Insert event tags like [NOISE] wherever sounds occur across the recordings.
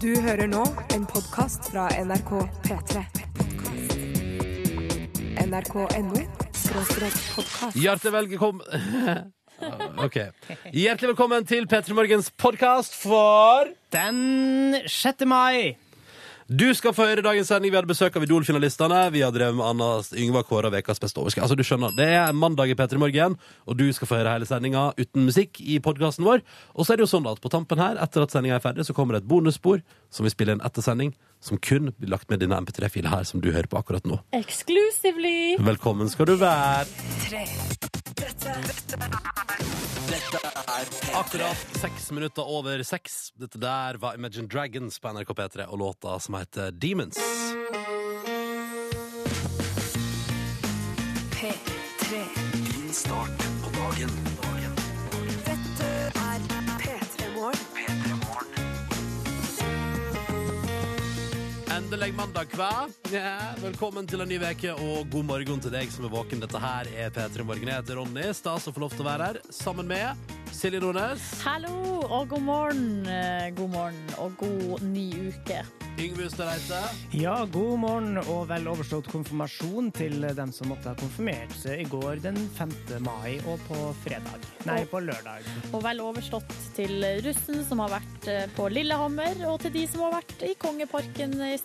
Du hører nå en podkast fra NRK P3. NRK.no podkast. Hjertelig velkommen [LAUGHS] Ok. Hjertelig velkommen til P3 Morgens podkast for Den 6. mai. Du skal få høre dagens sending. Vi hadde besøk av Idol-finalistene. Vi har drevet med Anna Yngvar Kåra Vekas beste overskrift. Altså, du skjønner, Det er mandag i P3 Morgen, og du skal få høre hele sendinga uten musikk i podkasten vår. Og så er det jo sånn at på tampen her, etter at sendinga er ferdig, så kommer det et bonusspor som vi spiller inn etter sending, som kun blir lagt med denne MP3-fila her som du hører på akkurat nå. Exclusively. Velkommen skal du være. Akkurat seks minutter over seks. Dette der var Imagine Dragons på NRK P3 og låta som heter Demons. Mandag, hva? Ja, velkommen til en ny veke og god morgen til deg som er våken. Dette her er P3 Morgen. Jeg heter Ronny. Stas å få lov til å være her sammen med Silje Nordnes, Hallo og god morgen. eh, God morgen og god ny uke. Yngve Ustadreite Ja, god morgen og vel overstått konfirmasjon til dem som måtte ha konfirmert seg i går den 5. mai og på fredag. Nei, på lørdag. Og vel overstått til russen som har vært eh, på Lillehammer, og til de som har vært i Kongeparken i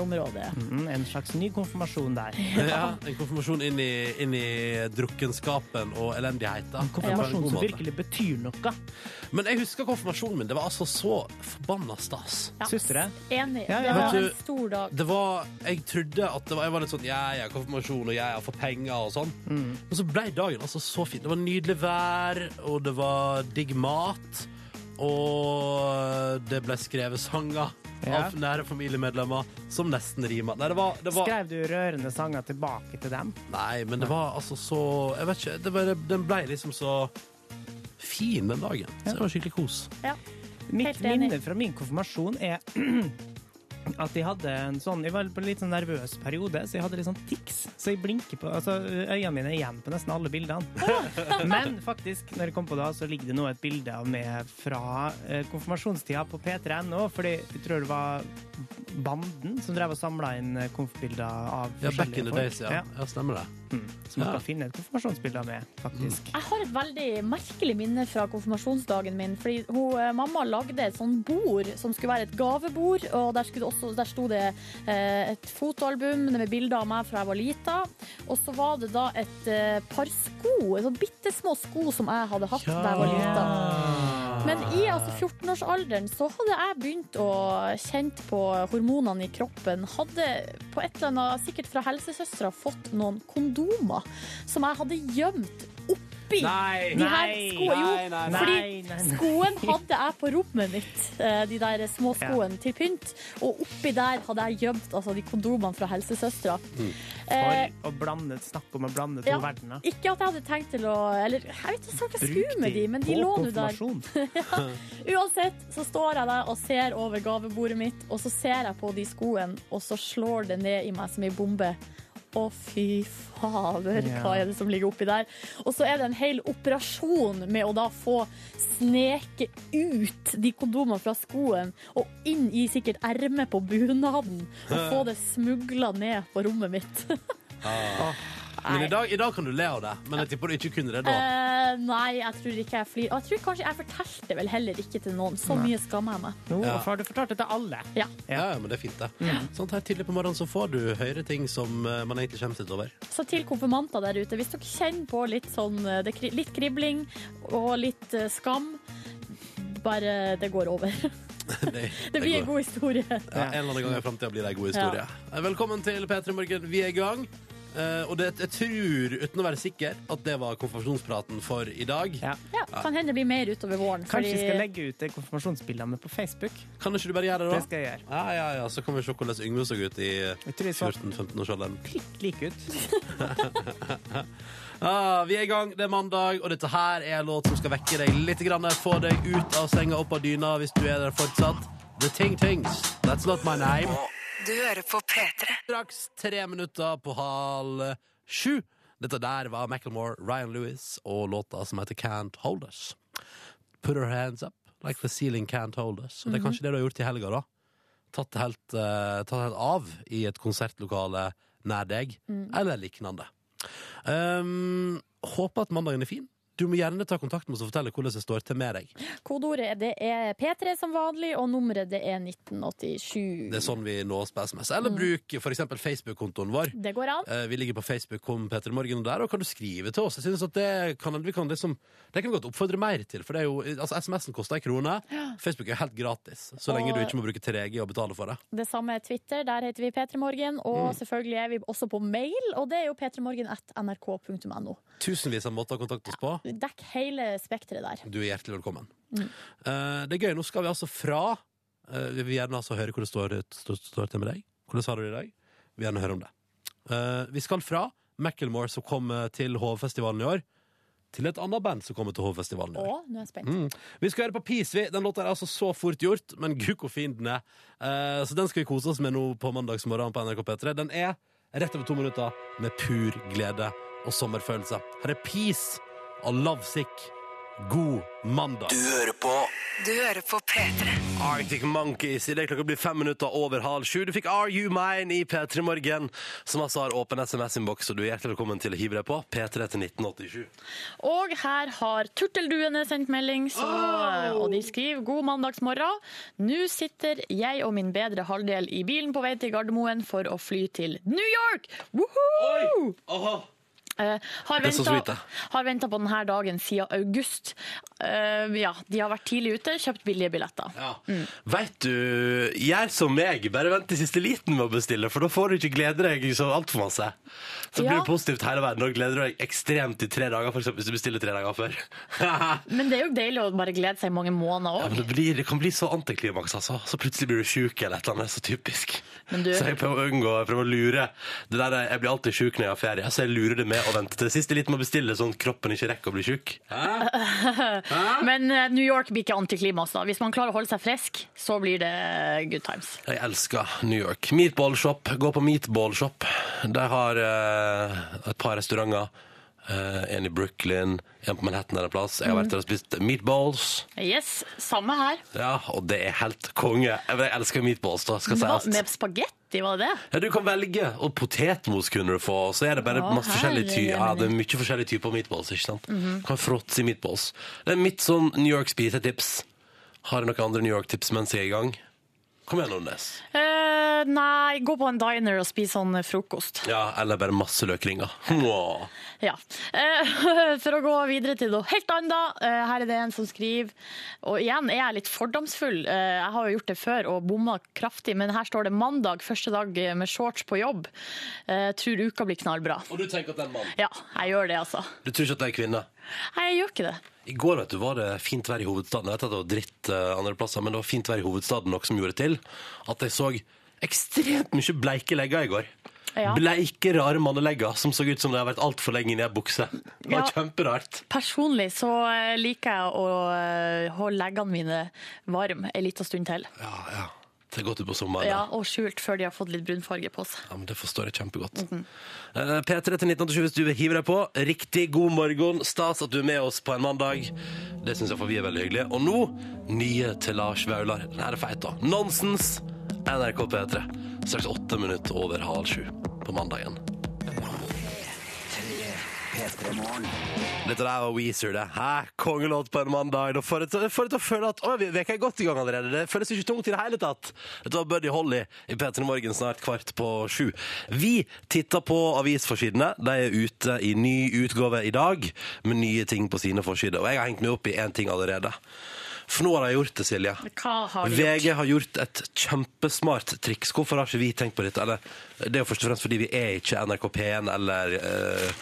Stavanger-området. Mm, en slags ny konfirmasjon der. [LAUGHS] Ja, en konfirmasjon inn i, inn i drukkenskapen og elendigheten. En konfirmasjon ja. en som virkelig betyr noe. Men jeg husker konfirmasjonen min. Det var altså så forbanna stas. Ja, Syns du det? Enig. Ja, ja. Det var en stor dag. Det var, Jeg trodde at det var, jeg var litt sånn Jeg er konfirmasjon, og jeg er for penger og sånn. Mm. Men så ble dagen altså så fin. Det var nydelig vær, og det var digg mat. Og det ble skrevet sanger Ja. av nære familiemedlemmer som nesten rima. Nei, det var, det var Skrev du rørende sanger tilbake til dem? Nei, men det var altså så Jeg vet ikke. Det ble, den ble liksom så fin den dagen. Så det var skikkelig kos. Mitt minne fra min konfirmasjon er [CLEARS THROAT] at jeg hadde en sånn Jeg var på en litt sånn nervøs periode, så jeg hadde litt sånn tics. Så jeg blinker på Altså, øynene mine er igjen på nesten alle bildene. [LAUGHS] Men faktisk, når jeg kom på det, så ligger det nå et bilde av meg fra eh, konfirmasjonstida på p3.no, fordi jeg tror det var Banden som drev og samla inn eh, konfbilder av Ja, back the folk. days, ja. ja. stemmer det. Mm. Så man Ja. kan finne et konfirmasjonsbilde av meg, faktisk. Jeg har et veldig merkelig minne fra konfirmasjonsdagen min. Fordi hun, eh, Mamma lagde et sånn bord som skulle være et gavebord. Og der, også, der sto det eh, et fotoalbum med bilder av meg fra jeg var lita. Og så var det da et eh, par sko, sånn bitte små sko som jeg hadde hatt da jeg var lita. Men i altså 14-årsalderen så hadde jeg begynt å kjenne på hormonene i kroppen. Hadde på et eller annet, sikkert fra helsesøstera, fått noen kondomer som jeg hadde gjemt oppi Nei! de her skoene. Jo, nei, nei, nei. fordi Nei, nei, nei. skoen hadde jeg på rommet mitt, eh, de der små skoene til pynt. Og oppi der hadde jeg gjemt altså, de kondomene fra helsesøstera. Mm. Eh, For å blande, snakke om å blande to ja. verdener. ikke at jeg hadde tenkt til å Eller jeg vet ikke hva jeg skulle med de, men de lå nå der. [LAUGHS] ja. Uansett så står jeg der og ser over gavebordet mitt, og så ser jeg på de skoene, og så slår det ned i meg som ei bombe. Å, fy fader, hva er det som ligger oppi der? Og så er det en hel operasjon med å da få sneke ut de kondomene fra skoen og inn i sikkert ermet på bunaden, og få det smugla ned på rommet mitt. [LAUGHS] Men i dag, i dag kan du le av det. Men jeg tipper du ikke kunne det da. Uh, nei, jeg tror ikke jeg flirer. Og jeg tror kanskje jeg fortalte vel heller ikke til noen. Så mye skammer jeg meg. Nå Ja. har du fortalt det til alle. Ja. Ja, ja, men det er fint, det. Sånn her tidlig på morgenen så får du høre ting som eh, man egentlig kommer litt over. Så til konfirmanter der ute, hvis dere kjenner på litt sånn eh, det, Litt kribling og litt skam, bare det går over. [LAUGHS] [LAUGHS] Det, Det blir en god historie. Ja, en eller annen gang i framtida blir det en god historie. Ja. Velkommen til P3 Morgen. Vi er i gang. Eh, og det, jeg tror, uten å være sikker, at det var konfirmasjonspraten for i dag. Ja. Ja, Kan hende det blir mer utover våren. Kanskje vi skal Fordi legge ut det konfirmasjonsbildene på Facebook? Kan ikke du bare gjøre det, da? Det skal jeg gjøre. Ja, ja, ja, Så kan vi se hvordan Yngve så ut i Jeg tror jeg så 14-15-årsalderen. prikk lik ut. [LAUGHS] Ah, vi er i gang, det er mandag, og dette her er en låt som skal vekke deg litt. Grann, få deg ut av senga, opp av dyna hvis du er der fortsatt. The Ting Tings. That's not my name. Du hører på P3. Straks tre minutter på halv sju. Dette der var Macklemore, Ryan Lewis og låta som heter Can't Hold Us. Put her hands up, like the ceiling can't hold us. Og det er kanskje det du har gjort i helga, da. Tatt det helt, eh, tatt helt av i et konsertlokale nær deg, eller lignende. Um, håper at mandagen er fin. Du må gjerne ta kontakt med oss og fortelle hvordan det står til med deg. Kodeordet det er P3 som vanlig, og nummeret det er 1987. Det er sånn vi nås på SMS. Eller bruk for eksempel Facebook-kontoen vår. Det går an. Eh, Vi ligger på Facebook kom Peter Morgen, og der og kan du skrive til oss. Jeg synes at det kan, vi kan liksom, det kan vi godt oppfordre mer til. For det er jo, altså SMS-en koster ei krone. Facebook er helt gratis, så lenge Og- du ikke må bruke 3G og betale for det. Det samme er Twitter, der heter vi P3 Morgen. Og selvfølgelig er vi også på mail, og det er jo p3morgen.nrk.no. Tusenvis av måter å kontakte oss på. Dekk hele spekteret der. Du er hjertelig velkommen. Eh, det er gøy. Nå skal vi altså fra uh, Vi vil gjerne altså høre hvor det står, står, står til med deg. Hvordan har du det i dag? Vi vil gjerne høre om det. Uh, vi skal fra Macclemore, som kom eh, til Hovfestivalen i år, til et annet band som kommer til Hovfestivalen i år. Å, nå er jeg spent. Mm. Vi skal høre på Peace, vi. Den låta er altså så fort gjort, men gud hvor fin den er. Så den skal vi kose oss med nå på mandagsmorgen på NRK P3. Den er rett over to minutter med pur glede og sommerfølelse. Her er Peace og Lovesick. God mandag. Du hører på Du hører på P3. Arctic Monkeys. Idet klokka blir fem minutter over halv sju. Du fikk Are You Mine i P3 Morgen, som altså har åpen SMS-innboks, og du er hjertelig velkommen til å hive deg på. P3 til 1987. Og her har Turtelduene sendt melding, så, og de skriver god mandagsmorgen. Nå sitter jeg og min bedre halvdel i bilen på vei til Gardermoen for å fly til New York! Woohoo! Aha. Eh, har venta, på denne dagen siden august. Eh, ja, de har vært tidlig ute, kjøpt billige billetter. Ja. Vet du, gjør som meg, bare vent til siste liten med å bestille, for da får du ikke glede deg så altfor masse. Så blir Ja. det positivt hele verden, og gleder du deg ekstremt i tre dager, eksempel hvis du bestiller tre dager før. [LAUGHS] Men det er jo deilig å bare glede seg i mange måneder òg. Ja, det, det kan bli så antiklimaks, altså. Så plutselig blir du sjuk eller et eller annet, så typisk. Men du- Så jeg prøver å unngå, jeg prøver å lure. Det der, jeg blir alltid sjuk når jeg har ferie, så jeg lurer det med å vente til siste liten med å bestille, sånn at kroppen ikke rekker å bli sjuk. [LAUGHS] Men eh, New York blir ikke antiklimaks. da. Hvis man klarer å holde seg frisk, så blir det good times. Jeg elsker New York. Meatball Shop. Gå på Meatball Shop. De har uh, et par restauranter. Eh, en i Brooklyn, en på Manhattan en plass. Jeg har vært der og spist meatballs. Yes, samme her. Ja, og det er helt konge. Jeg elsker meatballs, da, skal Hva, si med spagetti, var det? Ja, du kan velge, og potetmos kunne du få. Så er det bare Å, masse forskjellige ty ja, det er mye forskjellige typer meatballs. ikke sant? Du kan fråtse i meatballs. Det er mitt sånn New York-spisetips. Har jeg noen andre New York-tips mens jeg er i gang? Kom igjen, Nordnes. Eh, nei, gå på en diner og spise sånn frokost. Ja, eller bare masse løkringer. Ja. Eh, [LAUGHS] for å gå videre til noe helt annet. eh, her er det en som skriver Og igjen er jeg litt fordomsfull. Eh, jeg har jo gjort det før og bomma kraftig, men her står det mandag, første dag med shorts på jobb. Eh, tror uka blir knallbra. Og du tenker at det er en mann? Ja, jeg gjør det, altså. Du tror ikke at det er kvinne? Nei, jeg gjør ikke det. I går vet du, var det fint vær i hovedstaden. Jeg vet at det var dritt uh, andre plasser, men det var fint vær i hovedstaden, noe som gjorde til at jeg så ekstremt mye bleike legger i går. Ja. Bleike, rare mannelegger som så ut som de har vært altfor lenge inni ei bukse. Det var Ja. kjemperart. Personlig så eh, liker jeg å eh, holde leggene mine varme en liten stund til. Ja, ja. Er godt utpå sommeren. Ja, og skjult før de har fått litt brunfarge på seg. Ja, men Det forstår jeg kjempegodt. Mm -hmm. uh, P3 til 1987 hvis du vil hive deg på. Riktig god morgen. Stas at du er med oss på en mandag. Det syns jeg for vi er veldig hyggelig. Og nå, nye til Lars Vaular. Den her er feit, da. Nonsens. NRK P3. Straks åtte minutter over halv sju på mandagen. Dette der var Weezer, det. Hæ? Kongelåt på en mandag. Da får jeg til- får jeg til å føle at Å, vi- veka er godt i gang allerede. Det føles ikke tungt i det hele tatt. Dette var Buddy Holly i P3 Morgen snart kvart på sju. Vi titter på avisforsidene. De er ute i ny utgave i dag med nye ting på sine forsider. Og jeg har hengt meg opp i én ting allerede. For nå har de gjort det, Silje. Hva har de VG gjort? har gjort et kjempesmart triks. Hvorfor har ikke vi tenkt på dette? Eller, det er jo først og fremst fordi vi er ikke NRK P1 eller eh,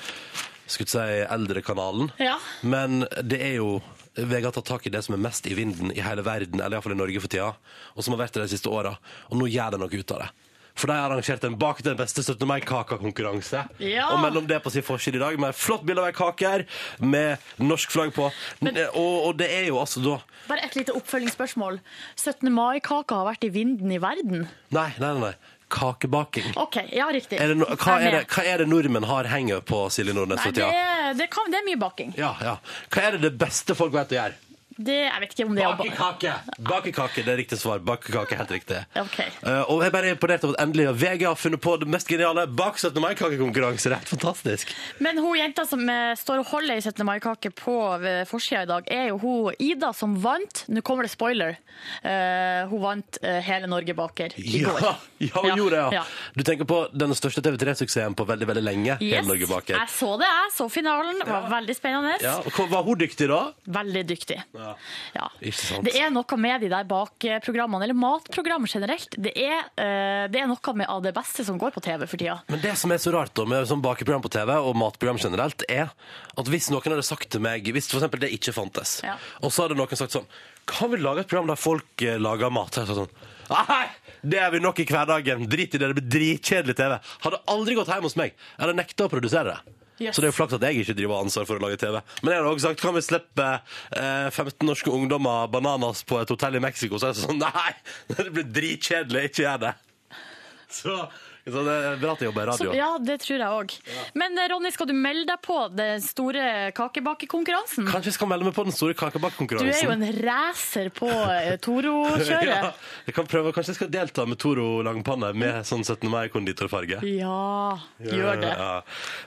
skulle si Eldrekanalen. Ja. Men det er jo VG har tatt tak i det som er mest i vinden i hele verden, eller iallfall i Norge for tida, og som har vært det de siste åra. Og nå gjør de noe ut av det. For de har arrangert en Bak den beste 17. mai-kaka-konkurranse. Ja. Og mellom det på sin forside i dag, med et flott bilde av ei kake her, med norsk flagg på. og, og det er jo altså da Bare et lite oppfølgingsspørsmål. 17. mai-kaka har vært i vinden i verden? Nei, nei, nei. nei. Kakebaking. OK, ja, riktig. Er det no, hva, er det, hva er det nordmenn har henger på Silje Nordnes Nei, for det, tida? det, kan, det er mye baking. Ja, ja. Hva er det det beste folk vet å gjøre? Det, jeg vet ikke om det er å ba- Bakekake! Bakekake, det er riktig svar. Bakekake, helt riktig. Ok. Eh, og jeg er bare imponert over at endelig VG har funnet på det mest geniale bak 17. mai-kakekonkurranse. Det er helt fantastisk. Men hun jenta som eh, står og holder ei 17. mai-kake på ved forsida i dag, er jo hun Ida som vant. Nå kommer det spoiler. Eh, hun vant eh, Hele Norge baker i går. Ja, ja, hun Ja, gjorde det, ja. ja. Du tenker på den største TV3-suksessen på veldig veldig lenge. Hele Norge baker. jeg så det, jeg så finalen. Det var veldig spennende. Ja, og hva- Var hun dyktig da? Veldig dyktig. Ja. Ja. Sant. Det er noe med de der bakprogrammene, eller matprogram generelt. Det er, uh, det er noe med av det beste som går på TV for tida. Men det som er så rart da, med sånn bakeprogram på TV og matprogram generelt, er at hvis noen hadde sagt til meg Hvis eksempel det ikke fantes, Ja. og så hadde noen sagt sånn Kan vi lage et program der folk uh, lager mat? Så sånn Nei, det er vi nok i hverdagen. Drit i det. Det blir dritkjedelig TV. Hadde aldri gått hjem hos meg. Jeg hadde nekta å produsere det. Yes. Så det er jo flaks at jeg ikke driver har ansvar for å lage TV. Men jeg har også sagt kan vi slippe eh, 15 norske ungdommer bananas på et hotell i Mexico? Så er det sånn [LAUGHS] Nei, det blir dritkjedelig. Ikke gjør det. Så, så det er bra at jeg jobber i Så, radio. ja, det tror jeg òg. Men eh, Ronny, skal du melde deg på den store kakebakekonkurransen? Kanskje jeg skal melde meg på den store kakebakekonkurransen. Du er jo en racer på eh, Toro-kjøret. [LAUGHS] Ja, jeg kan prøve, Kanskje jeg skal delta med Toro langpanne med sånn 17. mai-konditorfarge. Ja, gjør det. Ja.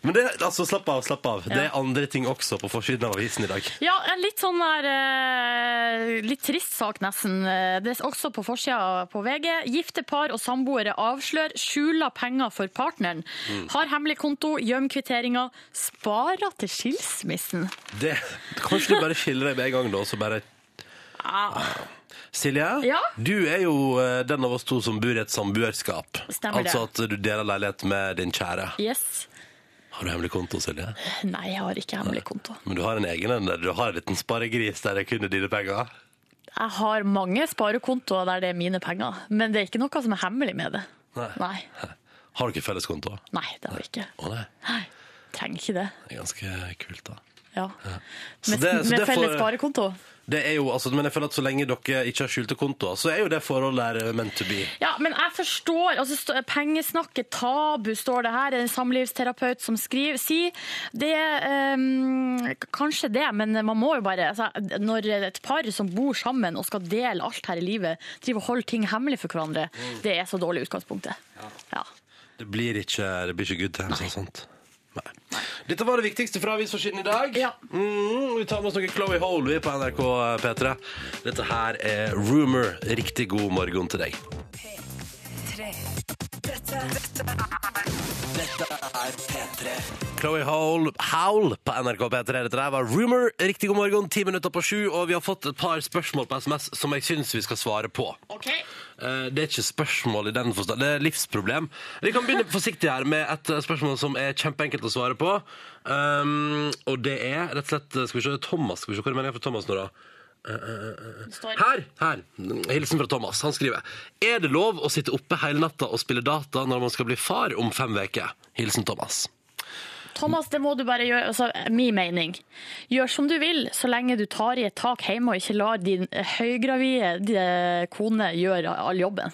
Men det, altså, slapp av, slapp av. Det er andre ting også på forsiden av avisen i dag. Ja, en litt sånn der eh, Litt trist sak, nesten. Det er også på forsida på VG. Gifte par og samboere avslør skjuler penger for partneren. Mm. Har hemmelig konto, gjem kvitteringer, sparer til skilsmissen. Det, kanskje du bare skiller deg med en gang, da, så bare Silje, Ja? du er jo eh, den av oss to som bor i et samboerskap. Altså at du deler leilighet med din kjære. Yes. Har du hemmelig konto, Silje? Nei, jeg har ikke hemmelig konto. Men du har en egen en der du har en liten sparegris der det kun er dine penger? Jeg har mange sparekontoer der det er mine penger, men det er ikke noe som er hemmelig med det. Nei. Nei, Har ikke felleskonto? Nei det har vi ikke. Å nei, Nei, trenger ikke det. det er ganske kult, da. Ja. Så Med, det- med det felles sparekonto. Det er jo, altså, men jeg føler at så lenge dere ikke har skjulte kontoer, så er jo det forholdet der meant to be. Ja, men jeg forstår altså, Pengesnakket tabu, står det her. En samlivsterapeut som skriver. Si det um, Kanskje det, men man må jo bare altså, Når et par som bor sammen og skal dele alt her i livet, driver og holder ting hemmelig for hverandre, det er så dårlig utgangspunktet. Ja. Ja. Det blir ikke, det blir ikke good times og sånt. Nei. Dette var det viktigste fra avisforsiden i dag. Ja. Mm, vi tar med oss noe Chloé Hole vi, på NRK P3. Dette her er Rumor. Riktig god morgen til deg. Chloé Hole, Howl på NRK P3. Dette der var Rumor. Riktig god morgen, ti minutter på sju, og vi har fått et par spørsmål på SMS som jeg syns vi skal svare på. Eh, Det er ikke spørsmål i den forstand, det er livsproblem. Vi kan begynne forsiktig her med et eh, spørsmål som er kjempeenkelt å svare på. Um, og det er rett og slett Skal vi se, Thomas. Skal vi se hva er meningen for Thomas nå, da? Står- Her! her, Hilsen fra Thomas. Han skriver Er det lov å sitte oppe hele natta og spille data når man skal bli far om fem uker? Hilsen Thomas. Thomas, det må du bare gjøre. Altså, min mening. Gjør som du vil, så lenge du tar i et tak hjemme og ikke lar din høygravide eh, kone gjøre all jobben.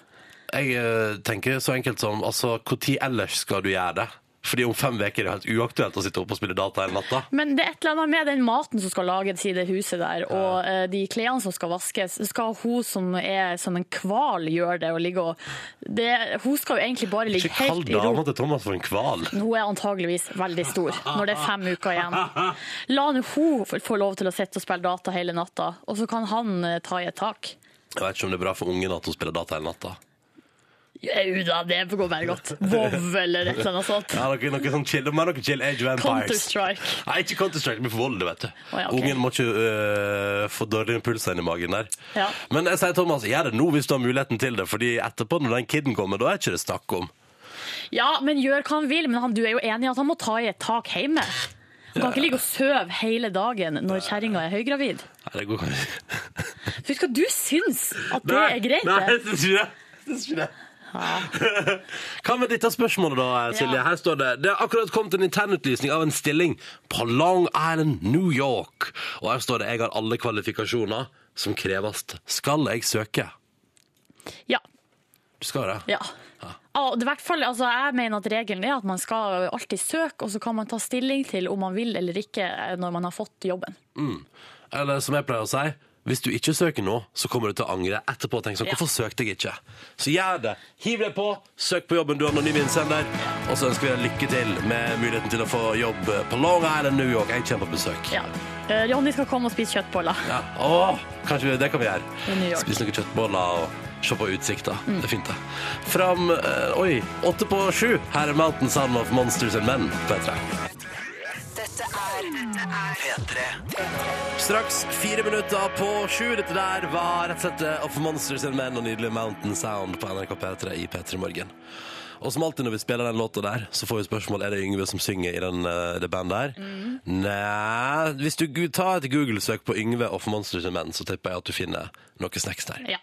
Jeg eh, tenker så enkelt som altså, Når ellers skal du gjøre det? Fordi om fem uker er det helt uaktuelt å sitte oppe og spille data hele natta. Men det er et eller annet med den maten som skal lages i det huset der, og eh, de klærne som skal vaskes. Skal hun som er som en hval gjøre det og ligge og det, Hun skal jo egentlig bare ligge Ikke kall helt i ro. dama til Thomas for en hval. Hun er antageligvis veldig stor når det er fem uker igjen. [LAUGHS] La nå hun få- få lov til å sitte og spille data hele natta, og så kan han eh, ta i et tak. Jeg vet ikke om det er bra for ungen at hun spiller data hele natta. Da, det går bare godt. [LAUGHS] Vov eller et eller annet sånt. Ja, noe, noe sånn chill, men noe chill Age of Empires. Counter-Strike. Nei, ikke Counter-Strike, men for vold, vet du. Oh, ja, okay. Ungen må ikke uh, få dårligere puls enn i magen der. Ja. Men jeg sier Thomas, gjør det nå hvis du har muligheten til det, fordi etterpå når den kiden kommer, da er ikke det snakk om. Ja, men gjør hva han vil. Men han, du er jo enig i at han må ta i et tak hjemme? Han kan ikke ligge og sove hele dagen når kjerringa er høygravid. Nei, det går Husk at du syns at det er greit, Nei, jeg syns ikke det. Hva med dette spørsmålet, da, Silje? Her står det Det har akkurat kommet en internutlysning av en stilling på Long Island, New York. Og her står det jeg har alle kvalifikasjoner som kreves. Skal jeg søke? Ja. Du skal det? ja. Ja, det i hvert fall, altså, jeg mener at regelen er at man skal alltid søke, og så kan man ta stilling til om man vil eller ikke når man har fått jobben. Eller som jeg pleier å si, hvis du ikke søker nå, så kommer du til å angre etterpå og tenke sånn, hvorfor søkte jeg ikke? Så gjør det. Hiv deg på, søk på jobben du har anonym innsender, og så ønsker vi deg lykke til med muligheten til å få jobb på Long Island, New York. Jeg kommer på besøk. Ja. Eh, Ronny skal komme og spise kjøttboller Ja. Åh, kanskje vi, det kan vi gjøre. Spise noen kjøttboller og se på utsikta. Det er fint, det. Fram eh, Oi, åtte på sju. Her er Mountain Sound of Monsters and Men på P3. Dette er dette er P3. Straks fire minutter på sju. Dette der var rett og slett eh, Of Monsters and Men og nydelig Mountain Sound på NRK P3 i P3 Morgen. Og som alltid når vi spiller den låta der, så får vi spørsmål er det Yngve som synger i den, uh, det bandet der. Nei Hvis du tar et Google-søk på Yngve of Monsters and Men, så tipper jeg at du finner noe snacks der. Ja.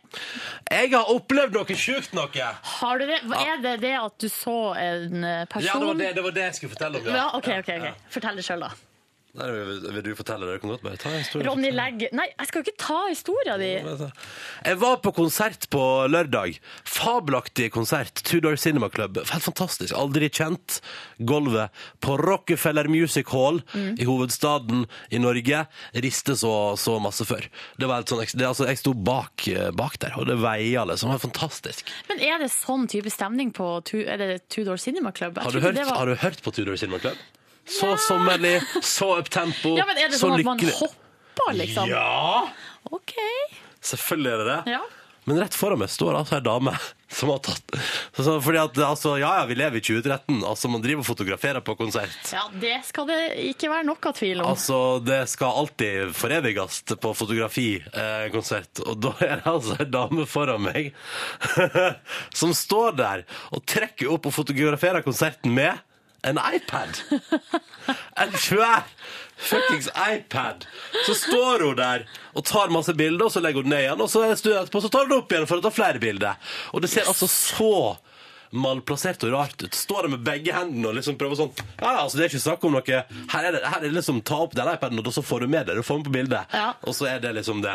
Jeg har opplevd noe sjukt noe! Har du det? Er det det at du så en eh, person Ja, det var det, det var det jeg skulle fortelle om. Ja, OK, OK. ok. Fortell det sjøl, da. Nei, vil, du fortelle det? Du kan godt bare ta en historie. Ronny legg Nei, jeg skal jo ikke ta historia di. Jeg var på konsert på lørdag. Fabelaktig konsert. Tudor Cinema Club. Helt fantastisk. Aldri kjent. Gulvet på Rockefeller Music Hall i hovedstaden i Norge. Riste så, så masse før. Det var helt sånn, det, altså, jeg sto bak, bak der, og det veia liksom. Det var fantastisk. Men er det sånn type stemning på det Tudor Cinema Club? Har du, hørt, var- har du hørt på Tudor Cinema Club? Så sommerlig, så uptempo, Ja, men er det så sånn at man lykkelig. hopper, liksom? Ja! OK. Selvfølgelig er det det. Ja. Men rett foran meg står altså ei dame som har tatt så, så, Fordi at altså, ja ja, vi lever i 2013. Altså, man driver og fotograferer på konsert. ja, det skal det ikke være noe tvil om. Altså, Det skal alltid foreviges på fotografikonsert. og da er det altså ei dame foran meg [LAUGHS] som står der og trekker opp og fotograferer konserten med en iPad. En svær fuckings iPad. Så står hun der og tar masse bilder, og så legger hun den ned igjen. Og så en stund etterpå så tar hun det opp igjen for å ta flere bilder. Og det ser altså så malplassert og rart ut. Står der med begge hendene og liksom prøver sånn Ja, ja, altså det er ikke snakk om noe Her er det, her er det liksom ta opp den iPaden, og så får du med det. Du får med på bildet. Ja. Og så er det liksom det.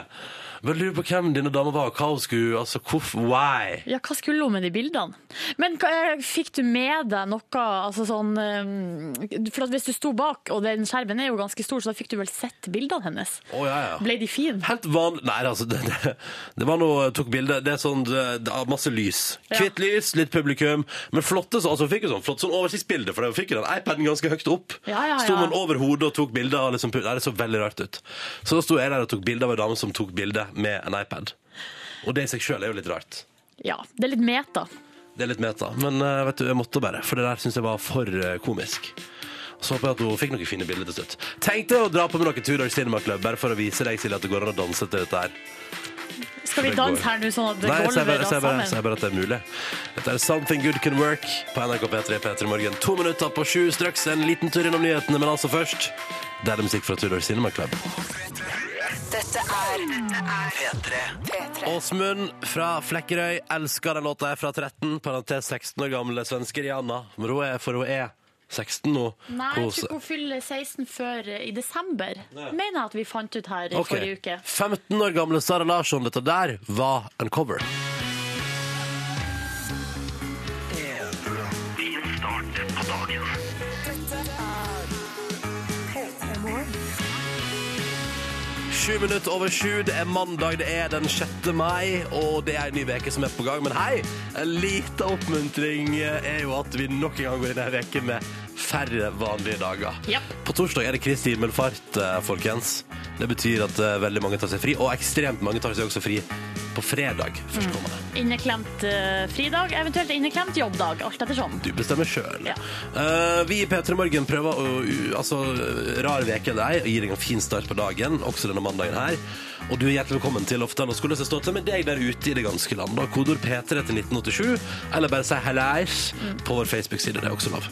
Men lurer på hvem denne dama var, hva hun skulle Altså, hvorfor Why? Ja, hva skulle hun med de bildene? Men hva- fikk du med deg noe altså sånn eh, For at hvis du sto bak, og den skjermen er jo ganske stor, så da fikk du vel sett bildene hennes? Å, ja, ja. Ble de fine? Helt vanlig Nei, altså, [LAUGHS] det, det, det var noe Tok bilde. Det er sånn det, det er Masse lys. Ja. Lys, litt publikum. Men flotte så, altså, hun fikk jo sånn flott sånn oversiktsbilde, for hun fikk jo den iPaden ganske høyt opp. Ja, ja, Sto ja. man over hodet og tok bilder. og Liksom, nei, det så veldig rart ut. Så da sto jeg der og tok bilde av ei dame som tok bilde med en iPad. Og det i seg sjøl er jo litt rart. Ja, det er litt meta. Det er litt meta. Men eh, vet du, jeg måtte bare, for det der syns jeg var for eh, komisk. Så håper jeg at hun fikk noen fine bilder til slutt. Tenkte å dra på med noen Tudor Cinema Club, bare for å vise deg Silje, at det går an å danse til dette her. Skal vi danse her nå, sånn at Nei, jeg sier gulvet bare, jeg sier bare, jeg sier bare at det er mulig. Dette er Something Good Can Work på NRK P3 P3 Morgen. To minutter på sju straks. En liten tur innom nyhetene, men altså først Det er det musikk fra Tudor Cinema Club. Dette er P3. Åsmund fra Flekkerøy elsker den låta her fra 13, parentes 16 år gamle svenske Rihanna. Men hun er, for hun er 16 nå. Nei, jeg tror ikke hun fyller 16 før eh, i desember. Mener jeg at vi fant ut her i Ok. forrige uke. 15 år gamle Sara Larsson, dette der var en cover. Sju minutter over sju, det er mandag, det er den 6. mai, og det er en ny veke som er på gang. Men hei, en liten oppmuntring er jo at vi nok en gang går inn i en veke med færre vanlige dager. Japp. På torsdag er det Kristi himmelfart, eh, folkens. Det betyr at eh, veldig mange tar seg fri, og ekstremt mange tar seg også fri på fredag førstkommende. Inneklemt uh, fridag, eventuelt inneklemt jobbdag. Alt ettersom. Du bestemmer sjøl. Ja. vi i P3 Morgen prøver å uh, Altså, rar veke eller ei, gir deg en fin start på dagen, også denne mandagen her. Og du er hjertelig velkommen til å fortelle oss hvordan det stå til med deg der ute i det ganske land. Da. Kodord P3 til 1987, eller bare si hallais på vår Facebook-side. Det er også lov.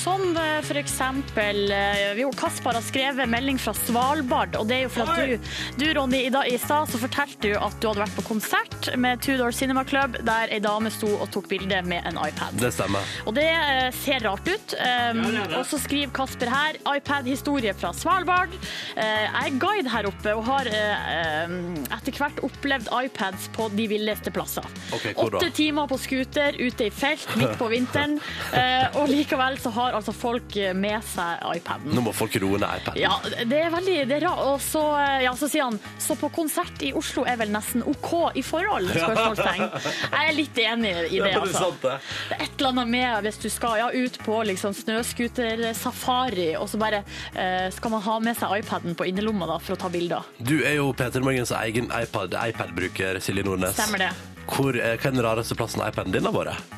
Som f.eks. for eksempel eh, Jo, Kaspar har skrevet melding fra Svalbard, og det er jo for at du, du Ronny, i, dag, i stad så fortalte du at du hadde vært på konsert med Tudor Cinema Club, der ei dame sto og tok bilde med en iPad. Det stemmer. Og det eh, ser rart ut. Um, Og så skriver Kasper her iPad-historie fra Svalbard. Uh, jeg er guide her oppe og har eh, um, etter hvert opplevd iPads på de villeste plasser. Ok, hvor? Åtte timer på scooter ute i felt midt på vinteren, uh, [LAUGHS] og likevel så har altså folk med seg iPaden. Nå må folk roe ned iPaden. Ja, det er veldig det er rart. Og så, eh, ja, så sier han så på konsert i Oslo er vel nesten OK i forhold? [LAUGHS] Spørsmålstegn. Jeg er litt enig i det, altså. det. Er et eller annet med hvis du skal ja, ut på liksom, snøscootersafari, og så bare eh, skal man ha med seg iPaden på innerlomma da, for å ta bilder. Du er jo Peter Morgens egen iPad- iPad-bruker, Silje Nordnes. Stemmer det. Hvor, eh, hva er den rareste plassen iPaden din har vært?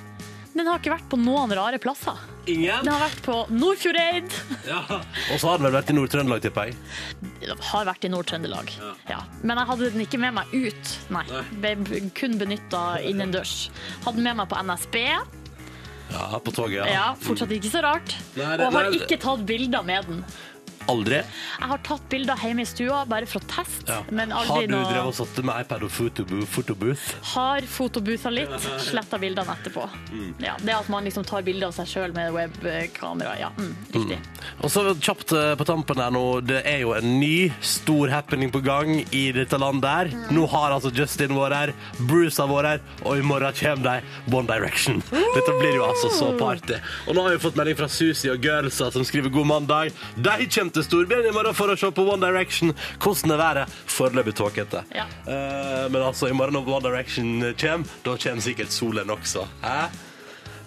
Den har ikke vært på noen rare plasser. Ingen? Det har vært på Nordfjordeid. Og så har den vel vært i Nord-Trøndelag, tipper jeg. Har vært i Nord-Trøndelag. Ja. Men jeg hadde den ikke med meg ut. Nei. Ble kun benytta innendørs. Hadde den med meg på NSB. Ja, på toget, ja. Ja, fortsatt ikke så rart. Nei, det- Og har nei, ikke tatt bilder med den. Aldri? Jeg har tatt bilder hjemme i stua bare for å teste, Ja. men Har du du drevet noe og satt med iPad og fotobo- fotobooth? Har fotobootha litt, sletta bildene etterpå. Mm. Ja, det at man liksom tar bilder av seg sjøl med webkamera. Ja, mm, riktig. Og så kjapt eh, på tampen her nå, det er jo en ny stor happening på gang i dette landet her. Nå har altså Justin vært her, Bruce har vært her, og i morgen kommer de One Direction. Dette blir jo altså så party. Og nå har vi fått melding fra Susie og Girlsa som skriver god mandag. De kommer til Storbyen i morgen for å se på One Direction. Hvordan er været? Foreløpig tåkete. Ja. Uh, men altså, i morgen når One Direction kommer, da kommer sikkert solen også. Hæ?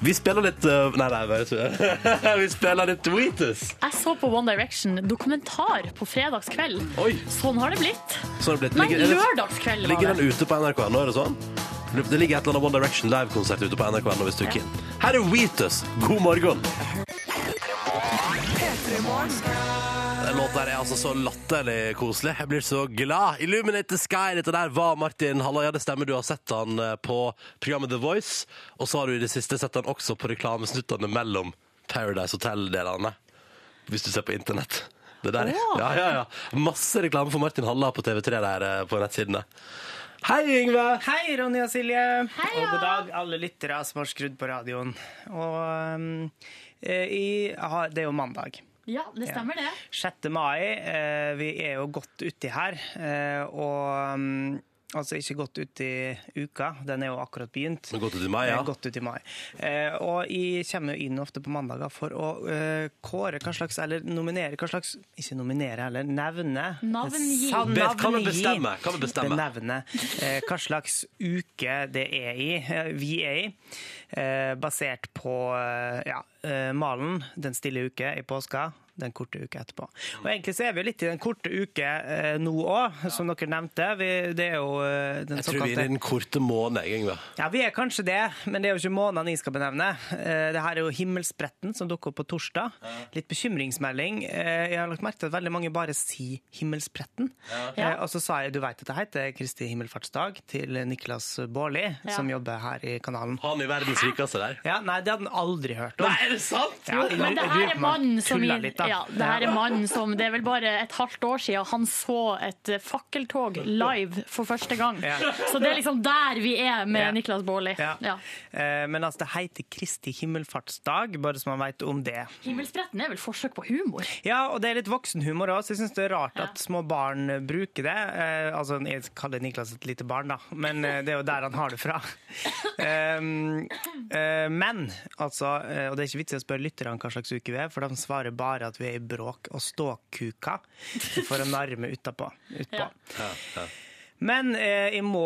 Vi spiller litt uh, Nei, nei, bare tull. [LAUGHS] Vi spiller litt Wheatus. Jeg så på One Direction dokumentar på fredagskveld. Oi. Sånn har det blitt. Sånn har det blitt, Nei, ligger, er det- lørdagskveld ligger den ute på NRK nå, er det sånn? Det ligger et eller annet One Direction live-konsert ute på NRK nå hvis du er keen. Her er Wheatus. God morgen. Den låta er altså så latterlig koselig. Jeg blir så glad. Illuminate the Sky, dette der var Martin Halla. Ja, det stemmer, du har sett han eh, på programmet The Voice. Og så har du i det siste sett han også på reklamesnuttene mellom Paradise Hotel-delene. Hvis du ser på internett. Det der. Ja, ja, ja. Masse reklame for Martin Halla på TV3 der eh, på nettsidene. Hei, Yngve! Hei, Ronny og Silje. Hei, Og god dag, alle lyttere som har skrudd på radioen. Og um, i, aha, det er jo mandag. Ja, det stemmer det. 6. mai. Eh, vi er jo godt uti her. Eh, og um, altså ikke gått ut i uka, den er jo akkurat begynt. Men gått ut i mai, ja. Gått Godt ut i mai. Eh, og jeg kommer jo inn ofte på mandager for å eh, kåre hva slags, eller nominere hva slags Ikke nominere heller, nevne. Navngi. Kan vi bestemme? Kan vi bestemme? Benevne eh, hva slags uke det er i, eh, vi er i. Eh, basert på eh, ja, eh, malen Den stille uke i påska, den korte uka etterpå. Og egentlig så er vi litt i den korte uke eh, nå òg, som dere nevnte. Vi, det er jo eh, den Jeg tror vi er i den korte måneden, Yngve. ja, vi er kanskje det, men det er jo ikke månedene jeg skal benevne. Eh, Det her er jo Himmelspretten, som dukker opp på torsdag. Litt bekymringsmelding. Eh, Jeg har lagt merke til at veldig mange bare sier Himmelspretten. Eh, Og så sa jeg du vet at det heter Kristi himmelfartsdag til Niklas Baarli, Ja. som jobber her i kanalen. Han i verdens rikeste der. Ja, Nei, det hadde han aldri hørt om. Nei, er det sant? Ja, Men det her er mannen som litt, ja, det her er mannen som Det er vel bare et halvt år siden han så et eh, fakkeltog live for første gang. Ja. Så det er liksom der vi er med Ja. Niklas Baarli. Eh, Men altså, det heter Kristi himmelfartsdag, bare så man vet om det. Himmelspretten er vel forsøk på humor? Ja, og det er litt voksenhumor òg, så jeg syns det er rart at små barn bruker det. Eh, altså, jeg kaller Niklas et lite barn, da, men det er jo der han har det fra. Um, eh, men altså, og det er ikke vits i å spørre lytterne hva slags uke vi er, for de svarer bare at vi er i bråk og ståkuka for å narme utapå. Utpå. Ja. Men eh, jeg må,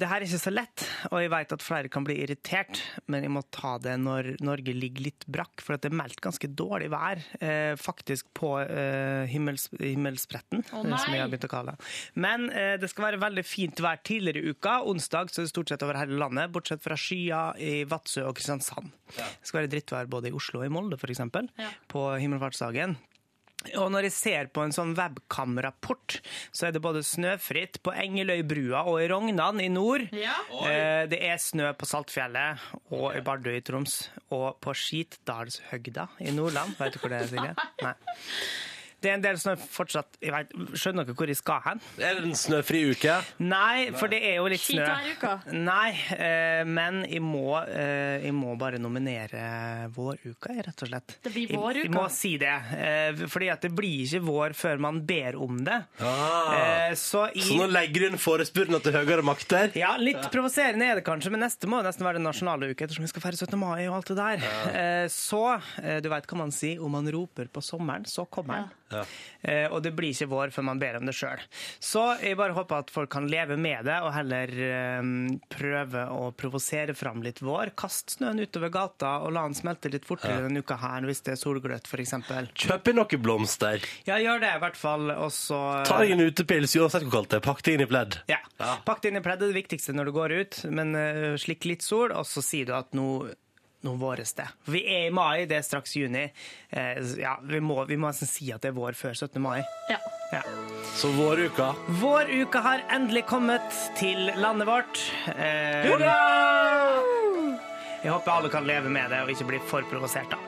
det her er ikke så lett, og jeg vet at flere kan bli irritert, men jeg må ta det når Norge ligger litt brakk, for at det er meldt ganske dårlig vær, eh, faktisk på eh, himmels, himmelspretten, eh, som jeg har begynt å kalle det. Men eh, det skal være veldig fint vær tidligere i uka. Onsdag så er det stort sett over hele landet, bortsett fra skyer i Vadsø og Kristiansand. Det skal være drittvær både i Oslo og i Molde, for eksempel, Ja. på himmelfartsdagen. Og når jeg ser på en sånn webcam-rapport, så er det både snøfritt på Engeløybrua og i Rognan i nord. Ja. Eh, Det er snø på Saltfjellet og i Bardu i Troms. Og på Skitdalshøgda i Nordland. Vet du hvor det er, Silje? [LAUGHS] Nei. Det er en del snø fortsatt jeg vet, Skjønner dere hvor jeg skal hen? Er det en snøfri uke? Nei, for det er jo litt snø. Nei, eh, men jeg må, eh, jeg må bare nominere våruka, jeg, rett og slett. Det blir Jeg, våruka. jeg må si det. Eh, fordi at det blir ikke vår før man ber om det. Ah. Eh, så jeg, Så nå legger du inn forespurten til høyere makter? ja, Litt provoserende er det kanskje, men neste må nesten være den nasjonale uke, ettersom vi skal feire 17. mai og alt det der. Ja. Så, eh, du veit hva man sier, om man roper på sommeren, så kommer den. Ja. Eh, Og det blir ikke vår før man ber om det sjøl. Så jeg bare håper at folk kan leve med det, og heller eh, prøve å provosere fram litt vår. Kast snøen utover gata, og la den smelte litt fortere denne uka her, hvis det er solgløtt, f.eks. Kjøp inn noen blomster. Ja, gjør det i hvert fall, og så Ta deg en utepils, uansett hvor kaldt det er. Pakk det inn i pledd. Ja. Pakk det inn i pledd er det viktigste når du går ut, men slikk litt sol, og så sier du at nå nå våres det. Vi er i mai, det er straks juni. Eh, ja, vi må, vi må nesten si at det er vår før 17. mai. Ja. Ja. Så våruka Vår uka har endelig kommet til landet vårt. Eh, jeg håper alle kan leve med det og ikke bli for provosert, da.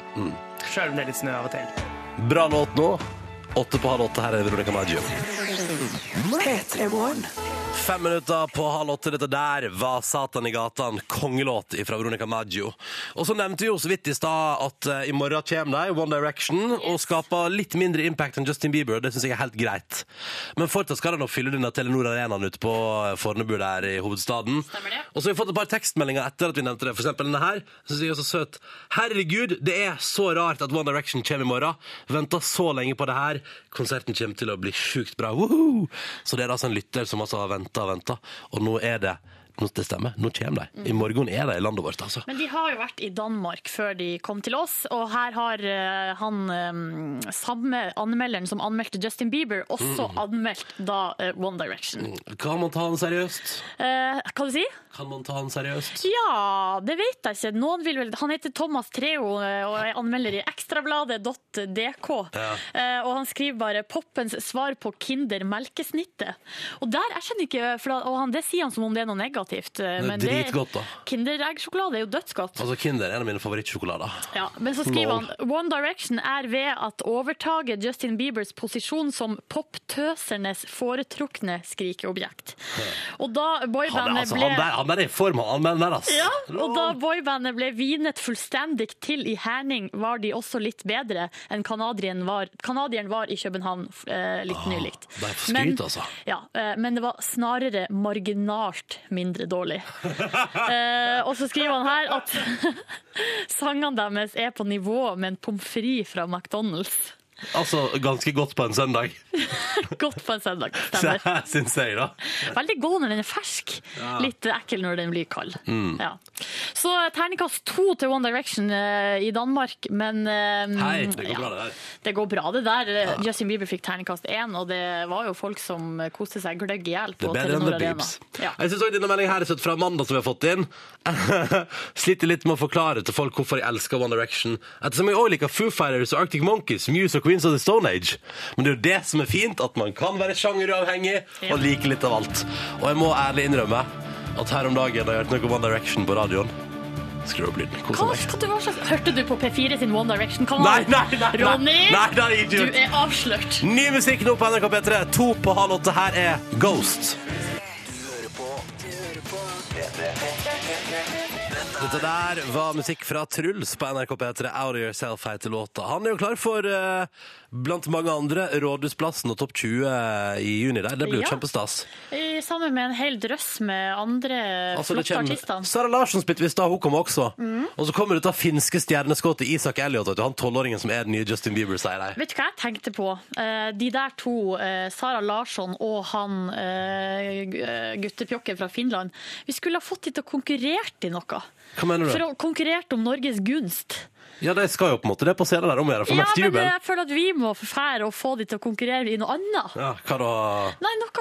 Sjøl om det er litt snø av og til. Bra låt nå. Åtte på halv åtte. Her er Veronica Maggio. P3 Morgen. Fem minutter på halv åtte. Dette der var Satan i gatan, kongelåt fra Veronica Maggio. Og så nevnte vi jo så vidt i stad at eh, i morgen kommer de, One Direction, og skaper litt mindre impact enn Justin Bieber, og det syns jeg er helt greit. Men fortsatt skal de nå fylle denne Telenor Arenaen ute på eh, Fornebu der i hovedstaden. Og så har vi fått et par tekstmeldinger etter at vi nevnte det. For eksempel denne her. Synes jeg er så søt. Herregud, det er så rart at One Direction kommer i morgen. Venta så lenge på det her. Konserten kommer til å bli sjukt bra. Woohoo! Så det er altså en lytter som altså har venta og venta, og nå er det nå, Det stemmer, nå kommer de. I morgen er de i landet vårt, altså. Men de har jo vært i Danmark før de kom til oss, og her har eh, han eh, samme anmelderen som anmeldte Justin Bieber, også anmeldt da eh, One Direction. Kan man ta han seriøst? Eh, hva du si? Kan man ta han seriøst? Ja, det vet jeg ikke. Noen vil vel Han heter Thomas Treo eh, og er anmelder i ekstrabladet.dk. Ja. Eh, Og han skriver bare 'Poppens svar på Kinder melkesnittet'. Og der, jeg skjønner ikke, for, og han, det sier han som om det er noe negativt. Men Det er dritgodt, da. Kinder eggsjokolade er jo dødsgodt. Altså, Kinder er en av mine favorittsjokolader. Ja, men så skriver Lol. han One Direction er ved at overtaget Justin Biebers posisjon som poptøsernes foretrukne skrikeobjekt. Og da boybandet altså, ble han, der, han der er i form, av anmelder altså. ja, og da boybandet ble vinet fullstendig til i Herning, var de også litt bedre enn canadieren var, kanadieren var i København eh, litt nylig. er for skryt, altså. Ja, eh, men det var snarere marginalt mindre dårlig. [LAUGHS] eh, og så skriver han her at [LAUGHS] sangene deres er på nivå med en pommes frites fra McDonald's. Altså, ganske godt på en søndag, [LAUGHS] Godt på en søndag. [LAUGHS] Stemmer. syns jeg, da. Veldig god når den er fersk. Litt ekkel når den blir kald. Mm. Ja. Så terningkast to til One Direction uh, i Danmark, men eh, Hei, det går ja, bra, det der. Det går bra, det der. Justin Bieber fikk terningkast én, og det var jo folk som koste seg gløgg i hjel på Telenor Arena. Ja. Jeg synes også denne meldingen her er søtt fra Amanda som vi har fått inn. [LAUGHS] Sliter litt med å forklare til folk hvorfor jeg elsker One Direction. Ettersom jeg også liker Foo Fighters og Arctic Monkeys, Muse og Queens of the Stone Age. Men det er jo det som er fint, at man kan være sjangeruavhengig og like litt av alt. Og jeg må ærlig innrømme at her om dagen har jeg hørt noe om One Direction på radioen. Skru opp lyden. Kos deg. du var hørte du på P4 sin One Direction-kanal? Nei, nei, nei, nei. Ronny, Nei, nei, nei, du er avslørt. Ny musikk nå på NRK P3. To på halv åtte. Her er Ghost. Dette der var musikk fra Truls på NRK P3. Out of Yourself heter låta. Han er jo klar for, eh, blant mange andre, Rådhusplassen og Topp 20 i juni. Der. Det blir jo Ja. kjempestas. I- Sammen med en hel drøss med andre Altså, det flotte kommer- artister. Sara Larsson spilte vi i stad, hun kom også. Mm. Og så kommer det ut av finske stjerneskuddet Isak Elliot, vet du, han tolvåringen som er den nye Justin Bieber, sier de. Vet du hva jeg tenkte på? Eh, De der to, eh, Sara Larsson og han eh, guttepjokken fra Finland, vi skulle ha fått de til å konkurrere i noe. Hva mener du? For å konkurrere om Norges gunst. Ja, de skal jo på en måte det på scenen der om å gjøre, for Ja, mest men jeg føler at vi må fære og få de til å konkurrere i noe annet. Ja, hva da? Nei, noe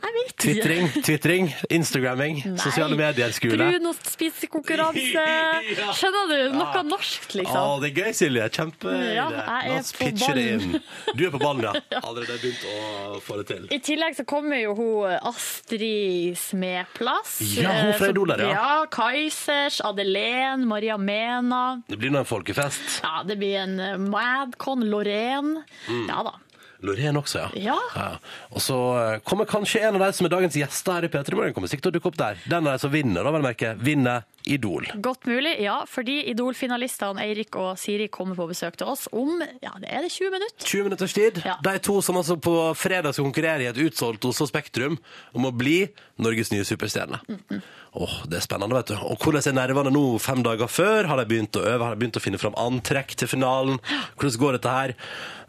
Jeg vet ikke. Twitring, twitring, instagramming, Nei. sosiale medier-skole. Brun og spisekonkurranse. [LAUGHS] Ja. Skjønner du? Noe norskt, norsk, liksom. det er gøy, Silje. Kjempe. Ja, jeg er på ballen. Du er på ballen, [LAUGHS] ja. Allerede begynt å få det til. I tillegg så kommer jo hun Astrid Smeplass. Ja, hun fra Eh, Idol ja. ja. Kaizers, Adelén, Maria Mena. Det blir nå en folkefest. Ja, det blir en eh, Madcon, Lorraine. Mm. Ja da. Loreen også, ja. Ja. Og så eh, kommer kanskje en av de som er dagens gjester her i P3 Morgen, kommer sikkert til å dukke opp der. Den av de som vinner, da, vel merke, vinner Idol. Godt mulig, ja. Fordi Idol-finalistene Eirik og Siri kommer på besøk til oss om ja, det er det 20 minutter. 20 minutters tid. Ja. De to som altså på fredag skal konkurrere i et utsolgt Oslo Spektrum om å bli Norges nye superstjerne. Åh, Det er spennende, vet du. Og Hvordan er nervene nå fem dager før? Har de begynt å øve? Har de begynt å finne fram antrekk til finalen? Hvordan går dette her?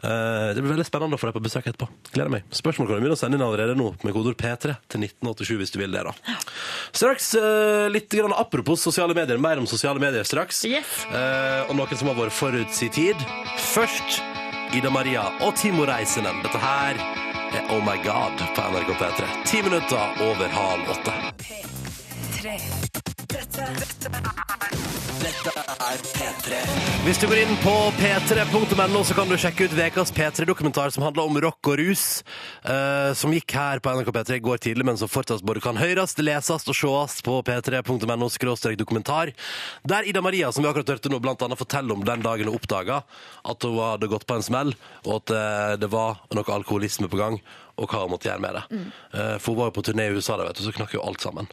Uh, det blir veldig spennende å få deg på besøk etterpå. Gleder meg. Spørsmål kan du begynne å sende inn allerede nå med kodord P3 til 1987 hvis du vil det. da. Straks uh, litt grann apropos sosiale medier. Mer om sosiale medier straks. Yes. Uh, og noen som har vært forut sin tid. Først Ida Maria og Timo Reisenen. Dette her er Oh My God på NRK P3. Ti minutter over halv åtte. Hvis du går inn på p3.no, så kan du sjekke ut ukas P3-dokumentar som handler om rock og rus, eh, som gikk her på NRK P3 i går tidlig, men som fortsatt både kan høres, leses og sees på p3.no dokumentar. Der Ida Maria, som vi akkurat hørte nå, blant annet forteller om den dagen hun oppdaga at hun hadde gått på en smell, og at eh, det var noe alkoholisme på gang, og hva hun måtte gjøre med det. Eh, For hun var jo på turné i USA, da, vet du, så knakk jo alt sammen.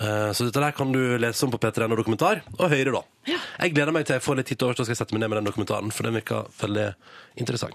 Eh, Så dette der kan du lese om på P3.no dokumentar, og Høyre, da. Jeg gleder meg til jeg får litt tid til overs, da skal jeg sette meg ned med den dokumentaren, for den virker veldig interessant.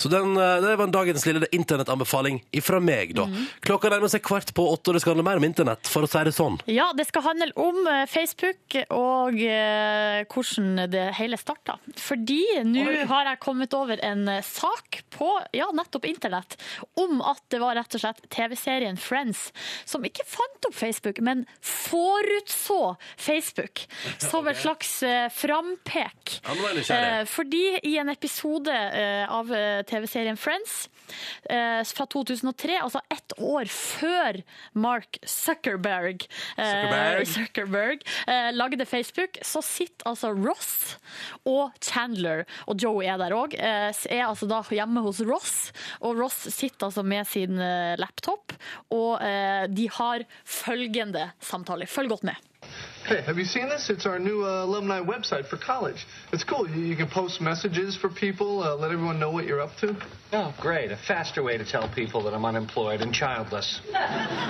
Så den, eh, det var dagens lille internettanbefaling ifra meg, da. Klokka nærmer seg kvart på åtte, og det skal handle mer om internett, for å si det sånn. Ja, det skal handle om eh, Facebook og eh, hvordan det hele starta. Fordi nå har jeg kommet over en eh, sak på ja, nettopp internett om at det var rett og slett TV-serien Friends som ikke fant opp Facebook, men forutså Facebook som et slags eh, frampek. Eh, fordi i en episode eh, av TV-serien Friends fra 2003, altså ett år før Mark Zuckerberg, eh, Zuckerberg. [LAUGHS] Zuckerberg eh, lagde Facebook, så sitter altså Ross og Chandler, og Joey er der òg, eh, er altså da hjemme hos Ross. Og Ross sitter altså med sin eh, laptop, og eh, de har følgende samtale. Følg godt med. Hey, have you seen this? It's our new uh, alumni website for college. It's cool. You, you can post messages for people, uh, let everyone know what you're up to. Oh, great. A faster way to tell people that I'm unemployed and childless. [LAUGHS]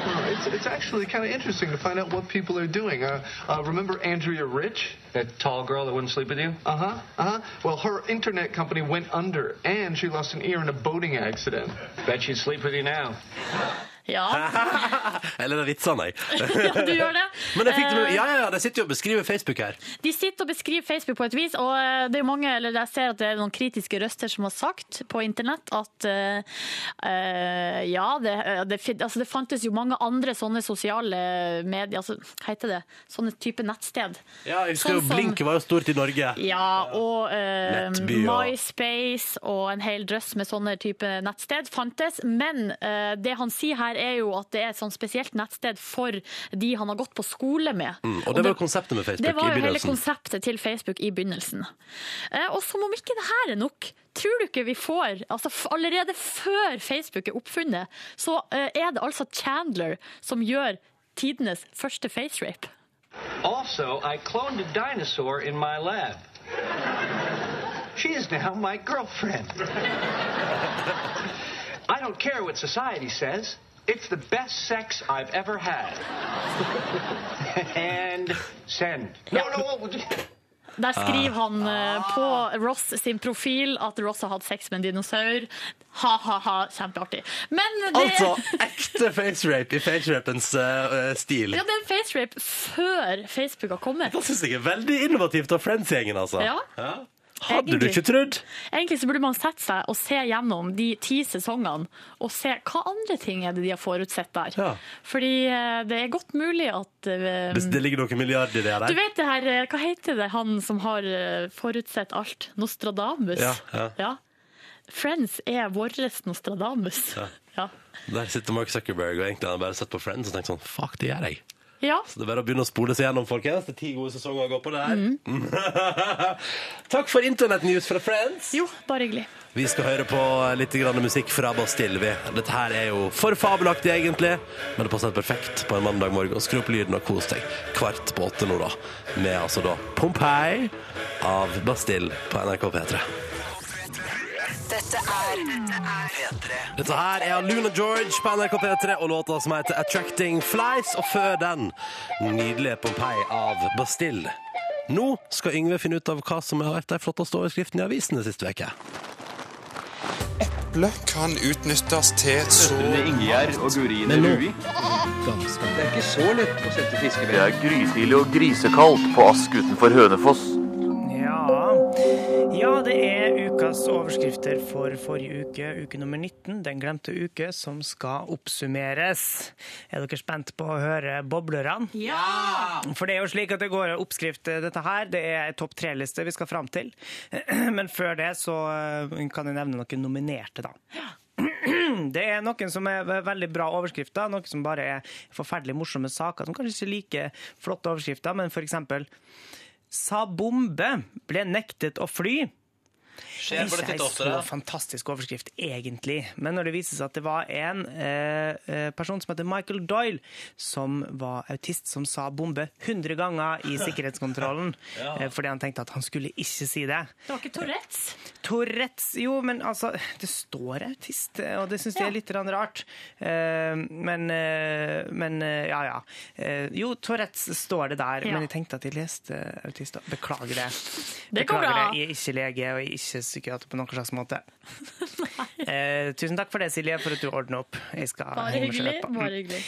Uh, it's, it's actually kind of interesting to find out what people are doing. Uh, uh, remember Andrea Rich? That tall girl that wouldn't sleep with you? Uh huh. Uh huh. Well, her internet company went under, and she lost an ear in a boating accident. Bet she'd sleep with you now. [LAUGHS] Ja, [LAUGHS] Eller det er vitsene, jeg. [LAUGHS] ja du gjør det. [LAUGHS] Men jeg fikk det med, Eh, ja, ja, ja, de sitter jo og beskriver Facebook her. De sitter og beskriver Facebook på et vis, og eh, det er jo mange, eller jeg ser at det er noen kritiske røster som har sagt på internett at eh, eh, ja, det, eh, det, fin- altså det fantes jo mange andre sånne sosiale medier, altså, hva heter det, sånne type nettsted. Ja, jeg husker Sånn jo som- Blink var jo stort i Norge. Ja, og eh, Nettby og- MySpace og en hel drøss med sånne type nettsted fantes. Men eh, det han sier her er jo at det er et sånn spesielt nettsted for de han har gått på skole med. Mm, og det var jo konseptet med Facebook i begynnelsen? Det var jo hele konseptet til Facebook i begynnelsen. Eh, og som om ikke det her er nok, tror du ikke vi får altså Allerede før Facebook er oppfunnet, så eh, er det altså Chandler som gjør tidenes første facerape. Also, I cloned a dinosaur in my lab. She is now my girlfriend. I don't care what society says. It's the best sex I've ever had. [LAUGHS] and send. No, no. Der skriver Ah. han eh, på Ross sin profil at Ross har hatt sex med en dinosaur. Ha-ha-ha, kjempeartig. Men det, Altså ekte facerape i facerapens uh, stil. ja, det er en facerape før Facebook har kommet. Det syns jeg er veldig innovativt av Friends-gjengen, altså. Ja. Hadde du ikke trodd? Egentlig så burde man sette seg og se gjennom de ti sesongene og se hva andre ting er det de har forutsett der. Ja. Fordi eh, det er godt mulig at um, det, det ligger noen milliarder i det der. Du vet det her, eh, hva heter det, han som har forutsett alt? Nostradamus. Ja, ja. Friends er vår Nostradamus. Ja. Der sitter Mark Zuckerberg og egentlig han bare sett på Friends og tenkt sånn Fuck, det gjør jeg. Ja. Så det er bare å begynne å spole seg gjennom, folkens. Det er ti gode sesonger å gå på det her. Mhm. [LAUGHS] Takk for internettnews fra Friends. Jo, bare hyggelig. Vi skal høre på litt grann musikk fra Bastille. vi. Dette her er jo for fabelaktig, egentlig, men det passer perfekt på en mandag morgen. Skru opp lyden og kos deg. Kvart på åtte nå, da. Med altså da Pompeii av Bastille på NRK P3. Dette er, Dette her er Luna George på NRK P3 og låta som heter Attracting Flies. Og før den, nydelige Pompeii av Bastille. Nå skal Yngve finne ut av hva som har vært de flotteste overskriftene i avisene siste uke. eple kan utnyttes til så Ingjerd og Gurine Rui. Det er ikke så lett å sette Det er grytidlig og grisekaldt på Ask utenfor Hønefoss. Ja. Ja, det er ukas overskrifter for forrige uke, uke nummer 19, den glemte uke, som skal oppsummeres. Er dere spent på å høre boblerne? Ja! For det er jo slik at det går en oppskrift, eh, dette her. Det er en topp tre-liste vi skal fram til. [CLEARS THROAT] Men før det så eh, kan jeg nevne noen nominerte, da. [CLEARS THROAT] Det er noen som er veldig bra overskrifter, noen som bare er forferdelig morsomme saker, som kanskje ikke er like flotte overskrifter, men for eksempel Sa bombe ble nektet å fly. Skjer Ikke ei så fantastisk overskrift, egentlig. Men når det viser seg at det var en eh, eh, person som heter Michael Doyle, som var autist, som sa bombe 100 ganger i [LAUGHS] sikkerhetskontrollen ja. fordi han tenkte at han skulle ikke si det. Det var ikke Tourettes. Tourettes Jo, men altså Det står autist, og det syns jeg er litt rart. Eh, men eh, Men eh, ja, ja. Eh, jo, Tourettes står det der, Ja. men jeg tenkte at jeg leste autist. Beklager det. Det går Beklager det. Jeg er ikke lege, og jeg er ikke psykiater på noen slags måte. [LAUGHS] eh, tusen takk for det, Silje, for at du ordner opp. Jeg skal Bare hyggelig. Bare hyggelig.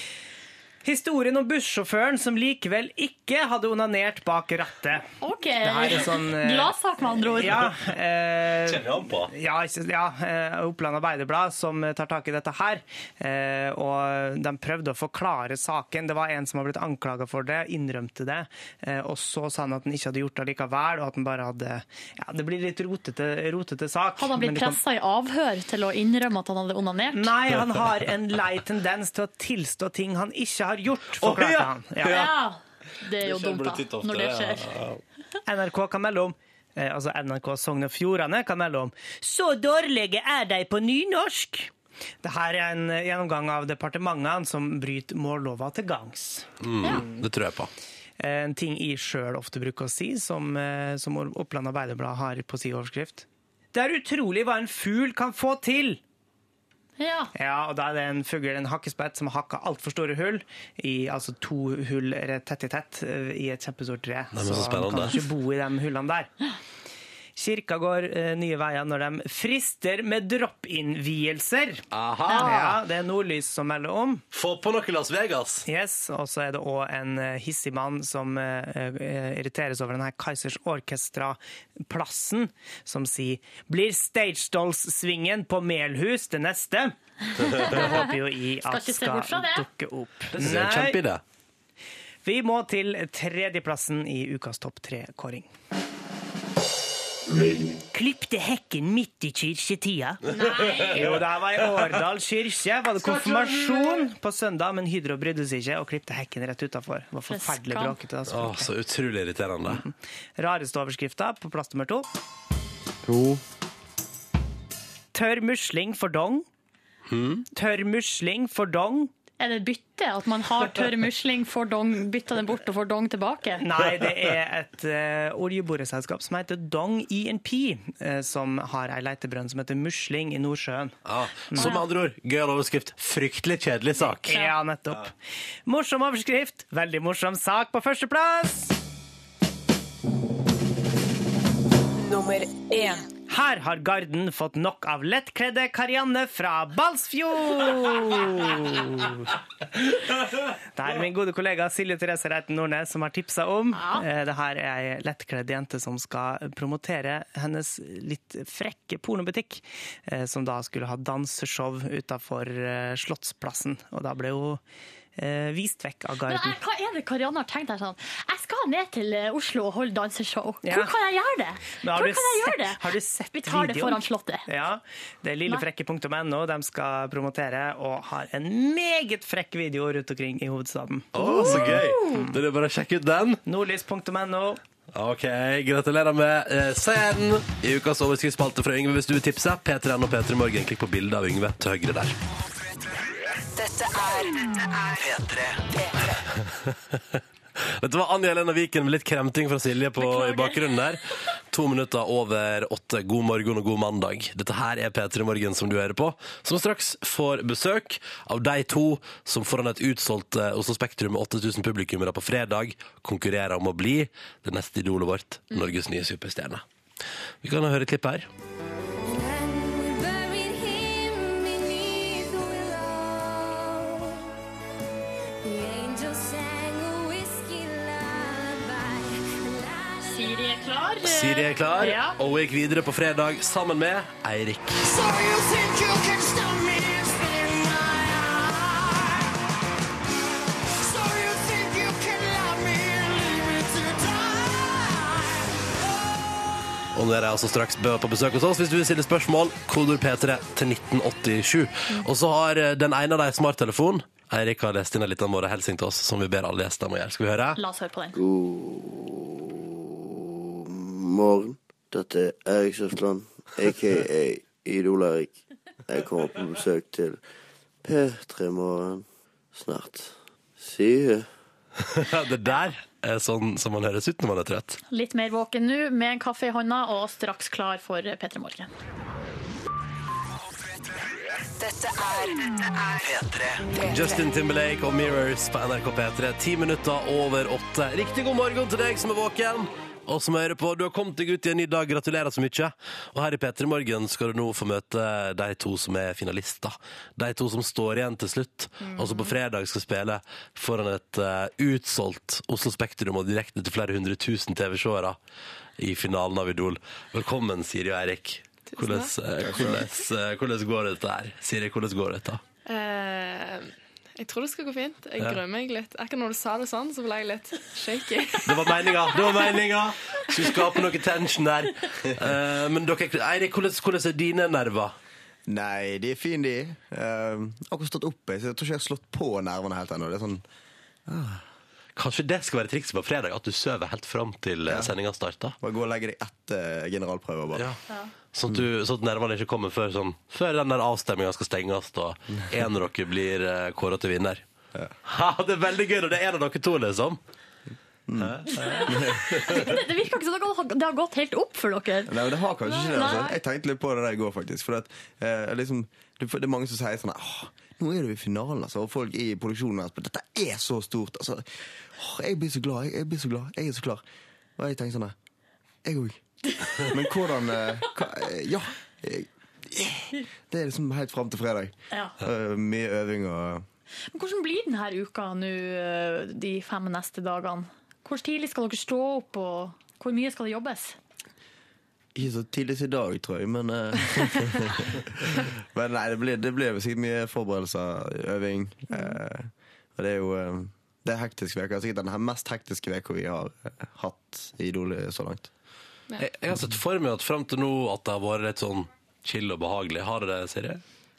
Historien om bussjåføren som likevel ikke hadde onanert bak rattet. OK. Sånn eh, Gladsak, med andre ord. Ja, eh, Kjenner han på? ja, ja eh, Oppland Arbeiderblad som tar tak i dette her. Eh, og de prøvde å forklare saken. Det var en som har blitt anklaga for det, innrømte det. Eh, og så sa han at han ikke hadde gjort det likevel, og at han bare hadde Ja, det blir litt rotete, rotete sak. Hadde han blitt pressa i avhør til å innrømme at han hadde onanert? Nei, han har en lei tendens til å tilstå ting han ikke har gjort, forklarte ja. han. Ja. Ja. Det er jo dumt, da, ofte, når det ja. skjer. NRK kan melde om eh, altså NRK Sogn og Fjordane kan melde om Så dårlige er de på nynorsk! Dette er en eh, gjennomgang av departementene som bryter mållova til gangs. Det tror jeg på. En ting jeg sjøl ofte bruker å si, som, eh, som Oppland Arbeiderblad har på sin overskrift. Det er utrolig hva en fugl kan få til! Ja. Ja, og da er det en fugl, en hakkespett, som har hakka altfor store hull, i, altså to hull rett tett i tett, eh, i et kjempestort tre. Nei, så så han kan ikke bo i de hullene der. [GASPS] Kirka går eh, nye veier når de frister med drop-in-vielser. Aha! Ja, det er Nordlys som melder om. Få på noe Las Vegas. Yes, Og så er det òg en eh, hissig mann som eh, eh, irriteres over denne Kaizers Orkestra-plassen, som sier 'Blir Stagedolls-svingen på Melhus det neste?' [LAUGHS] Det håper jo jeg Skal at ikke se skal det. dukke opp. Det synes jeg er kjempeidé. Vi må til tredjeplassen i ukas topp tre-kåring. Klipte hekken midt i kirketida. [LAUGHS] Jo, det var i Årdal kirke. Var det konfirmasjon på søndag, men Hydro brydde seg ikke og klipte hekken rett utafor. Det var forferdelig bråkete. Altså. Å, så utrolig irriterende. Rareste overskrifta på plass nummer to. Tørr musling for dong. Tørr musling for dong. Er det et bytte? At man har tørr musling, får dong, bytter den bort og får dong tilbake? Nei, det er et uh, oljeboreselskap som heter Dong ENP, uh, som har ei leitebrønn som heter Musling i Nordsjøen. Ah, som med andre ord, gøyal overskrift. Fryktelig kjedelig sak. Ja, nettopp. Morsom overskrift, veldig morsom sak på førsteplass. Nummer én. Her har Garden fått nok av lettkledde Karianne fra Balsfjord! Det er min gode kollega Silje Therese Reiten Nordnes som har tipsa om. Eh, Det her er ei lettkledd jente som skal promotere hennes litt frekke pornobutikk, eh, som da skulle ha danseshow utafor Slottsplassen. Og da ble hun eh, vist vekk av Men Garden. jeg, hva er det Karianne har tenkt her sånn? Jeg skal ned til eh, Oslo og holde danseshow. Hvor Ja. kan jeg gjøre det? Har Hvor du kan jeg gjøre sett- det? har du sett Vi tar det videoen? foran Slottet. Ja, det er lillefrekke.no de skal promotere, og har en meget frekk video rundt omkring i hovedstaden. Å, så gøy! Det er bare å sjekke ut den. Nordlys.no. Ok, Gratulerer med eh, seieren i ukas overskriftsspalte fra Yngve. Hvis du vil tipse, P3N og P3 Morgen. Klikk på bildet av Yngve til høyre der. Dette er P3. Dette [LAUGHS] var Anja Helena Viken med litt kremting fra Silje på, i bakgrunnen der. To minutter over åtte. God morgen og god mandag. Dette her er P3 Morgen som du hører på, som straks får besøk av de to som foran et utsolgt eh, Oslo Spektrum med 8000 publikummere på fredag konkurrerer om å bli det neste idolet vårt, Norges nye superstjerne. Vi kan høre et klipp her. Siri er klar, Ja. og hun gikk videre på fredag sammen med Eirik. Og nå er de altså straks på besøk hos oss hvis du vil stille spørsmål. Kodord P3 til 1987. Og så har eh, den ene av deg smarttelefon. Eirik har lest inn en liten morgenhilsen til oss, som vi ber alle gjester om å gjøre. Skal vi høre? La oss høre på den. God morgen. Dette er Erik Søfteland, aka Idol-Erik. Jeg kommer på besøk til P3 Morgen snart. See you. [LAUGHS] det der er sånn som man høres ut når man er trøtt. Litt mer våken nå, med en kaffe i hånda og straks klar for P3 Morgen. Dette er P3. Justin Timberlake og Mirrors på NRK P3. Ti minutter over åtte. Riktig god morgen til deg som er våken. Og som hører på, Du har kommet deg ut i en ny dag. Gratulerer så mye. Og her i P3 Morgen skal du nå få møte de to som er finalister. De to som står igjen til slutt, og som på fredag skal spille foran et uh, utsolgt Oslo Spektrum og direkte til flere hundre tusen TV-seere i finalen av Idol. Velkommen, Siri og Eirik. Hvordan, eh, hvordan, eh, hvordan går dette her? Siri, hvordan går dette? Eh, jeg tror det skal gå fint. Jeg Ja. gruer meg litt. Akkurat når du sa det sånn, så ble jeg litt shaky. Det var meninga! Det var meninga! Skulle skape noe tension der. Uh, men dere, Eirik, hvordan, hvordan er dine nerver? Nei, de er fine, de. Uh, akkurat stått oppe, så jeg tror ikke jeg har slått på nervene helt ennå. Det er sånn Kanskje det skal være trikset på fredag? At du sover helt fram til ja. sendinga starter? Bare gå og legge deg etter generalprøver, bare. Sånn at, du, sånn at nervene ikke kommer før, sånn, før den der avstemminga skal stenges, og en av dere blir uh, kåra til vinner. Ha, det er veldig gøy når det er en av dere to, liksom. [LAUGHS] Det, det virker ikke som det det har gått helt opp for dere. Nei, men det har kanskje ikke det. Altså. Jeg tenkte litt på det der i går, faktisk. For at, eh, liksom, det, det er mange som sier sånn nå er du i finalen, altså. Og folk i produksjonen altså, Dette er så stort. Altså. Åh, jeg blir så glad. Jeg, jeg blir så glad. Jeg er så klar. Og jeg tenker sånn Jeg òg. [LAUGHS] Men hvordan eh, hva, eh, Ja. Det er liksom helt fram til fredag. Ja. Eh, mye øving og Men hvordan blir denne uka nå, eh, de fem neste dagene? Hvor tidlig skal dere stå opp, og hvor mye skal det jobbes? Ikke så tidlig i dag, tror jeg, men eh, [LAUGHS] Men nei, det blir, det blir sikkert mye forberedelser, øving. eh, og det er jo eh, Det er hektisk uke. Sikkert den her mest hektiske uka vi har eh, hatt i Idol så langt. Jeg, jeg har sett for meg at fram til nå at det har vært litt sånn chill og behagelig. Har det det, Siri?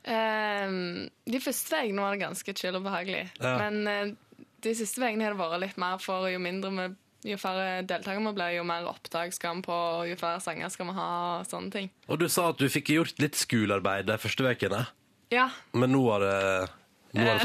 Um, de første veiene var det ganske chill og behagelig. Ja. Men uh, de siste veiene har det vært litt mer for jo mindre vi jo færre deltakere vi blir, jo mer opptak skal vi på, jo færre sanger skal vi ha, og sånne ting. Og du sa at du fikk gjort litt skolearbeid de første ukene, Ja. men nå har det nå har.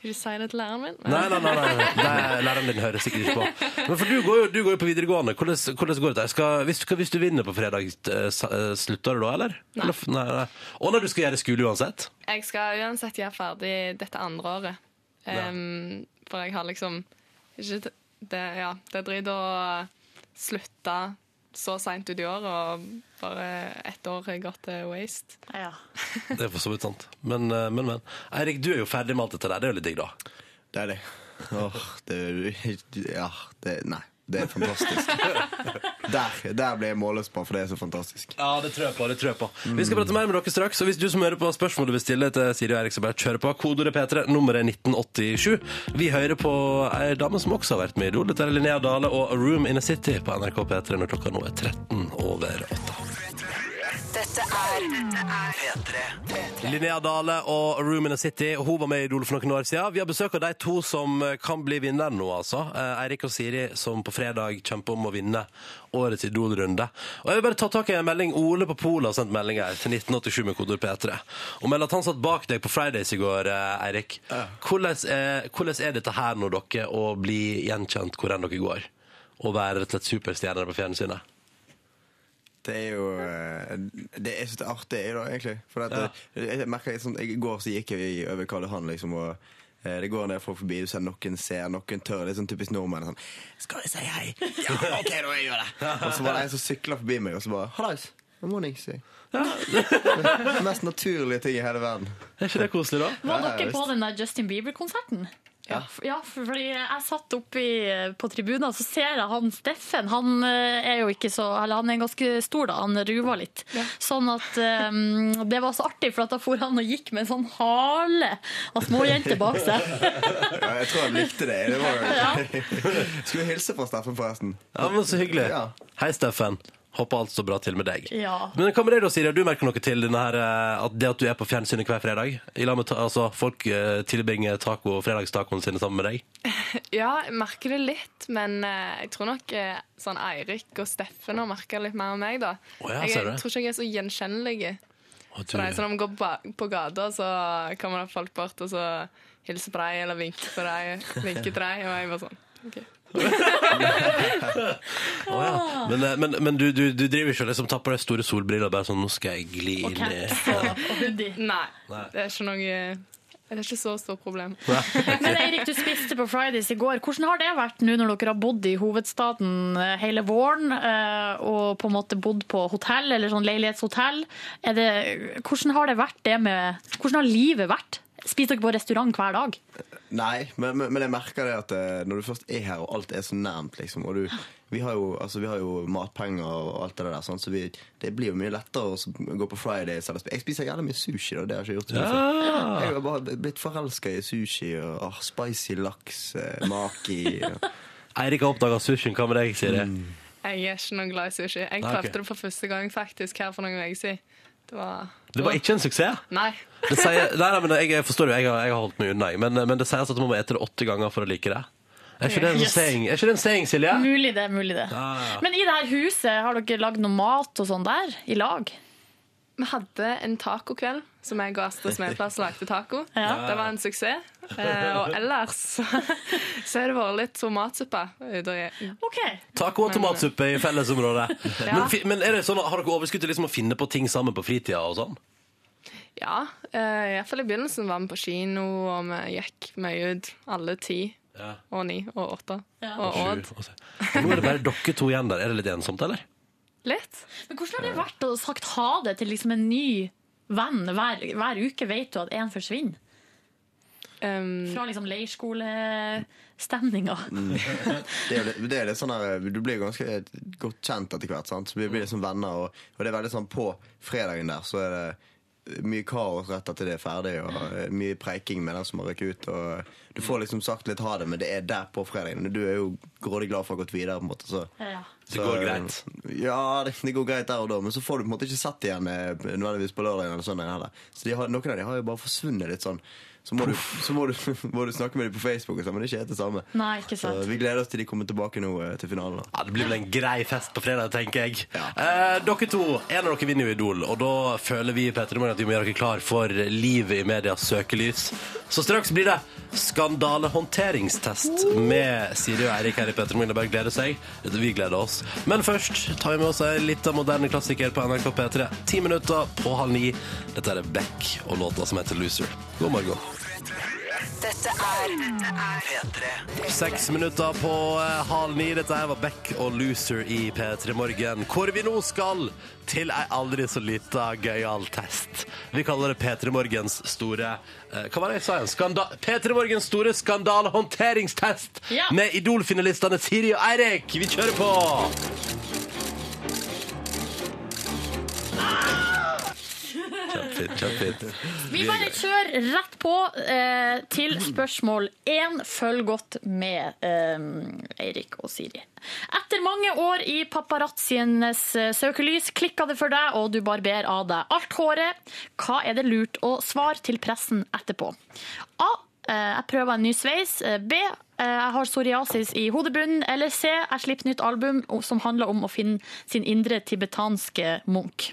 Ikke [LAUGHS] si det til læreren min. Nei, Nei, nei, nei, nei. Læreren din hører sikkert ikke på. Men for du går jo, du går jo på videregående. Hvordan, hvordan går det? Skal, hvis, hvis du vinner på fredag, eh, eh, slutter du da, eller? Nei. eller? nei, nei. Og når du skal gjøre skole uansett? Jeg skal uansett gjøre ferdig dette andre året. Um, For jeg har liksom ikke det, ja, det er drit å slutte så seint ut i år, og bare ett år gått til waste. [LAUGHS] Det er for så vidt sant. Men, eh, men, men. Eirik, du er jo ferdig med alt dette der. Det er jo litt digg, da. Det er det. Åh, det Ja, det Nei. Det er fantastisk. [LAUGHS] Der, der ble jeg målløs på, for det er så fantastisk. Ja, det tror jeg på. det tror jeg på. Vi skal prate mer med dere straks. Og hvis du som hører på spørsmål du vil stille til Siri og Erik, så bare kjør på. Kodeordet P3, nummeret 1987. Vi hører på ei dame som også har vært med i Idol. Dette er Linnea Dale og A Room in a City på NRK P3 når klokka nå er 13 over 8. Dette Dette er P3. Linnea Dale og Room in a City. Hun var med i Idol for noen år siden. Vi har besøk av de to som kan bli vinnere nå, altså. Eh, Eirik og Siri, som på fredag kjemper om å vinne årets Idol-runde. Og jeg vil bare ta tak i en melding. Ole på Polet har sendt melding her til 1987 med kodord P3. Og melder at han satt bak deg på Fridays i går, eh, Eirik. Hvordan, er- hvordan er dette her når dere å bli gjenkjent hvor enn dere går? Og være rett og slett superstjerner på fjernsynet? Det er jo eh, Det er så det er artig, da, egentlig. For at, Ja. eh, jeg merker sånn, I går så gikk jeg over Karl Johan, liksom, og eh, det går en del folk forbi, du ser noen ser, noen tør. Det er sånn typisk nordmenn. Sånn 'Skal jeg si hei?' [LAUGHS] 'Ja, OK, da, jeg gjør det.' Og så var det en som sykla forbi meg, og så bare 'Hallais, morning', sier jeg. Det [LAUGHS] mest naturlige ting i hele verden. Er ikke det koselig, da? Var Ja, ja, dere på den der Justin Bieber-konserten? Ja. ja, fordi jeg satt oppe på tribunen, så ser jeg han Steffen. Han eh, er jo ikke så Eller han er ganske stor, da. Han ruva litt. Sånn at um, Det var så artig, for at da for han og gikk med en sånn hale av småjenter bak seg. Ja, jeg tror han likte det. det var... [LAUGHS] Skulle hilse fra Steffen, forresten. Ja, men Så hyggelig. Ja. Hei, Steffen. Håper alt står bra til med deg. Ja. Men hva med deg da, Siri? Du merker noe til denne her, eh, at det at du er på fjernsynet hver fredag? I med ta altså, Folk eh, tilbringer taco, fredagstacoen sine sammen med deg? [LAUGHS] Ja, jeg merker det litt, men eh, jeg tror nok sånn Eirik og Steffen har merka litt mer enn meg, da. Oh, ja, jeg, ser du? tror ikke jeg er så gjenkjennelig. Oh, du- Så Når vi går på, på gata, så kommer det folk bort og så hilser på deg eller vinker på deg, vinker til deg, og jeg bare sånn OK. Å, ja. Men, eh, men, men du, du, du driver ikke og liksom tar på deg store solbriller og bare sånn Nå skal jeg gli [LAUGHS] inn i. Nei, det er ikke noe Det er ikke så stort problem. Men Eirik, du spiste på Fridays i går. Hvordan har det vært nå når dere har bodd i hovedstaden eh, hele våren, eh, og på en måte bodd på hotell, eller sånn leilighetshotell? Er det, hvordan har det vært det med Hvordan har livet vært? Spiser dere på restaurant hver dag? Nei, men, men, men jeg merker det at eh, når du først er her, og alt er så nærmt, liksom og du, vi, har jo, altså, vi har jo matpenger og alt det der, sånn, så vi, det blir jo mye lettere å gå på Fridays. Eller, jeg spiser jævlig mye sushi, da. Det har jeg ikke gjort så mye. Jeg har bare blitt forelska i sushi og oh, spicy laks, eh, maki og, [LAUGHS] Eirik har oppdaga sushien. Hva med deg, Siri? Jeg er ikke noe glad i sushi. Jeg prøvde okay. det for første gang faktisk her for noen uker siden. Det var Det var ikke en suksess? Nei. Det sier, nei, nei, men jeg, forstår jo, jeg har, jeg har holdt meg unna, men, men det sies at du må ete det åtte ganger for å like det. Er ikke det en Yes. saying, er ikke det en saying Silje? Mulig det, mulig det. Ja, ja. Men i det her huset, har dere lagd noe mat og sånn der? I lag? Vi hadde en tacokveld som jeg og Astrid Smedplass lagde taco. [LAUGHS] Ja. Det var en suksess. Eh, og ellers [LAUGHS] så har det vært litt tomatsuppe. Okay. OK. Taco og tomatsuppe i fellesområdet. [LAUGHS] Ja. Men, men er det sånn, har dere overskudd til liksom å finne på ting sammen på fritida og sånn? Ja, eh, iallfall i begynnelsen var vi på kino, og vi gikk mye ut. Alle ti Ja. og ni og åtte. Ja. Og Odd. og. Og nå er det bare dere to igjen der. Er det litt ensomt, eller? Litt. Men hvordan har det vært å sagt ha det til liksom en ny venn hver, hver uke? Vet du at én forsvinner? Um, Fra liksom leirskolestemninga. [LAUGHS] det, er jo litt- det er litt sånn der, Du blir ganske godt kjent etter hvert. Sant? Så vi blir liksom venner. Og, og det er veldig sånn på fredagen der så er det mye kaos rett etter det er ferdig, og mye preiking med den som har røket ut. Og du får liksom sagt litt ha det, men det er der på fredagen. Du er jo grådig glad for å ha gått videre. på en måte så, Ja. Det går greit. Ja, det, det går greit der og da, men så får du på en måte ikke sett igjen nødvendigvis på lørdagen eller søndagen. Så de har, noen av dem har jo bare forsvunnet litt sånn. Så må, du, så må, du, [LAUGHS] må du snakke med dem på Facebook, og sånn, men det er ikke helt det samme. Nei, ikke Så vi gleder oss til de kommer tilbake nå eh, til finalen. Ja, Det blir vel en grei fest på fredag, tenker jeg. Eh, dere to, en av dere vinner jo Idol, og da føler vi Petter, at vi må gjøre dere klar for livet i medias søkelys. Så straks blir det skandalehåndteringstest med Siri og Eirik her i Petter Morgen. Bare gleder seg. Vi gleder oss. Men først tar vi med oss en liten moderne klassiker på NRK P3. Ti minutter på halv ni. Dette er Beck og låta som heter Loser. God morgen. Dette er P3. Seks minutter på eh, halv ni. Dette her var Beck og Loser i P3 Morgen. Hvor vi nå skal til ei aldri så lita gøyal test. Vi kaller det P3 Morgens store eh, Hva var det jeg sa igjen? P3 Morgens store skandalehåndteringstest Ja. med Idol-finalistene Siri og Eirik. Vi kjører på! Kjempefint. kjempefint. Vi bare kjører rett på eh, til spørsmål én. Følg godt med, eh, Eirik og Siri. Etter mange år i paparazzienes eh, søkelys klikka det for deg, og du barberer av deg alt håret. Hva er det lurt å svare til pressen etterpå? A. Eh, jeg prøver en ny sveis. Eh, B. Jeg har psoriasis i hodebunnen. Eller C. Jeg slipper nytt album som handler om å finne sin indre tibetanske munk.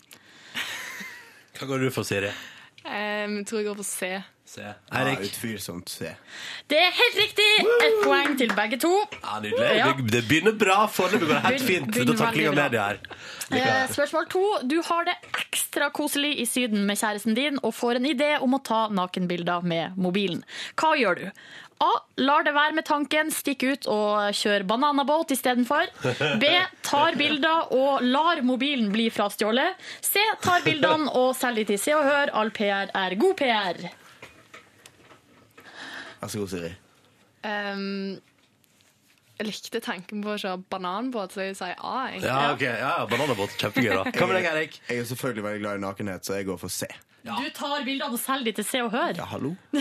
Hva går du for, Siri? Jeg tror jeg går for C. C. Eirik? Ja, utvilsomt C. Det er helt riktig! Ett poeng til begge to. Ja, Nydelig. Ja. Det- begynner bra. Foreløpig går det helt fint. begynner Da takler jeg veldig bra. media her. Eh, spørsmål to. Du har det ekstra koselig i Syden med kjæresten din og får en idé om å ta nakenbilder med mobilen. Hva gjør du? A. Lar det være med tanken, stikk ut og kjør bananabåt istedenfor. B. Tar bilder og lar mobilen bli frastjålet. C. Tar bildene og selger de til Se og Hør. All PR er god PR. Vær så god, Siri. Um, jeg likte tanken på å kjøre bananbåt, så jeg sier A. egentlig. Ja, ok. Ja, bananbåt. Kjempegøy, da. Hva med deg, Erik? Jeg er selvfølgelig veldig glad i nakenhet, så jeg går for C. Du tar bildene og selger de til Se og Hør. Ja, hallo? [LAUGHS]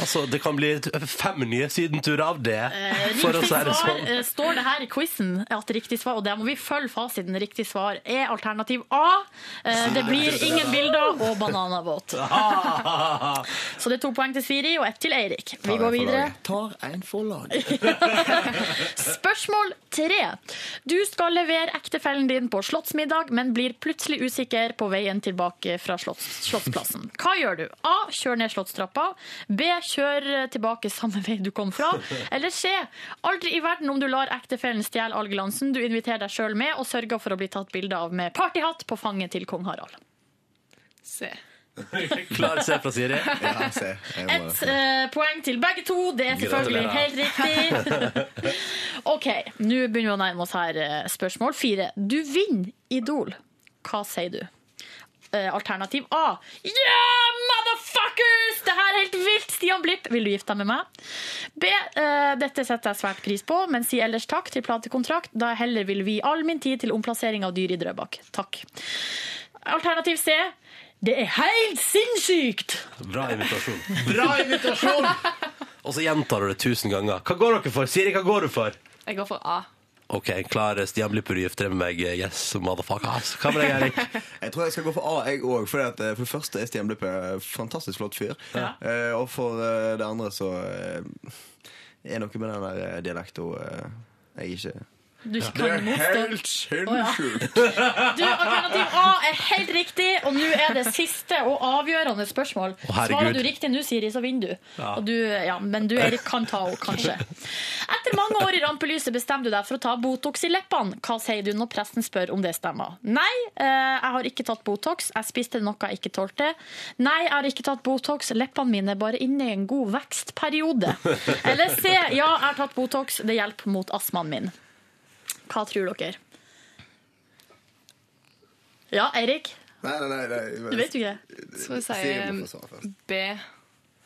Altså, Det kan bli fem nye sydenturer av det. Eh, For å si det sånn. eh, står det her i quizen at riktig svar, og der må vi følge fasiten. Riktig svar er alternativ A. Eh, Det blir ingen bilder og bananabåt. [LAUGHS] Så det er to poeng til Siri og ett til Eirik. Vi går videre. Tar en for. [LAUGHS] Spørsmål tre. Du skal levere ektefellen din på slottsmiddag, men blir plutselig usikker på veien tilbake fra slotts, Slottsplassen. Hva gjør du? A. Kjør ned Slottstrappa. B. Kjør tilbake samme vei du kom fra. Eller C. Aldri i verden om du lar ektefellen stjele all glansen du inviterer deg sjøl med, og sørger for å bli tatt bilde av med partyhatt på fanget til kong Harald. C. [LAUGHS] Klar C fra Siri? Ja, C. Jeg Et eh, poeng til begge to. Det er selvfølgelig Gratulerer. helt riktig. [LAUGHS] OK, nå begynner vi å nærme oss her. eh, Spørsmål fire. Du vinner Idol. Hva sier du? Eh, alternativ A. Yeah, motherfuckers! Det her er helt vilt! Stian Blipp, vil du gifte deg med meg? B. eh, dette setter jeg svært pris på, men si ellers takk til platekontrakt, da jeg heller vil vie all min tid til omplassering av dyr i Drøbak. Takk. Alternativ C. Det er helt sinnssykt! Bra invitasjon. Bra invitasjon! Og så gjentar du det tusen ganger. Hva går dere for? Siri, hva går du for? Jeg går for A. OK, klar. Stian gifter med meg. Yes, motherfuckers. Hva med deg, Erik? [LAUGHS] Jeg tror jeg skal gå for A, jeg òg. For, eh, for det første er Stian Blippe fantastisk flott fyr. Ja. Uh, og for eh, det andre så uh, er noe med den der dialekta eh, jeg ikke Du ikke Det er kan motstå. helt sinnssykt! Du, alternativ A er helt riktig, og nå er det siste og avgjørende spørsmål. Oh. Svarer du riktig nå, Siri, så vinner du. Ja. Og du ja, men du, Erik, kan ta henne, kanskje. Etter mange år i rampelyset bestemmer du deg for å ta Botox i leppene. Hva sier du når presten spør om det stemmer? Nei, eh, jeg har ikke tatt Botox. Jeg spiste noe jeg ikke tålte. Nei, jeg har ikke tatt Botox. Leppene mine er bare inne i en god vekstperiode. Eller C, ja, jeg har tatt Botox. Det hjelper mot astmaen min. Hva tror dere? Ja, Eirik? Nei, nei, nei, nei. Du vet jo ikke. Må få svare først. B.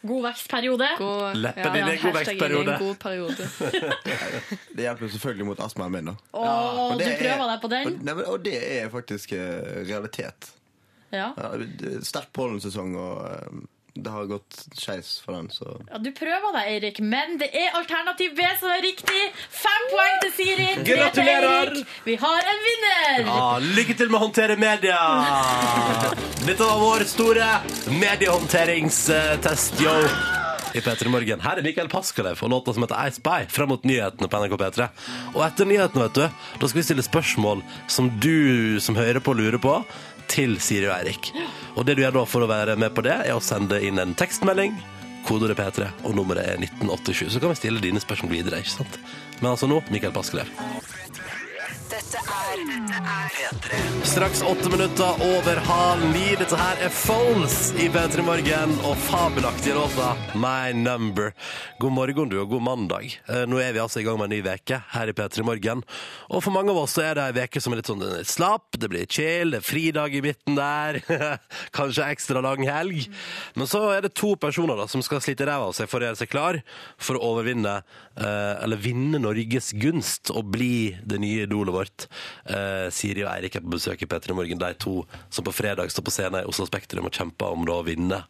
God vekstperiode. God, Leppen din er god vekstperiode. en god periode. [LAUGHS] Det hjelper selvfølgelig mot astmaen min. da Åh, Og du prøver er- deg på den? Og, nei, men, og det er faktisk eh, realitet. Ja. Ja, det er sterk pollensesong, og eh, det har gått skeis for den. Så ja. Du prøver deg, Eirik, men det er alternativ B som er riktig. Fem poeng til Siri. Gratulerer! Eirik. Vi har en vinner! Ja, lykke til med å håndtere media! Dette var vår store mediehåndteringstest, yo! I P3 Morgen. Her er Mikael Paskalev og låta som heter Ice By, frem mot nyhetene på NRK P3. Og etter nyhetene, vet du, da skal vi stille spørsmål som du som hører på, lurer på, til Siri og Eirik. Og det du gjør da for å være med på det, er å sende inn en tekstmelding. Kodeordet P3, og nummeret er 1987. Så kan vi stille dine spørsmål videre. ikke sant? Men altså nå, Mikael Paskelev. Dette er P3. Straks åtte minutter over halv ni. Dette her er Phones i P3 Morgen og fabelaktige låta My Number. God morgen, du, og god mandag. Eh, Nå er vi altså i gang med en ny veke her i P3 Morgen. Og for mange av oss er det ei veke som er litt sånn slapp, det blir chill, det er fridag i midten der. [LAUGHS] Kanskje ekstra lang helg. Men så er det to personer da som skal slite ræva av seg for å gjøre seg klar for å overvinne, eh, eller vinne Norges gunst og bli det nye idolet vårt. Eh, Siri og Eirik er på besøk i P3 Morgen, de to som på fredag står på scenen i Oslo Spektrum og kjemper om da å vinne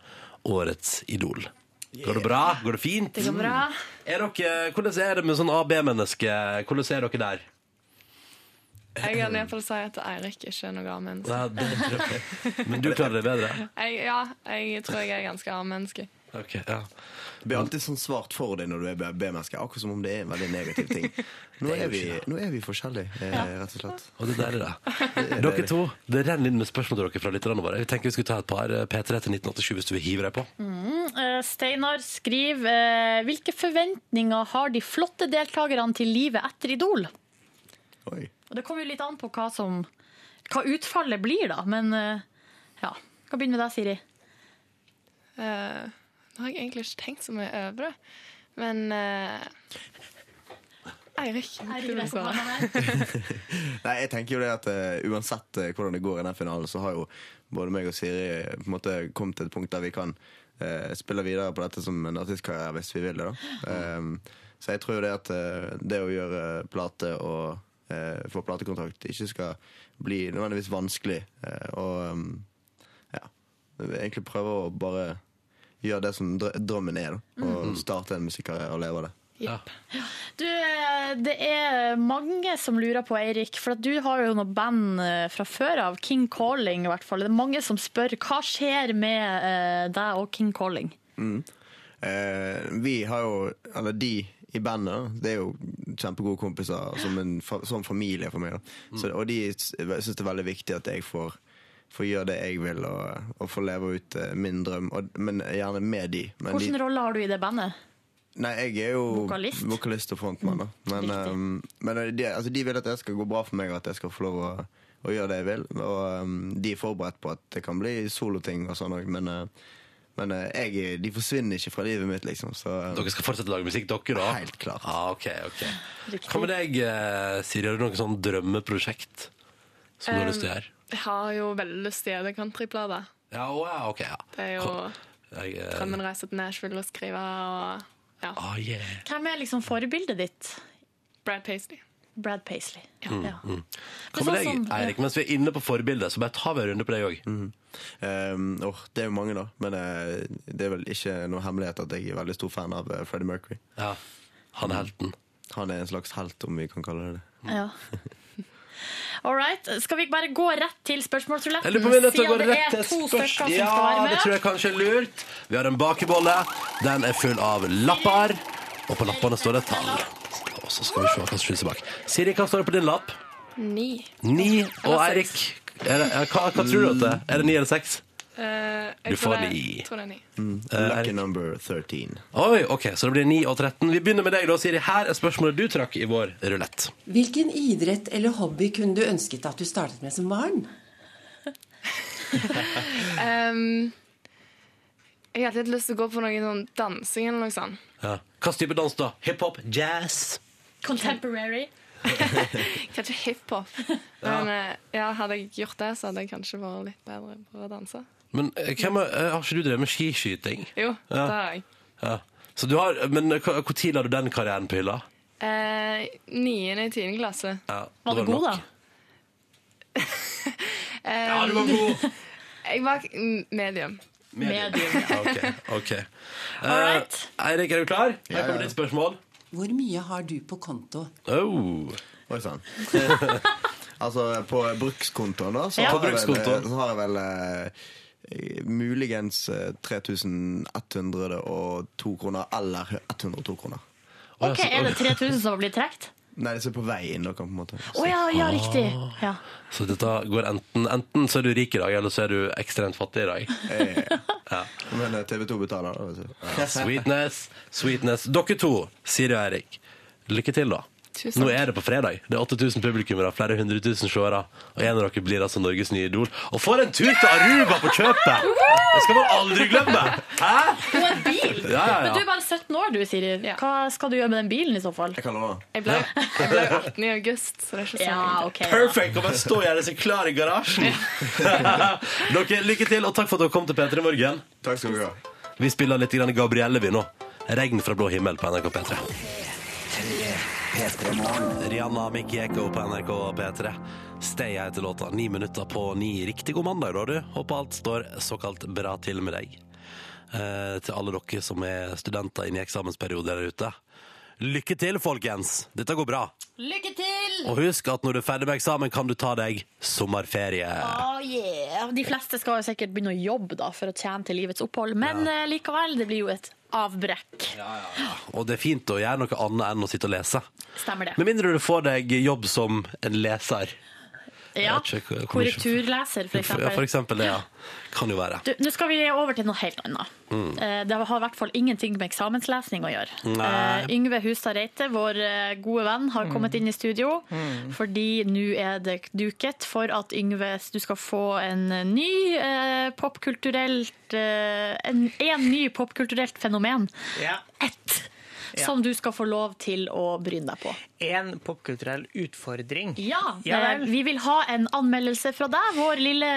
årets Idol. Går det bra? Går det fint? Det går bra. Er dere, hvordan er det med sånn AB-menneske? Hvordan er dere der? Jeg kan iallfall si at Eirik ikke er noe A-menneske. Men du klarer det bedre? Jeg, ja, jeg tror jeg er ganske A-menneske. Ok, ja. Det blir alltid sånn svart for deg når du er B-menneske, akkurat som om det er en veldig negativ ting. [LAUGHS] Nå er vi, nå er vi forskjellige, eh, rett og slett. Og det er det. [LAUGHS] det. Dere to, det renner inn med spørsmål til dere fra lytterne våre. Jeg tenker vi skulle ta et par eh, P3 til 1987 hvis du vil hive deg på. Mm, eh, Steinar skriver eh, Hvilke forventninger har de flotte deltakerne til livet etter Idol? Oi. Og Det kommer jo litt an på hva, som, hva utfallet blir, da. Men ja. Vi kan begynne med deg, Siri. Eh, nå har jeg egentlig ikke tenkt så mye over det, men uh, Eirik, du vil svare. [LAUGHS] Nei, jeg tenker jo det at uh, uansett uh, hvordan det går i den finalen, så har jo både meg og Siri på en måte kommet til et punkt der vi kan uh, spille videre på dette som en artistkarriere hvis vi vil det. da. Um, så jeg tror jo det at det å gjøre plate og få platekontrakt ikke skal bli nødvendigvis vanskelig. og um, ja, egentlig prøve å bare gjøre det som drømmen er. da. Og starte en musikkarriere og leve av det. Du, eh, det er mange som lurer på, Eirik, for at du har jo noe band eh, fra før av. King Calling, i hvert fall. Det er mange som spør hva skjer med eh, deg og King Calling. Mm. Eh, vi har jo, eller de i bandet, det er jo kjempegode kompiser som en som familie for meg. Så, og de syns det er veldig viktig at jeg får, får gjøre det jeg vil, og, og få leve ut eh, min drøm. Og, men gjerne med de. Men de rolle har du i det bandet? Nei, jeg er jo Vokalist? vokalist og frontmann. Da. Men, um, men de, altså, de vil at det skal gå bra for meg, og at jeg skal få lov å, å gjøre det jeg vil. Og um, de er forberedt på at det kan bli soloting og sånn òg, men, uh, men jeg, de forsvinner ikke fra livet mitt, liksom. Så, um, Dere skal fortsette å lage musikk, dere, da? Helt klart. Ah, ok, ok. Hva med deg, eh, Siri? Har du noe sånn drømmeprosjekt som du har lyst til å gjøre? Jeg har jo veldig lyst til å gjøre countryplate. Ja, ja, ok, ja. Det er jo Jeg, eh, drømmen reise til Nashville og skrive og ja. ah, yeah. Hvem er liksom forbildet ditt? Brad Paisley. Brad Paisley. Ja. Mm, ja. mm. Hva med deg, Erik Eirik? Mens vi er inne på forbildet, så bare tar vi en runde på deg òg. Mm. Um, åh, det er jo mange, da. Men uh, det er vel ikke noe hemmelighet at jeg er veldig stor fan av uh, Freddie Mercury. Ja, Han er helten. Han er en slags helt, om vi kan kalle det det. Ja. [LAUGHS] All right. Skal vi bare gå rett til spørsmålsruletten? Siden det er to stykker som spørsmål. skal Ja, det tror jeg kanskje er lurt. Vi har en bakebolle. Den er full av lapper. Og på lappene står det et tall. Og så skal vi se hva som skyldes bak. Siri, hva står det på din lapp? Ni. Ni. Og Eirik, hva, hva tror du at det er? Er det ni eller seks? Eh, jeg Du tror får det- Jeg tror det er ni. Eh, Lucky number 13. Oi, ok, så det blir 9 og 13. Vi begynner med deg da, Siri. Her er spørsmålet du trakk i vår rulett. Hvilken idrett eller hobby kunne du ønsket at du startet med som barn? [LAUGHS] um, jeg hadde litt lyst til å gå på noe sånn dansing eller noe sånt. Ja. Hva slags type dans da? Hiphop? Jazz? Contemporary. [LAUGHS] Kanskje hiphop. Men eh, ja, hadde jeg gjort det, så hadde jeg kanskje vært litt bedre på å danse. Men eh, hvem er, eh, har ikke du drevet med skiskyting? Jo, Ja. det har jeg. Ja. Så du har, men når tid la du den karrieren på hylla? Eh, Niende i tiende klasse. Ja, Var du god, da? [LAUGHS] ja, du var god. [LAUGHS] Jeg var mm, medium. Medium. [LAUGHS] Ok, ok. Eh, All right. Eirik, er du klar? Her kommer ja. ditt spørsmål. Hvor mye har du på konto? Oh. Oi sann. altså, på brukskontoen, da, så, Ja. har, På jeg vel, brukskontoen. så har jeg vel eh, muligens eh, 3102 kroner eller 102 kroner. Ok, Er det 3000 som har blitt trukket? Nei, det er på vei inn, da, på en måte. Å ja, ja, riktig. Ja. Så dette går enten, enten så er du rik i dag, eller så er du ekstremt fattig i dag. [LAUGHS] Ja. Men eh, TV 2 betaler. Sweetness, sweetness. Dere to, Siri og Eirik, lykke til, da. Tusen Nå er det på fredag. Det er 8000 publikummere, flere hundre tusen seere. Og en av dere blir altså Norges nye idol. Og får en tur til Aruba på kjøpet! Det skal man aldri glemme! Hæ? Og en bil! Ja, ja, Men du er bare 17 år, du, Siri. Hva skal du gjøre med den bilen i så fall? Jeg kan love. Jeg ble, [LAUGHS] jeg ble 18 i august, så det er ikke så Ja, okay, Perfect! Kan bare stå og gjøre seg klar i garasjen. [LAUGHS] dere, lykke til, og takk for at dere kom til P3 Morgen. Takk skal du ha. Vi spiller litt grann Gabrielle vi nå. Regn fra blå himmel på NRK P3. Rihanna Mikieko på NRK P3. Stay heter låta. Ni minutter på ni. Riktig god mandag, da, du. Håper alt står såkalt bra til med deg. Eh, til alle dere som er studenter inne i eksamensperioder der ute. Lykke til, folkens! Dette går bra. Lykke til! Og husk at når du er ferdig med eksamen, kan du ta deg sommerferie. Oh, yeah. De fleste skal jo sikkert begynne å jobbe da, for å tjene til livets opphold, men eh, likevel, det blir jo et avbrekk. Og det er fint å gjøre noe annet enn å sitte og lese. Stemmer det. Med mindre du får deg jobb som en leser. Ja, ikke Korrekturleser, for eksempel. Ja, for eksempel det, ja. Kan jo være. Du, Nå skal vi over til noe helt annet. Mm. Eh, Det har i hvert fall ingenting med eksamenslesning å gjøre. Nei. Eh, Yngve Hustad Reite, vår eh, gode venn, har Mm. kommet inn i studio. Mm. Fordi nå er det duket for at Yngve, du skal få en ny eh, popkulturelt eh, en, en ny popkulturelt fenomen. Ja. Ett! Ja. Som du skal få lov til å bryne deg på. En popkulturell utfordring. Ja, Ja vel. vi vil ha en anmeldelse fra deg, vår lille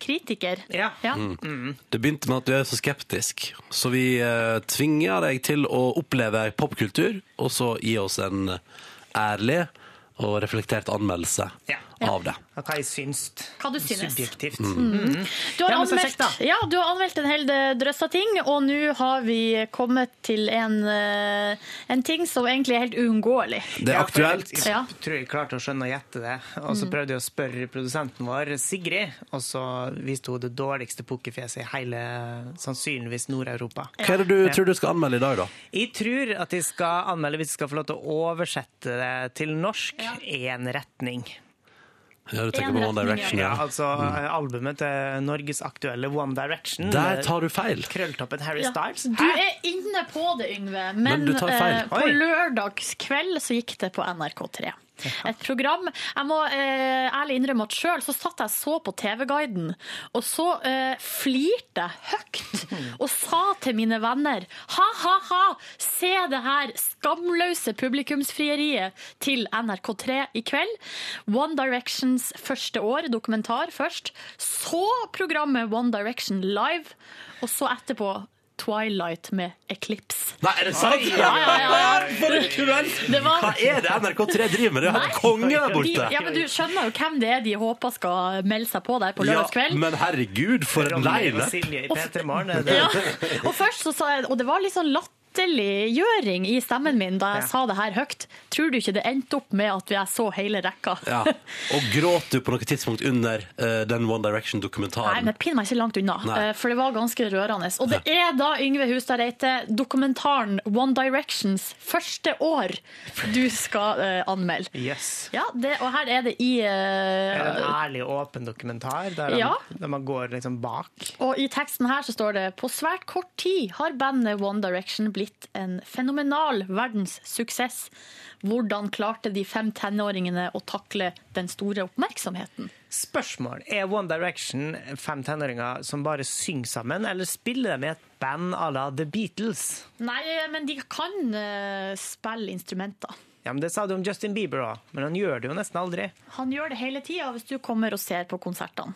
kritiker. Ja. Mm. Det begynte med at du er så skeptisk, så vi uh, tvinger deg til å oppleve popkultur, og så gi oss en ærlig og reflektert anmeldelse av det. Ja, hva jeg syns. Hva du synes. Subjektivt. Mm. Du har, Ja, anmeldt, ja, du har anmeldt en hel drøss av ting, og nå har vi kommet til en, eh, en ting som egentlig er helt uunngåelig. Ja, for Jeg, jeg tror jeg klarte å skjønne og gjette det. Og så Mm. prøvde jeg å spørre produsenten vår, Sigrid, og så viste hun det dårligste pokerfjeset i hele, sannsynligvis Nord-Europa. Hva er det du tror du skal anmelde i dag, da? Jeg tror at jeg skal anmelde, hvis jeg skal få lov til å oversette det til norsk, én retning. Ja, du tenker på One Direction, ja. ja. Altså albumet til Norges aktuelle One Direction. Der tar du feil. Krølltoppen Harry Ja, Styles. Du er inne på det, Yngve, men, Men du tar feil. eh, på lørdagskveld så gikk det på NRK3. Et program Jeg må eh, ærlig innrømme at sjøl så satt jeg så på TV-guiden, og så eh, flirte jeg høyt [LAUGHS] og sa til mine venner ha-ha-ha, se det her skamløse publikumsfrieriet til NRK3 i kveld. One Directions første år, dokumentar først. Så programmet One Direction live, og så etterpå Twilight med Eclipse. Nei, er det sant? Ja, ja, ja, ja. For en kveld! Var- Hva er det NRK3 driver med? Det er helt konge der borte. ja, men Du skjønner jo hvem det er de håper skal melde seg på der på Ja, lørdagskveld. men herregud, for en Ronny og line! Silje i P3 Morgen. det- Ja. Og først så sa jeg, og det var litt sånn latterliggjøring i stemmen min da jeg Ja. sa det her høyt. Tror du ikke det endte opp med at jeg så hele rekka? Ja. Og gråt du på noe tidspunkt under uh, den One Direction-dokumentaren? men pin meg ikke langt unna, Nei. eh, for det var ganske rørende. Og det er da Yngve Hustad Reite, dokumentaren One Directions første år du skal uh, anmelde. Yes. Ja, det, og her er det i Er det en ærlig åpen dokumentar der, Ja. man, der man går liksom bak? Og i teksten her så står det På svært kort tid har bandet One Direction blitt en fenomenal verdenssuksess. Hvordan klarte de fem tenåringene å takle den store oppmerksomheten? Spørsmål. Er One Direction fem tenåringer som bare synger sammen, eller spiller de i et band à la The Beatles? Nei, men de kan eh, spille instrumenter. Ja, men Det sa du om Justin Bieber òg, men han gjør det jo nesten aldri. Han gjør det hele tida hvis du kommer og ser på konsertene.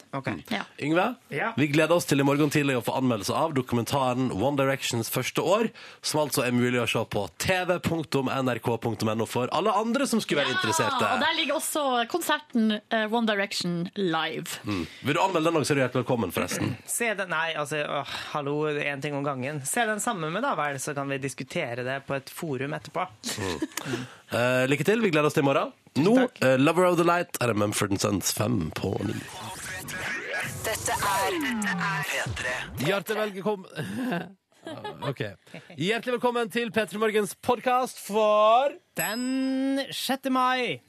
Ja. Yngve, Ja. vi gleder oss til i morgen tidlig å få anmeldelse av dokumentaren One Directions første år, som altså er mulig å se på tv.nrk.no for alle andre som skulle være og interesserte. der ligger også konserten eh, One Direction live. Mm. Vil du anmelde den òg, så er du hjertelig velkommen, forresten. [CLEARS THROAT] Se den, nei, altså, åh, hallo, én ting om gangen. Se den sammen med da vel, så kan vi diskutere det på et forum etterpå. [LAUGHS] Eh, lykke til, vi gleder oss til i morgen. Nå, eh, Lover of the Light er det Mumford Sons 5 på 9. Dette er P3. Hjertelig velkommen [LAUGHS] OK. Hjertelig velkommen til P3 Morgens podkast for Den 6. mai.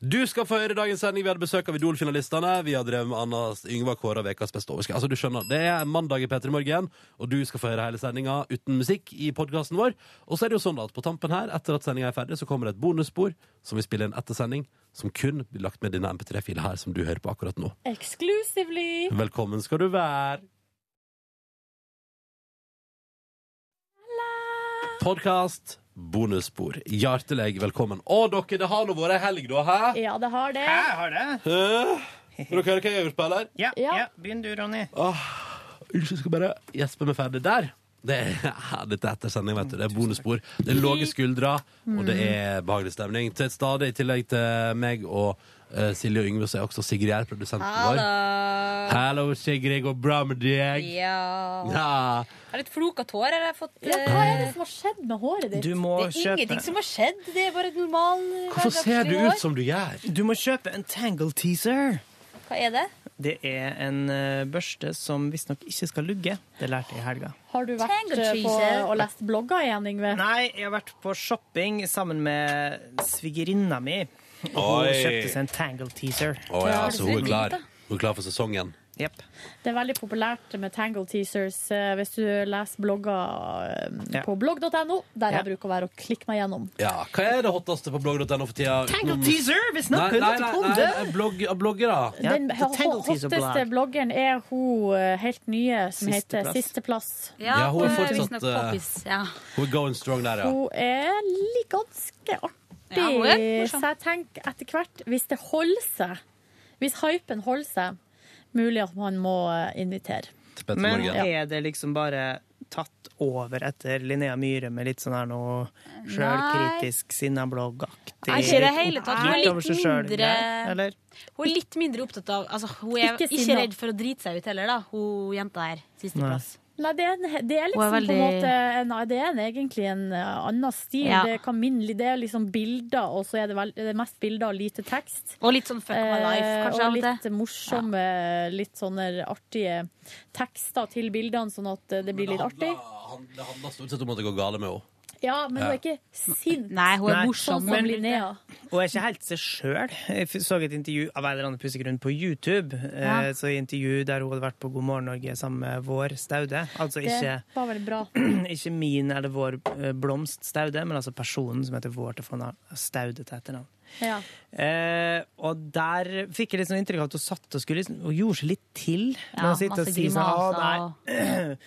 Du skal få høre dagens sending. Vi hadde besøk av Idol-finalistene. Vi har drevet med Anna Yngvar Kåra Ukas beste overskrift. Altså, du skjønner, Det er mandag i P3 Morgen, og du skal få høre hele sendinga uten musikk i podkasten vår. Og så er det jo sånn at på tampen her, etter at sendinga er ferdig, så kommer det et bonusspor som vi spiller inn etter sending, som kun blir lagt med denne MP3-fila her som du hører på akkurat nå. Exclusively. Velkommen skal du være. Podkast, bonusspor. Hjertelig velkommen. Å, dere, det har nå vært ei helg, da, hæ? Ja, det har det. Hæ, har det. Hæ? Vil dere høre hva jeg har gjort på, eller? Ja, ja. begynn du, Ronny. Åh, Unnskyld, jeg skal bare gjespe meg ferdig der. Det er, [LAUGHS] ja, dette er etter vet du. Det er bonusspor. Det er lave skuldre, og det er behagelig stemning. Til stadig, i tillegg til meg og eh, Silje og Yngve, så er også Sigrid her, produsenten vår. Hallo, Sigrid. Går bra med deg? Ja. Ja. Jeg har litt flokete hår. Har jeg fått, Ja, hva er det eh, som har skjedd med håret ditt? Du må det er kjøpe ingenting som har skjedd. Det er bare et normal Hvorfor ser du ut som du gjør? Du må kjøpe en Tangle Teaser. Hva er det? Det er en eh, børste som visstnok ikke skal lugge. Det lærte jeg i helga. Har du vært eh, på og lest blogger igjen, Yngve? Nei, jeg har vært på shopping sammen med svigerinna mi. Og hun kjøpte seg en Tangle Teaser. Oh, ja, så hun er klar. Hun er klar for sesongen. Yep. Det er veldig populært med tangle teasers eh, hvis du leser blogger eh, Ja. på blogg.no, der Ja. jeg bruker å være og klikke meg gjennom. Ja, Hva er det hotteste på blogg.no for tida? Tangle Noen- Teaser! Vi Nei, snakker nei, om nei, det! nei, nei blogg, bloggere. Ja, Den hotteste blog. bloggeren er hun eh, helt nye som heter Sisteplass. Ja, Ja, hun er fortsatt. Ja. Hun er going strong der, ja. Hun er ganske artig, Er morsom. så jeg tenker etter hvert, hvis det holder seg, hvis hypen holder seg, mulig at man må eh, invitere. Men er det liksom bare tatt over etter Linnea Myhre med litt sånn her noe sjølkritisk sinnablogg-aktig? Ikke i det hele tatt. Hun er Litt mindre Eller? Hun er litt mindre opptatt av altså, Hun er Ikke ikke, redd for å drite seg ut heller, da. Hun jenta her. Sisteplass. Nei, det er, en, det er liksom er veldig... på en måte Nei, Det er en, egentlig en eh, annen stil. Ja. Det, kan minne, litt- det er liksom bilder, og så er det, vel, det er mest bilder og lite tekst. Og litt sånn fuck my life, Eh, kanskje. og litt morsomme, litt sånne artige tekster til bildene, sånn at eh, det blir litt artig. Han- Det handler stort sett om at det går gale med henne. Ja, men hun er ikke sint. Nei, hun er Nei. morsom. Sånn som Linnea. Hun er ikke helt seg sjøl. Jeg så et intervju av en eller annen pussig grunn på YouTube. Ja. Eh, Så et intervju der hun hadde vært på God morgen Norge sammen med vår Staude. Altså ikke, Det var veldig bra. [CLEARS THROAT] ikke min eller vår eh, Blomst Staude, men altså personen som heter vår til fornavn. Staude til etternavn. Ja. Eh, og der fikk jeg litt sånn inntrykk av at hun satt og skulle liksom, Hun gjorde seg litt til. Ja, masse masse si sånn, [CLEARS THROAT]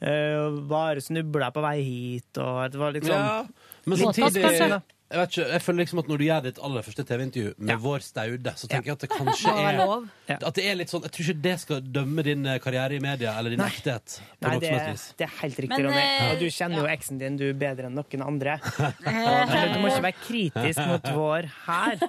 «Å, grimaser. nei, eh, Bare snubla på vei hit, og det var sånn Ja, men samtidig jeg, vet ikke, jeg føler liksom at når du gjør ditt aller første TV-intervju med vår Staude, så tenker jeg at det kanskje er. At det er litt sånn Jeg tror ikke det skal dømme din eh, karriere i media eller din Nei. ekthet. På Nei, det, det er helt riktig, Ronny. eh, Og du kjenner jo eksen din du bedre enn noen andre. [LAUGHS] Du må ikke være kritisk mot vår her.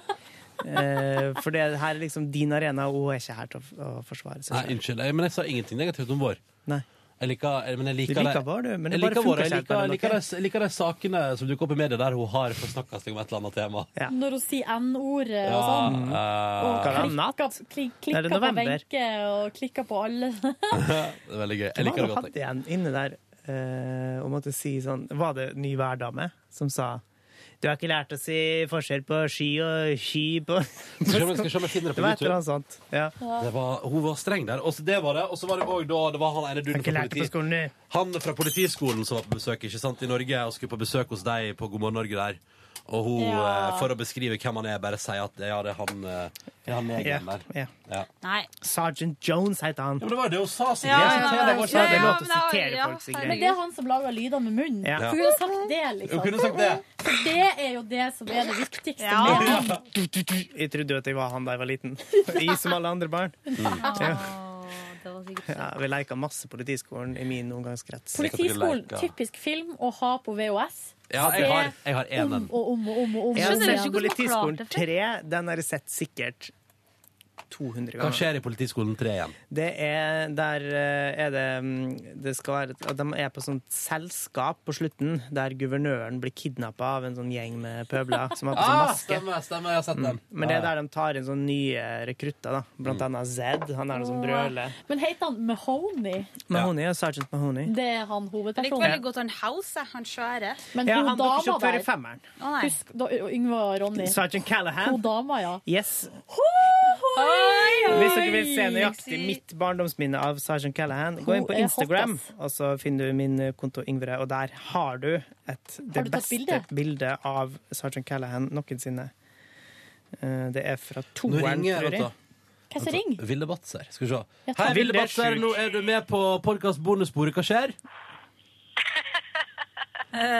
Eh, for det her er liksom din arena, og hun er ikke her til å forsvare seg Nei, unnskyld. Men jeg sa ingenting negativt om vår. Nei. Jeg liker, men jeg liker, liker det- du, men det jeg bare liker vår. funker Jeg ikke liker, liker, de, liker de sakene som dukker opp i media der hun har forsnakka seg om et eller annet tema. Når hun sier N-ordet og Ja, sånn. eh, Og Hva er det, klikker, klik, Er klikker på november? Wenche og klikker på alle. [LAUGHS] det er veldig gøy. Jeg liker det godt. godt. Hadde jeg. hatt igjen inne der uh, om å si sånn Var det ny Hverdame som sa du har ikke lært å si forskjell på ski og ski på [LAUGHS] Skal vi- se om jeg finner det på Det var sånt. Ja. Det var, hun var streng der. Og så det var det. Og så var det òg da det var han ene duden fra, politi, han fra politiskolen som var på besøk ikke sant, i Norge og skulle på besøk hos deg på God morgen Norge der. Og hun, Ja. eh, for å beskrive hvem han er, bare sier at ja, det er han, eh, det er han Ja, negeren der. ja. Ja. Nei. Sergeant Jones heter han. Ja, men det var jo det hun sa. Ja, Jeg ja, ja, det er lov til å Ja, men sitere ja, folk, Sigrid. Men det er han som lager lyder med munnen. Ja. Hun kunne sagt det, Hun liksom. kunne sagt det. For det er jo det som er det viktigste Ja. med han. Jeg trodde jo at jeg var han da jeg var liten. [LAUGHS] Jeg som alle andre barn. Ja. Det var sikkert Ja, vi leika masse Politiskolen i min omgangskrets. Politiskolen, typisk film å ha på VHS. Ja, jeg har, jeg har Om og om og om. og om. Jeg har sett Politiskolen 3. Den har jeg sett sikkert 200 ganger. Hva skjer i Politiskolen 3 igjen? Det er Der eh, er det mm, Det skal være at De er på sånt selskap på slutten der guvernøren blir kidnappa av en sånn gjeng med pøbler som har på seg Ah, maske. stemmer, stemmer, jeg har sett den. Men det er der de tar inn sånne nye rekrutter, da. Blant annet Zed. Han er noe som brøler. Men heter han Mahoney? Mahoney ja. Sergeant Mahoney. Det er han Jeg liker hovedpersonen. veldig godt han House, han svære. Men Ja, hun han dama opp i der femmeren. Husk da, Yngve og Ronny. Sergeant Callahan. Hun dama, ja. Yes. Oi, Hvis dere vil se nøyaktig mitt barndomsminne av Sergeant Callahan, gå inn på Instagram, og så finner du min eh, konto Yngve, og der har du et, det Har du beste bilde? bildet av Sergeant Callahan noensinne. Eh, Det er fra toeren, tror jeg. Som ringer? Vilde Batzer. Skal vi se. Hei, Vilde er Batzer. Nå er du med på podkast Bonusbordet. Hva skjer? [LAUGHS]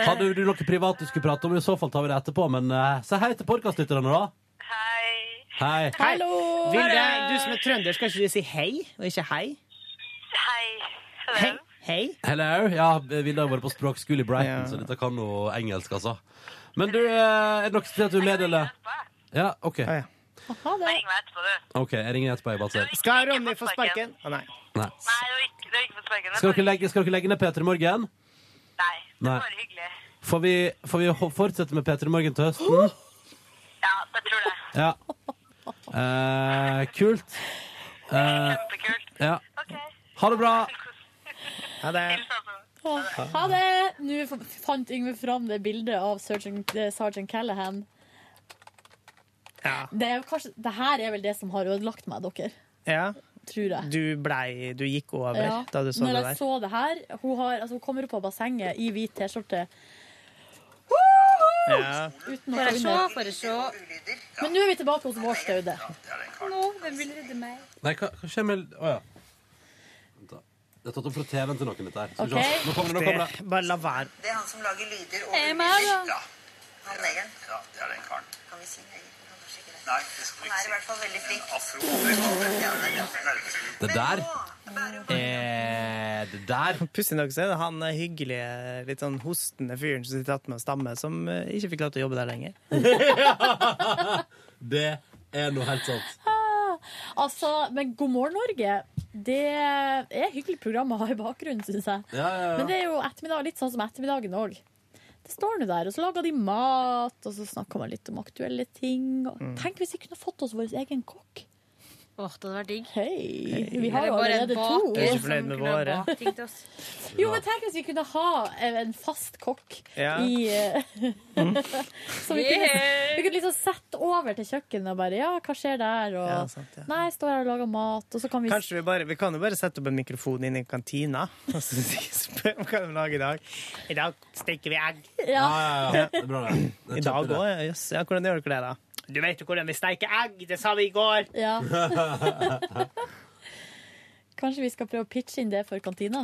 Hadde du noe privat du skulle prate om? I så fall tar vi det etterpå. Men uh, si hei til podkastlytterne, da. Hei. Hei. Hallo! Vilde, du som er trønder, skal ikke du si hei og ikke hei? Hei. Hei. Hei. Hello. Ja, Vilde har vært på språkskole i Brighton, Ja. så dette kan noe engelsk, altså. Men du, eh, er det noe til at du leder, eller? Ja, OK. Ha det. Ok, Jeg ringer etterpå. jeg bare ser. Skal Ronny få sparken? Å nei. Nei. Nei, du har ikke, ikke sparken. Skal dere legge, skal dere legge ned P3 Morgen? Nei, det var er bare hyggelig. Får vi, får vi fortsette med P3 Morgen til høsten? Ja, det tror jeg. Ja. Eh, kult. Eh, ja. Ha det bra. Ha det. Åh, Ha det! Nå f- fant Yngve fram det bildet av Sergeant, eh, Sergeant Callahan. Det, er jo kanskje, det her er vel det som har ødelagt meg, dere. Ja. Tror jeg. Du blei Du gikk over Ja. da du så Når det jeg der. så det her Hun, har, altså, hun kommer opp av bassenget i hvit T-skjorte. Ja. Uten Får jeg se, får jeg se. Men nå er vi tilbake hos vår staude. Nå, hvem vil redde meg? Nei, hva, hva skjer med Å ja. Vent da. Det er tatt opp fra TV-en til noen, dette her. Skal vi Ok. Nå kommer det, nå kommer det. Det- Bare la være. Det er han som lager lyder over jeg med, da? Ja. Han negeren. Ja, det er den karen. Kan vi si neger? Vi kan kanskje ikke det. Nei, det skal vi Han er i hvert fall veldig flink. Det der er Det der [LAUGHS] Pussig nok så er det han eh, hyggelige, litt sånn hostende fyren som sitter med stamme, som eh, ikke fikk lov til å jobbe der lenger. [LAUGHS] Det er noe helt sant. Ah, altså, men God morgen, Norge. Det er et hyggelig program å ha i bakgrunnen, syns jeg. Ja, ja, ja. Men det er jo ettermiddag, litt sånn som ettermiddagen òg. Det står nå der, og så lager de mat, og så snakker man litt om aktuelle ting. Og Mm. Tenk hvis vi kunne fått oss vår egen kokk. Åh, det hadde vært digg. Hei! Vi har jo allerede to. Jeg er ikke fornøyd med våre. [LAUGHS] Jo, men tenk hvis vi kunne ha en fast kokk Ja. i eh, [LAUGHS] Så vi kunne, vi kunne liksom sette over til kjøkkenet og bare Ja, hva skjer der? Og Ja, sant, ja. Nei, står her og lager mat, og så kan vi Kanskje vi bare Vi kan jo bare sette opp en mikrofon inn i kantina. [LAUGHS] Og så spør hva kan vi lage i dag. I dag steker vi egg. Ja. Ja, ja, ja. Det er bra, det. det. er I dag òg, jøss. Ja, hvordan gjør dere det, da? Du vet jo hvordan vi steiker egg! Det sa vi i går! Ja. [LAUGHS] Kanskje vi skal prøve å pitche inn det for kantina?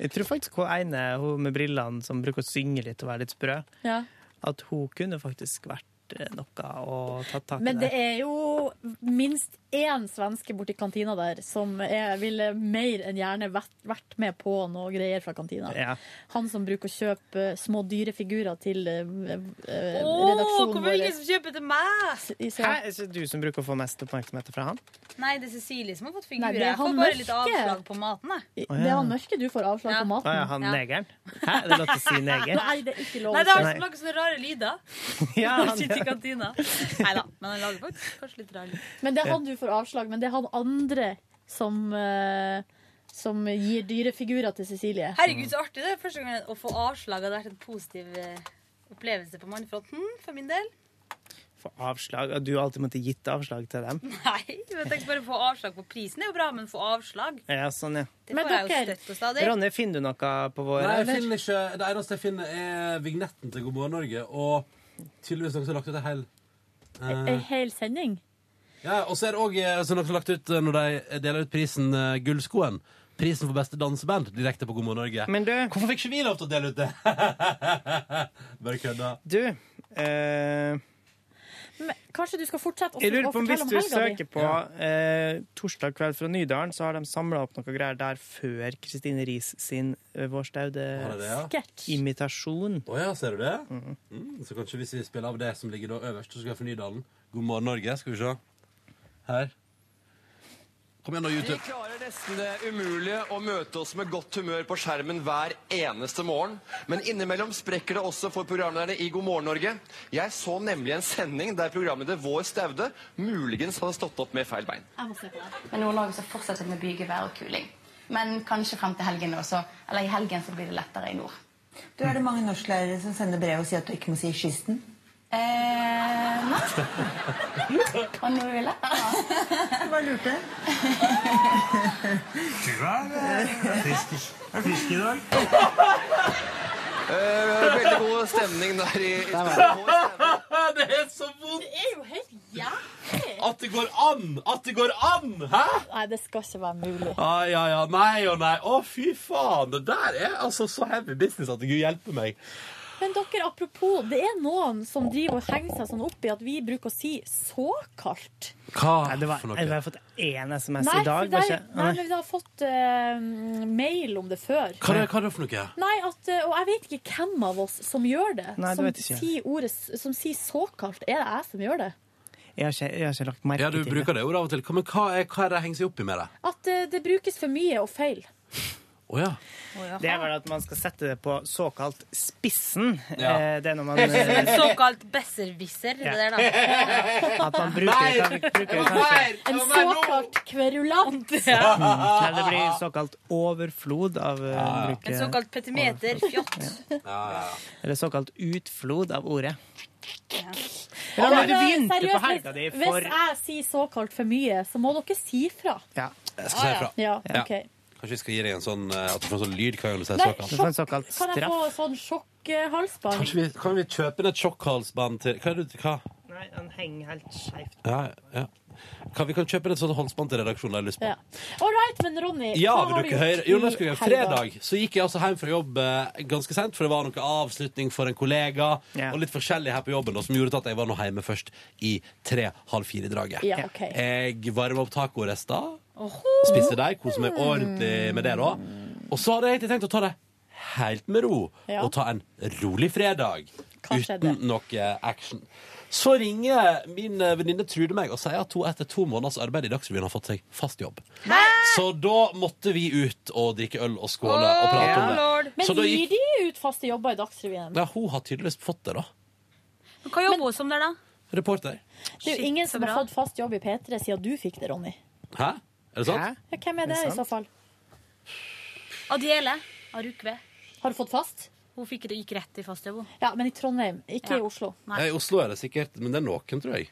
Jeg tror faktisk hun ene hun med brillene som bruker å synge litt og være litt sprø, Ja. at hun kunne faktisk vært eh, noe å ta tak i Men det der. er jo minst én svenske borti kantina der som er, ville mer enn gjerne vært, vært med på noe greier fra kantina. Ja. Han som bruker å kjøpe små dyrefigurer til uh, oh, redaksjonen hvorfor er det ingen som kjøper til meg? I Hæ, er det du som bruker å få mest oppmerksomhet fra han? Nei, det er Cecilie som har fått Nei, figurer. det er Jeg får han bare litt avslag på maten, jeg. Det er han mørke du får avslag på Å maten. ja, han negeren? Hæ, er det lov til å si neger? Nei, det er ikke lov Nei, det er som lager sånne rare lyder. [LAUGHS] Ja, han- han sitter i kantina. Nei da, men han lager faktisk kanskje litt rare lyder. Men det er han du får avslag, men det er han andre som, eh, som gir dyrefigurer til Cecilie. Herregud, så artig det er første gang å få avslag hadde vært en positiv eh, opplevelse på mannfronten, for min del. Få avslag? Du har alltid måttet gitt avslag til dem? [LAUGHS] Nei, jeg tenkte bare få avslag på prisen er jo bra, men få avslag, Ja, sånn, ja. det får jeg jo støtt og stadig. Ronny, finner du noe på vår? Nei, jeg finner ikke, det eneste jeg finner, er vignetten til God morgen Norge. Og tydeligvis noen som har lagt ut en hel eh, En hel sending. Ja, Og så er det òg noe som har lagt ut eh, når de deler ut prisen eh, Gullskoen. Prisen for beste danseband direkte på God morgen Norge. Men du Hvorfor fikk ikke vi lov til å dele ut det? [LAUGHS] Bare kødda. Du, eh, Men, kanskje du skal fortsette å jeg lurer å på om hvis fortelle du helga di? søker på eh, Torsdag kveld fra Nydalen, så har de samla opp noe greier der før Kristine Riis sin eh, Har det, ja? staude-imitasjon. Å ja, ser du det? Mm, så kanskje hvis vi spiller av det som ligger da øverst, så skal vi få Nydalen. God morgen, Norge. Skal vi se. Her. Kom igjen, da, Vi YouTube. klarer nesten det umulige å møte oss med godt humør på skjermen hver eneste morgen. Men innimellom sprekker det også for programlederne i God morgen Norge. Jeg så nemlig en sending der programleder Vår Staude muligens hadde stått opp med feil bein. Jeg må se på det. Men Nord-Norge så fortsetter med bygevær og kuling. Men kanskje frem til helgen også. Eller i helgen så blir det lettere i nord. Du, Er det mange norsklærere som sender brev og sier at du ikke må si 'kysten'? Eh, nei. Hva nå ville? Jeg bare lurte. frisk i dag. Eh, veldig god stemning der i, i [LAUGHS] det er så vondt! Det er jo helt jævlig! At det går an! At det går an! Hæ? Nei, det skal ikke være mulig. Ah, ja, ja. Nei og nei. Å, fy faen. Det der er altså så heavy business at Gud hjelper meg. Men dere, apropos, det er noen som driver og henger seg sånn opp i at vi bruker å si såkalt. Hva Nei, det var, for noe? Jeg har fått én SMS Nei, i dag. for det var er- ikke- nei, men vi har fått uh, mail om det før. Hva er det, hva er det for noe? Nei, at, eh, og jeg vet ikke hvem av oss som gjør det. Nei, som, sier ordet, som sier såkalt. Er det jeg som gjør det? Jeg har ikke, jeg har ikke lagt merke Ja, du bruker det ordet av og til. Men hva er, hva er det henger seg opp i med det? At uh, det brukes for mye og feil. Å ja. Det er vel at man skal sette det på såkalt spissen. Ja. Eh, Det er når man eh, [LAUGHS] Såkalt besserwisser, det der, da. [LAUGHS] At man bruker, kan, bruker kanskje En såkalt kverulant. [LAUGHS] Nei, det blir såkalt overflod av ja. bruket. En såkalt petimeter. Fjott. Eller såkalt utflod av ordet. Ja, Ja, men du begynte seriøst, på helga di for Hvis jeg sier såkalt for mye, så må dere si fra. Ja. Jeg skal si fra. Ja, Ja. Kanskje vi skal gi deg en sånn eh, At du får en sånn lyd hver gang du sier Nei, såkalt. straff. Kan jeg få sånn sjokkhalsbånd? Kanskje vi, kan vi kjøpe inn et sjokkhalsbånd til Hva er det hva? Nei, den henger helt skeivt. Ja, ja. Kan, vi kan kjøpe inn et sånt halsbånd til redaksjonen. Jeg har lyst på. Ja. All right, men Ronny, Ja, hva vil har dere du høre? gjort Jo, nå skal vi gjøre fredag. Så gikk jeg altså hjem fra jobb eh, ganske sent, for det var noe avslutning for en kollega. Og litt forskjellig her på jobben, og som gjorde at jeg var nå hjemme først i tre-halv fire-draget. Ja, ok. Jeg varma opp tacorester. Spiste deg, kose meg ordentlig med det, da. Og så hadde jeg egentlig tenkt å ta det helt med ro, Ja. og ta en rolig fredag. Hva skjedde? Uten noe action. Så ringer min eh, venninne Trude meg og sier at hun etter to måneders arbeid i Dagsrevyen har fått seg fast jobb. Så da måtte vi ut og drikke øl og skåle og prate om det. Men Så da gir gikk de ut faste jobber i Dagsrevyen? ja, Hun har tydeligvis fått det, da. Hva jobber hun som der, da? Reporter. Det er jo ingen som har fått fast jobb i P3 siden du fikk det, Ronny. Hæ? Er det sant? Ja, hvem er det, Er det i så fall? Adiele Arukve. Har du fått fast? Hun fikk det, gikk rett i fastjobb. hun. Ja, men i Trondheim, ikke Ja. i Oslo. Nei, I Oslo er det sikkert, men det er noen, tror jeg.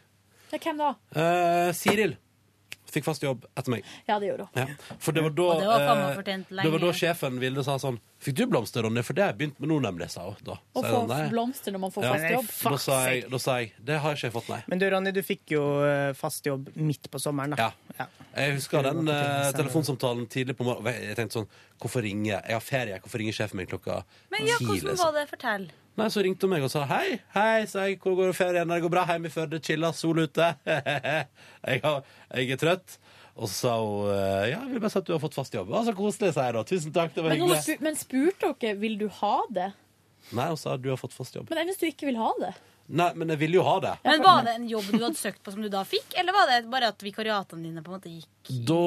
Ja, hvem da? Eh, Siril fikk fast jobb etter meg. Ja, det gjorde hun. Ja. For det var da det var eh, Det var da sjefen ville sa sånn Fikk du blomster, Ronny? For det har jeg begynt med nå, nemlig, sa hun da. Å få blomster når man får Ja. fast jobb. Da sa, jeg, da sa jeg Det har ikke jeg fått, nei. Men du, Ronny, du fikk jo eh, fast jobb midt på sommeren, da. Ja. Jeg husker den eh, telefonsamtalen tidlig på morgenen. Jeg tenkte sånn Hvorfor ringer Jeg Jeg har ferie, hvorfor ringer sjefen min klokka Men ja, hvordan liksom? var det? Fortell. Nei, Så ringte hun meg og sa hei, hei, sa jeg. Hvor går det ferien? Det går bra hjemme i Førde. Chilla, sol ute. [LAUGHS] jeg, har, jeg er trøtt. Og så sa hun eh, ja, jeg vil bare si at du har fått fast jobb. Så koselig, sa jeg da. Tusen takk, det var Men, hyggelig. men spurte dere vil du ha det? Nei, hun sa du har fått fast jobb. Men enn hvis du ikke vil ha det? Nei, men jeg ville jo ha det. Men Var det en jobb du hadde søkt på som du da fikk, eller var det bare at vikariatene dine på en måte gikk Da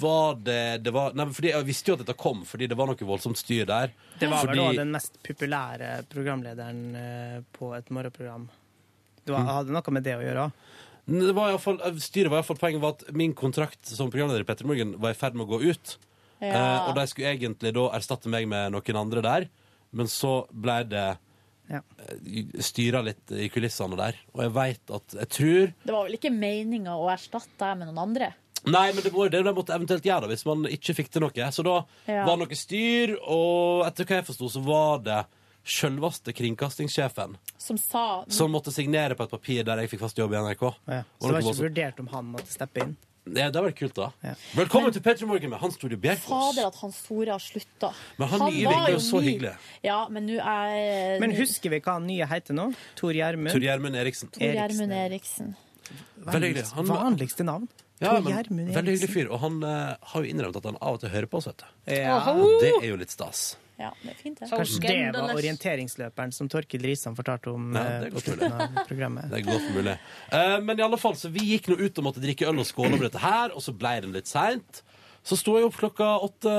var det, det var, nei, fordi Jeg visste jo at dette kom, fordi det var noe voldsomt styr der. Det var vel fordi, også den mest populære programlederen eh, på et morgenprogram. Du hadde noe med det å gjøre. Det var i fall, styret var i hvert fall Poenget var at min kontrakt som programleder i Petter Morgen var i ferd med å gå ut. Ja. Eh, og de skulle egentlig da erstatte meg med noen andre der, men så ble det Ja. styra litt i kulissene der. Og jeg veit at Jeg tror Det var vel ikke meninga å erstatte deg med noen andre? Nei, men det var jo det de måtte eventuelt gjøre hvis man ikke fikk til noe. Så da Ja. var det noe styr, og etter hva jeg forsto, så var det sjølveste kringkastingssjefen Som sa som måtte signere på et papir der jeg fikk fast jobb i NRK. Ja. Så det var ikke vurdert om han måtte steppe inn. Ja, det vært kult, da. Velkommen til Petter Morgen med Hans Tore Bjerkås. Fader at Hans Tore har slutta. Men han nye var jo så ny. hyggelig. Ja, men nå er Men husker vi hva han nye heter nå? Tor Gjermund? Tor Gjermund Eriksen. Tor Gjermund Eriksen. Veldig hyggelig. Han- Vanligste navn. Ja, men, veldig hyggelig fyr. Og han uh, har jo innrømt at han av og til hører på oss, vet du. Ja. Og det er jo litt stas. Ja, det er fint, det. Kanskje det var orienteringsløperen som Torkild Risan fortalte om Ja, eh, det er på godt programmet. Det er godt mulig. Uh, men i alle fall, så vi gikk nå ut og måtte drikke øl og skåle over dette her, og så ble det litt seint. Så sto jeg opp klokka åtte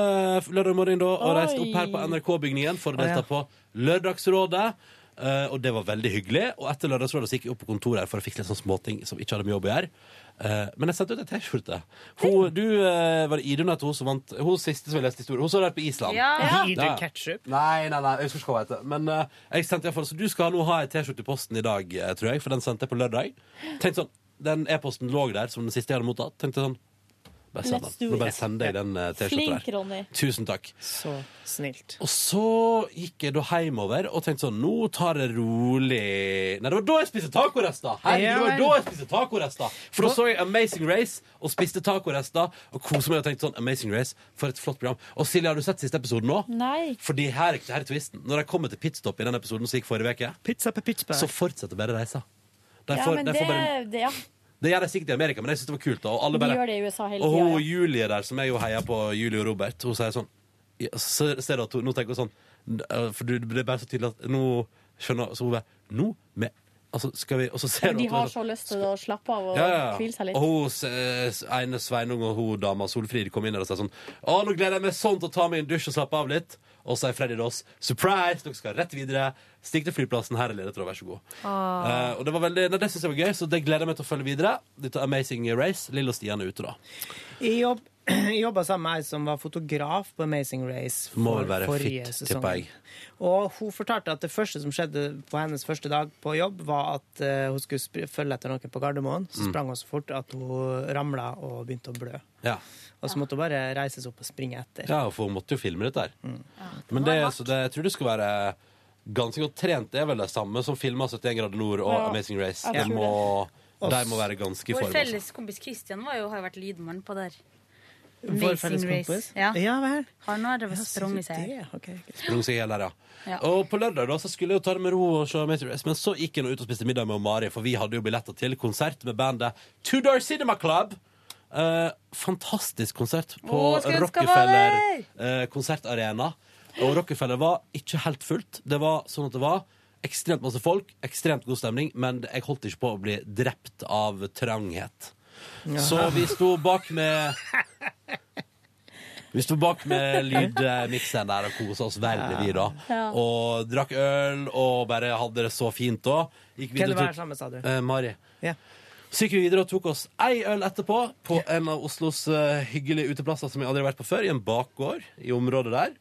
lørdag morgen da, og reiste opp her på NRK-bygningen for å ja. delta på Lørdagsrådet. Eh, og det var veldig hyggelig. Og etter Lørdagsrådet så gikk jeg opp på kontoret her for å fikse litt sånn småting som ikke hadde med jobb å gjøre. Uh, men jeg sendte ut ei T-skjorte. Du uh, var det Idun at hun som vant Hun siste som jeg leste historien. Hun som har vært på Island. Ja. Idun Ja. Ketchup? Nei, nei, nei, jeg husker ikke hva hun heter. Men jeg sendte i hvert fall, så du skal nå ha ei T-skjorte i posten i dag, tror jeg, for den sendte jeg på lørdag. Tenkte sånn, Den e-posten lå der som den siste jeg hadde mottatt. Tenkte sånn Bare send den. Nå bare sender jeg den eh, T-skjorta Flink, der. Ronny. Tusen takk. Så snilt. Og så gikk jeg da hjemover og tenkte sånn Nå tar det rolig Nei, det var da jeg spiste tacorester! Herregud, det var da jeg spiste tacorester! For da så jeg Amazing Race og spiste tacorester og koste meg og tenkte sånn Amazing Race, for et flott program. Og Silje, har du sett siste episode nå? Nei. Fordi her, her er twisten. Når de kommer til pitstop i den episoden som gikk forrige uke, Pizza på Pittsburgh. så fortsetter bare reisa. De Ja, men de det, bare- det, ja. Det gjør de sikkert i Amerika, men jeg syns det var kult. Og alle De gjør det i USA hele og hun Ja. Julie der, som jeg jo heier på, Julie og Robert, hun sier sånn ja, Så ser du at hun, nå tenker hun sånn øh, For det er bare så tydelig at nå skjønner Så hun bare Nå med Altså, skal vi Og så ser ja, de hun har sånn- så lyst til å slappe av og ja, ja. hvile seg litt. Og hun ene Sveinung og hun dama Solfrid kom inn og sa sånn Å, nå gleder jeg meg sånn til å ta meg en dusj og slappe av litt. Og så er Freddy Ross surprise! Dere skal rett videre. Stikk til flyplassen. Her er ledetråd, vær så god. Ah. Eh, og det var veldig, nei, det synes jeg var gøy, så det gleder jeg meg til å følge videre. Dette Amazing Race. Lill og Stian er ute, da. I jobb, jobba sammen med ei som var fotograf på Amazing Race Må for vel være forrige fit, sesong. tipper jeg. Og hun fortalte at det første som skjedde på hennes første dag på jobb, var at eh, hun skulle følge etter noen på Gardermoen. Så Mm. sprang hun så fort at hun ramla og begynte å blø. Ja. Og så måtte hun bare reise seg opp og springe etter. ja, for hun måtte jo filme dette her. Mm. Men det, så det, jeg tror det skal være ganske godt trent. Det er vel det samme som filma 71 grader nord og Ja, Amazing Race. Ja. De må, det. de må være ganske i form. Vår felles kompis Christian var jo, har jo vært lydmann på felles Amazing kompis? Race. Ja. Ja vel. Han har drevet og sprunget seg. Det, okay, ok. Sprung seg i hjel der, ja. Ja. Og på lørdag da, så skulle jeg jo ta det med ro og se Amazing Race, men så gikk jeg nå ut og spiste middag med Mari, for vi hadde jo billetter til konsert med bandet Two Door Cinema Club. Eh, fantastisk konsert på Å, skulle ønske jeg var Rockefeller eh, konsertarena. Og Rockefeller var ikke helt fullt. Det var sånn at det var ekstremt masse folk, ekstremt god stemning, men jeg holdt ikke på å bli drept av tranghet. Ja. Så vi sto bak med Vi sto bak med lydmikseren der og kosa oss veldig, vi, da. Ja. Og drakk øl og bare hadde det så fint da. Gikk Hvem videre var og tok- sammen, sa du? Eh, Mari. Ja. Så gikk vi videre og tok oss ei øl etterpå på en av Oslos uh, hyggelige uteplasser som jeg aldri har vært på før, i en bakgård i området der.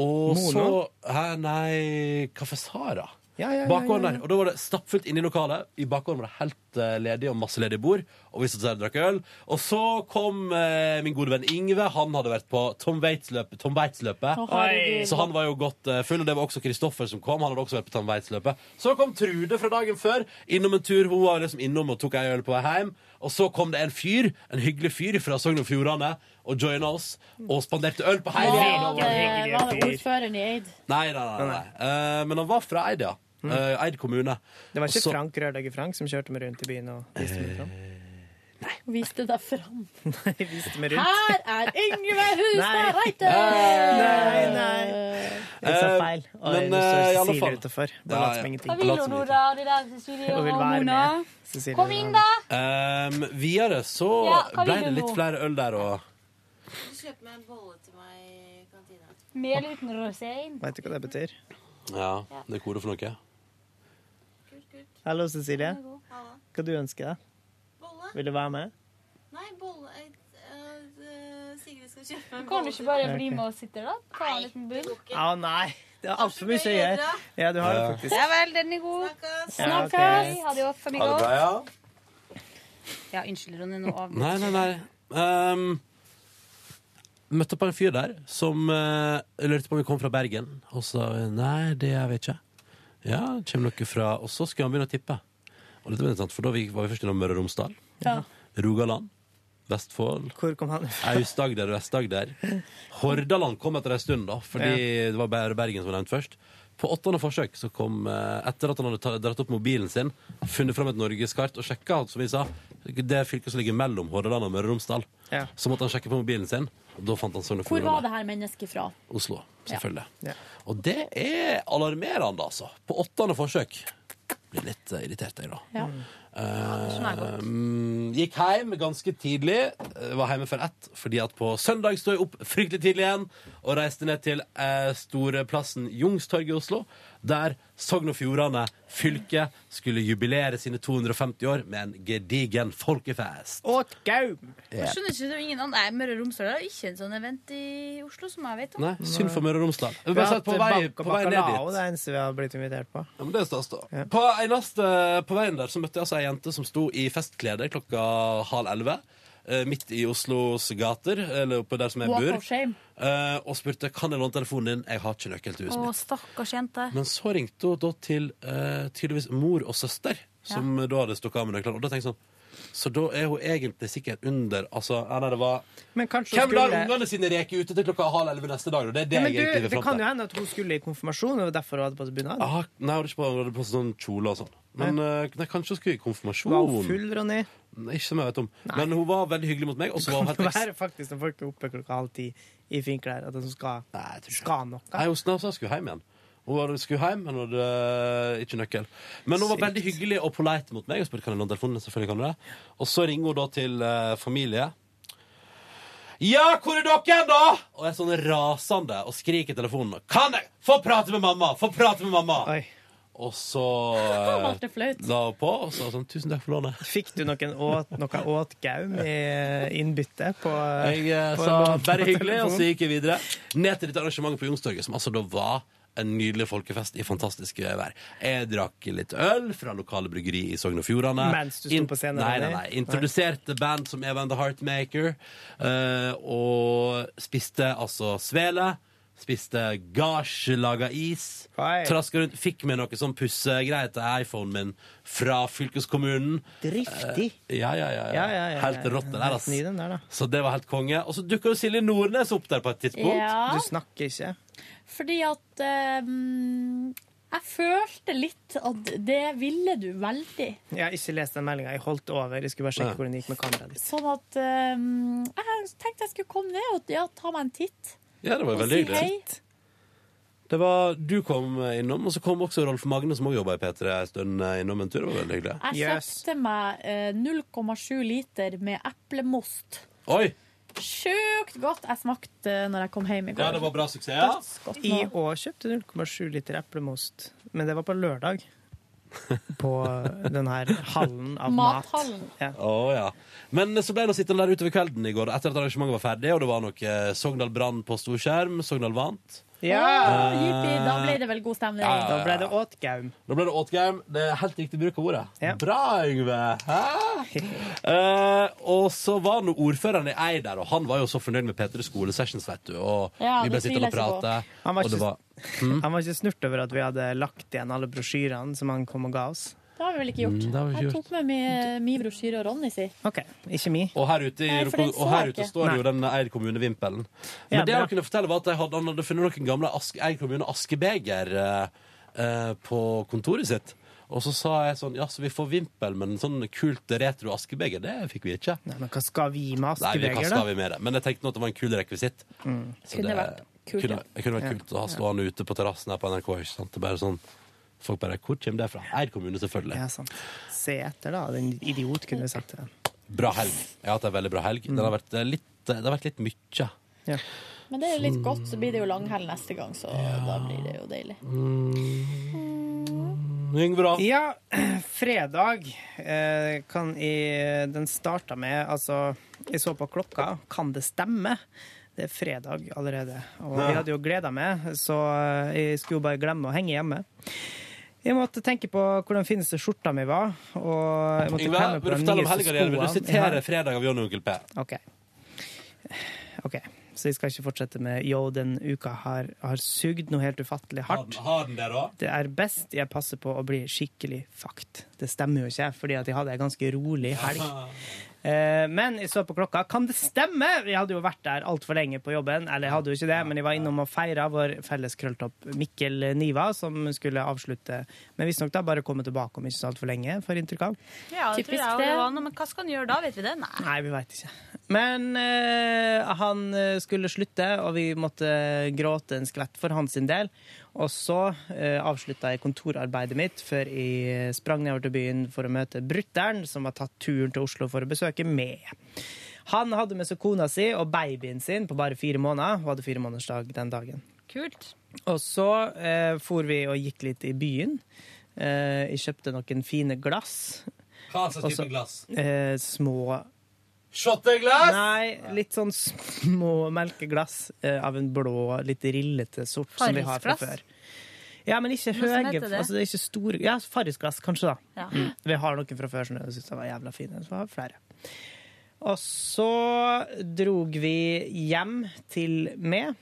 Og Mono? så Hæ, nei Kaffe Sara. Ja, ja, ja, Bakgården der. Og da var det stappfullt inne i lokalet. I bakgården var det helt eh, ledig og masse ledige bord. Og vi satt der og drakk øl. Og så kom eh, min gode venn Ingve. Han hadde vært på Tom Waits-løpet. Tom Waits-løpet. Å, herregud. så han var jo godt eh, full. Og det var også Kristoffer som kom. Han hadde også vært på Tom Waits-løpet. Så kom Trude fra dagen før. Innom en tur. Hun var liksom innom og tok ei øl på vei hjem. Og så kom det en fyr, en hyggelig fyr fra Sogn og Fjordane, og joina oss. Og spanderte øl på hele Var gjengen. det, var det ordføreren i Eid? Nei, nei, nei. nei. Eh, men han var fra Eid, ja. Eh, Eid kommune. Det var ikke Også... Frank Rørlegger Frank som kjørte meg rundt i byen og viste meg fram? Nei. Viste deg fram. [LAUGHS] Nei, viste meg rundt. Her er Yngve Hustad. [LAUGHS] Reite! Nei, nei. Jeg sa Eh, feil. Og men, uh, eh, i alle fall. utenfor. Bare lat som ingenting. Hva vil du, Nora? De der Cecilie og Mona? Cecilie Kom inn, da! Um, videre så Ja, ble det litt flere øl der og Kjøp meg en bolle til meg i kantina. Mel uten rosin? Vet du hva det betyr? Ja, det er kode for noe. Hallo, Cecilie. Halla. Hva du ønsker deg? Bolle? Vil du være med? Nei, bolle øh, Sigrid skal kjøpe en bolle. Kan du ikke bare bli med og sitte da? Ta en liten bunn? Å nei! Det er altfor mye å gjøre. Ja, du har det faktisk. Ja vel, den er god. Ja. Snakkes. Ha det godt, Ha det bra, ja. Ja, unnskyld, Ronny. Nå avbryter Nei, nei, nei. Um, møtte på en fyr der som uh, lurte på om vi kom fra Bergen. Og sa nei, det vet jeg ikke. Ja, kommer dere fra Og så skulle han begynne å tippe. Og dette var interessant, for da var vi først innom Møre og Romsdal. Ja. Rogaland. Vestfold. Hvor kom han fra? Aust-Agder, Vest-Agder. Hordaland kom etter en stund, da, fordi det var bare Bergen som var nevnt først. På åttende forsøk, så kom, eh, etter at han hadde dratt opp mobilen sin, funnet fram et norgeskart og sjekka, som vi sa, det fylket som ligger mellom Hordaland og Møre og Romsdal. Ja. Så måtte han sjekke på mobilen sin, og da fant han Sogn og Hvor var det her mennesket fra? Oslo, selvfølgelig. Ja. Og det er alarmerende, altså. På åttende forsøk. Blir litt eh, irritert, jeg, da. Ja. Eh, mm, gikk hjem ganske tidlig. eh, Var hjemme før ett, fordi at på søndag sto jeg opp fryktelig tidlig igjen og reiste ned til uh, storeplassen Youngstorget i Oslo, der Sogn og Fjordane fylke skulle jubilere sine 250 år med en gedigen folkefest. Åt gaum! Jeg skjønner ikke, det er ingen andre Nei, Møre og Romsdal har ikke en sånn event i Oslo som jeg vet om. Nei, synd for Møre og Romsdal. Vi har sett på vei, på vei ned dit det er eneste vi har blitt invitert på. Ja, men det er stas, da. På, eneste, på veien der så møtte jeg altså ei jente som sto i festklede klokka halv elleve. Eh, midt i Oslos gater, eller oppe der som jeg Walk bor, of shame. eh, og spurte kan jeg låne telefonen din. Jeg har ikke nøkkel til huset Å, mitt. stakkars jente. Men så ringte hun da til eh, tydeligvis mor og søster, som da hadde stukket av med nøklene. Og da tenkte jeg sånn Så da er hun egentlig sikkert under Altså, ja, nei, det var Men kanskje Hvem lar skulle ungene sine reke ute til klokka halv elleve neste dag? da? Det er det Ja, men jeg du, egentlig vil det fram kan til. jo hende at hun skulle i konfirmasjon, og det var derfor hun hadde på seg bunad. Ah, nei, hun hadde ikke på, hun hadde på seg sånn kjole og sånn. Men eh, nei, kanskje hun skulle i konfirmasjon. Var hun full, Ronny? Nei, Ikke som jeg vet om. Men hun var veldig hyggelig mot meg. Og så var hun Det helt er faktisk når folk er oppe klokka halv ti i finklær, at de skal, skal noe. Nei, hun sa hun skulle hjem igjen. Hun skulle hjem, men hun hadde eh, ikke nøkkel. Men hun var veldig hyggelig og polite mot meg. Og spurte kan jeg låne telefonen. Selvfølgelig kan du det. Og så ringer hun da til eh, familie. Ja, hvor er dere, da? Og jeg er sånn rasende og skriker i telefonen. Kan jeg få prate med mamma? Få prate med mamma! Og så [LAUGHS] eh, la hun på og sa sånn Tusen takk for lånet. Fikk du noen åt, noe åtgaum i innbytte på Jeg eh, på sa lån bare hyggelig, og så gikk jeg videre. Ned til dette arrangementet på Youngstorget, som altså da var en nydelig folkefest i fantastisk vær. Jeg drakk litt øl fra lokale bryggeri i Sogn og Fjordane. Mens du sto på scenen, Nei, nei, nei. Introduserte band som Evan the Heartmaker. Uh, og spiste altså svele. Spiste gasj, laga is. Traska rundt. Fikk med noe sånn pussegreier til iPhonen min fra fylkeskommunen. Driftig. Eh, ja, ja, ja, ja. Ja, ja, ja, Helt rått, det der, da. Så det var helt konge. Og så dukka jo Silje Nordnes opp der på et tidspunkt. Ja. Du snakker ikke. Fordi at um Jeg følte litt at det ville du veldig. Jeg har ikke lest den meldinga. Jeg holdt over. Jeg skulle bare sjekke hvordan det gikk med kameraet ditt. Sånn at um, Jeg tenkte jeg skulle komme ned og ja, ta meg en titt. Ja, det var Og veldig si hyggelig. Det var, du kom innom, og så kom også Rolf Magne, som også jobba i P3 en stund eh, innom en tur. Det var veldig hyggelig. Jeg kjøpte meg eh, 0,7 liter med eplemost. Oi! Sjukt godt. Jeg smakte når jeg kom hjem i går. Ja, det var bra suksess, ja. Dødsgodt I år kjøpte 0,7 liter eplemost, men det var på lørdag. På den her hallen av mat. Mathallen. Ja. Oh, ja. Men så ble jeg nå sittende der utover kvelden i går, etter at arrangementet var ferdig, og det var nok eh, Sogndal Brann på storskjerm. Sogndal vant. Ja! Oh, jippi, da ble det vel god stemning. Ja, ja, ja. Da ble det åtgaum. Da ble det åtgaum. Det er helt riktig bruk av ordet. Bra, Yngve! [LAUGHS] Eh, og så var nå ordføreren i Eider, og han var jo så fornøyd med P3 Skolesessions, vet du. Og Ja, vi ble sittende og prate. Han var og det var hmm? [LAUGHS] Han var ikke snurt over at vi hadde lagt igjen alle brosjyrene som han kom og ga oss. Det har vi vel ikke gjort. Mm, det har vi ikke jeg gjort. tok med min, min brosjyre og Ronny si. OK, ikke mi. Og her ute, i, Nei, for den så og her jeg ute ikke. står jo den Eid kommune-vimpelen. Men Ja, det bra. han kunne fortelle, var at jeg hadde, han hadde funnet noen gamle Ask, Eid kommune askebeger eh, eh, på kontoret sitt. Og så sa jeg sånn Ja, så vi får vimpel, men sånn kult retro askebeger, det fikk vi ikke. Nei, men hva skal vi med Nei, vi, hva askebeger, skal da? vi med det? Men jeg tenkte nå at det var en kul rekvisitt. Mm. Så Kunne det vært kult, kunne, ja. det kunne vært Ja. kult å ha stående ute på terrassen her på NRK. Ikke sant? Det er bare sånn Folk bare Hvor kommer det fra? Eid kommune, selvfølgelig. Ja, sant. Se etter, da. Den idiot kunne vi sagt til. Bra helg. Jeg har hatt ei veldig bra helg. Den har vært eh, litt, det har vært litt mye. Ja. Men det er litt godt, så blir det jo langhelg neste gang, så da blir det jo deilig. Yngve, da? Ja, [CLEARS THROAT] fredag eh, kan i Den starta med Altså, jeg så på klokka. Kan det stemme? Det er fredag allerede. Og Ja. jeg hadde jo gleda meg, så eh, jeg skulle jo bare glemme å henge hjemme. Jeg måtte tenke på hvordan fineste skjorta mi var. Og jeg måtte Yngve, vil du fortelle om helga di? Vil du sitere fredag av John Onkel P? OK. OK. Så jeg skal ikke fortsette med yo, den uka har, har sugd noe helt ufattelig Har hardt. den- Har den det, da? Det er best jeg passer på å bli skikkelig fucked. Det stemmer jo ikke, fordi at jeg hadde en ganske rolig helg. [LAUGHS] Eh, Men jeg så på klokka. Kan det stemme? Vi hadde jo vært der altfor lenge på jobben. Eller jeg hadde jo ikke det, men jeg var innom og feira vår felles krølltopp Mikkel Niva, som skulle avslutte, men visstnok da bare komme tilbake om ikke så altfor lenge, for inntrykk av. Ja, det tror jeg det. Men hva skal han gjøre da? Vet vi det? Nei. Nei, vi veit ikke. Men eh, han skulle slutte, og vi måtte gråte en skvett for hans del. Og så eh, avslutta jeg kontorarbeidet mitt før jeg sprang nedover til byen for å møte brutter'n, som har tatt turen til Oslo for å besøke meg. Han hadde med seg kona si og babyen sin på bare fire måneder. Hun hadde firemånedersdag den dagen. Kult. Og så eh, for vi og gikk litt i byen. Eh, jeg kjøpte noen fine glass. Hva slags type glass? Eh, små Shotteglass? Nei, litt sånn små melkeglass eh, av en blå, litt rillete sort som vi har fra før. Ja, men ikke høye. det? Altså, det er ikke store Ja, Farrisglass, kanskje, da. Ja. Mm. Vi har noen fra før som jeg syns var jævla fine. Så har vi flere. Og så drog vi hjem til meg.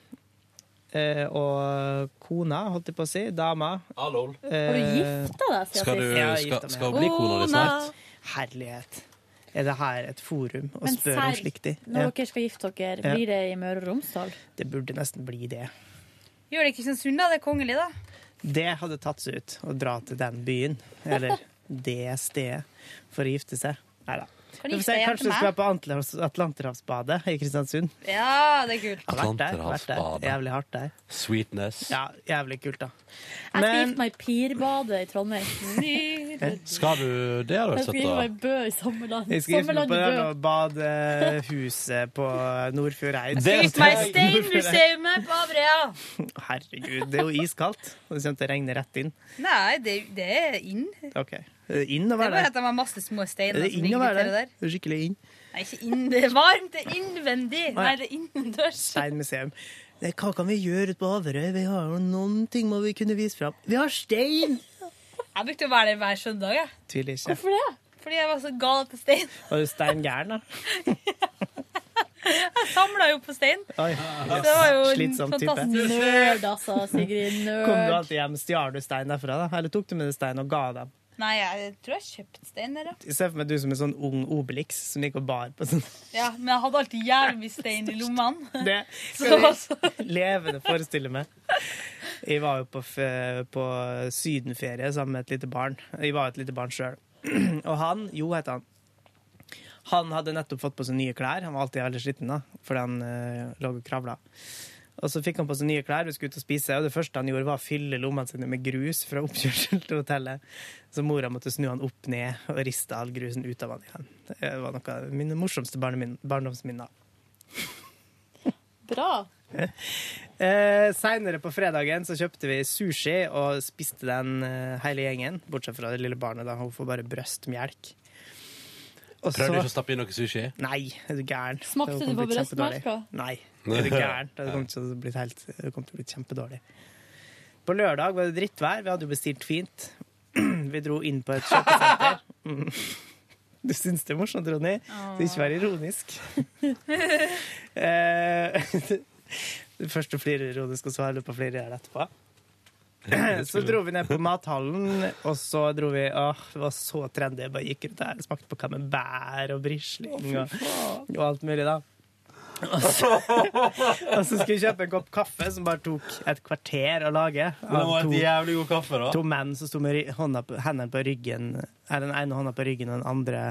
eh, og kona, holdt jeg på å si. Dama. Hallo. Har du gifta deg, Skal du- skal- gifta skal bli kona di snart? Herlighet. Er det her et forum å Men spørre om slikt i? når Ja, dere skal gifte dere, blir det i Møre og Romsdal? det burde nesten bli det. Gjør det Kristiansund, da? Det er kongelig, da. Det hadde tatt seg ut å dra til den byen, eller [LAUGHS] det stedet, for å gifte seg. Nei da. Kan gifte deg Kanskje du skal være på Atlanterhavs- Atlanterhavsbadet i Kristiansund. Ja, det er kult. Har vært der, vært der. Atlanterhavsbadet. Jævlig hardt der. Sweetness. Ja, jævlig kult, da. Jeg skal gifte meg i Pirbadet i Trondheim. [LAUGHS] Skal du Det hadde Jeg vært skal gifte meg i Bø i Sommerland. Jeg skal gifte meg på det badehuset på Nordfjordeid. Jeg skal gifte meg i Steinmuseet på Averøya. Herregud, det er jo iskaldt. Og det kommer til å regne rett inn. Nei, det, det er inn. Ok. Er det være der. Det er bare at de har masse små Er steiner det som ligger til der? der. Er Skikkelig inn. Nei, ikke inn. Det er varmt. Det er innvendig. Nei. Nei, det er innendørs. Steinmuseum. Hva kan vi gjøre ute på Averøy? Vi har jo noen ting må vi kunne vise fram. Vi har stein! Jeg brukte å være der hver søndag. Jeg. Tviler ikke. Hvorfor det? Fordi jeg var så gal etter stein. [LAUGHS] Var du steingæren, da? Jeg samla jo på stein. Oi, yes. det var jo en fantastisk type. Nerd, altså, Sigrid. Kom du alltid hjem, stjal du stein derfra, da? Eller tok du med deg stein og ga dem? Nei, jeg tror jeg kjøpte stein der, ja. Jeg ser for meg du som en sånn ung Obelix som gikk og bar på sånn ja. Men jeg hadde alltid jævlig mye stein i lommene. [LAUGHS] Det Så, skal jeg levende forestille meg. Jeg var jo på, på sydenferie sammen med et lite barn. Jeg var et lite barn sjøl. [CLEARS THROAT] Og han, Jo het han. Han hadde nettopp fått på seg nye klær. Han var alltid veldig sliten da, fordi han eh, lå og kravla. Og så fikk han på seg nye klær, vi skulle ut og spise, og det første han gjorde, var å fylle lommene sine med grus fra oppkjørselen til hotellet. Så mora måtte snu han opp ned og riste all grusen ut av han igjen. Det var noe av mine morsomste barndomsminner. Bra. [LAUGHS] Eh, Seinere på fredagen så kjøpte vi sushi og spiste den eh, hele gjengen. Bortsett fra det lille barnet, da. Hun får bare brøstmelk. Og Prøvde du ikke å stappe i noe sushi? Nei, er du gæren? Smakte Det du på brøstmelka? Nei, er du [LAUGHS] gæren? Det kom til å bli helt Det kommer til å bli kjempedårlig. På lørdag var det drittvær. Vi hadde jo bestilt fint. [CLEARS THROAT] Vi dro inn på et kjøpesenter. Mm. [LAUGHS] Du syns det er morsomt, Ronny? Du ikke være ironisk. [LAUGHS] Eh, Først du flirer ironisk, og så holder du på å flire etterpå. Så dro vi ned på mathallen, og så dro vi Åh, det var så trendy. Jeg bare gikk rundt der og smakte på camembert og brisling og, og alt mulig, da. Og så, og så skulle vi kjøpe en kopp kaffe som bare tok et kvarter å lage. Det var et jævlig god kaffe, da. To menn som sto med på, hendene på ryggen, eller den ene hånda på ryggen og den andre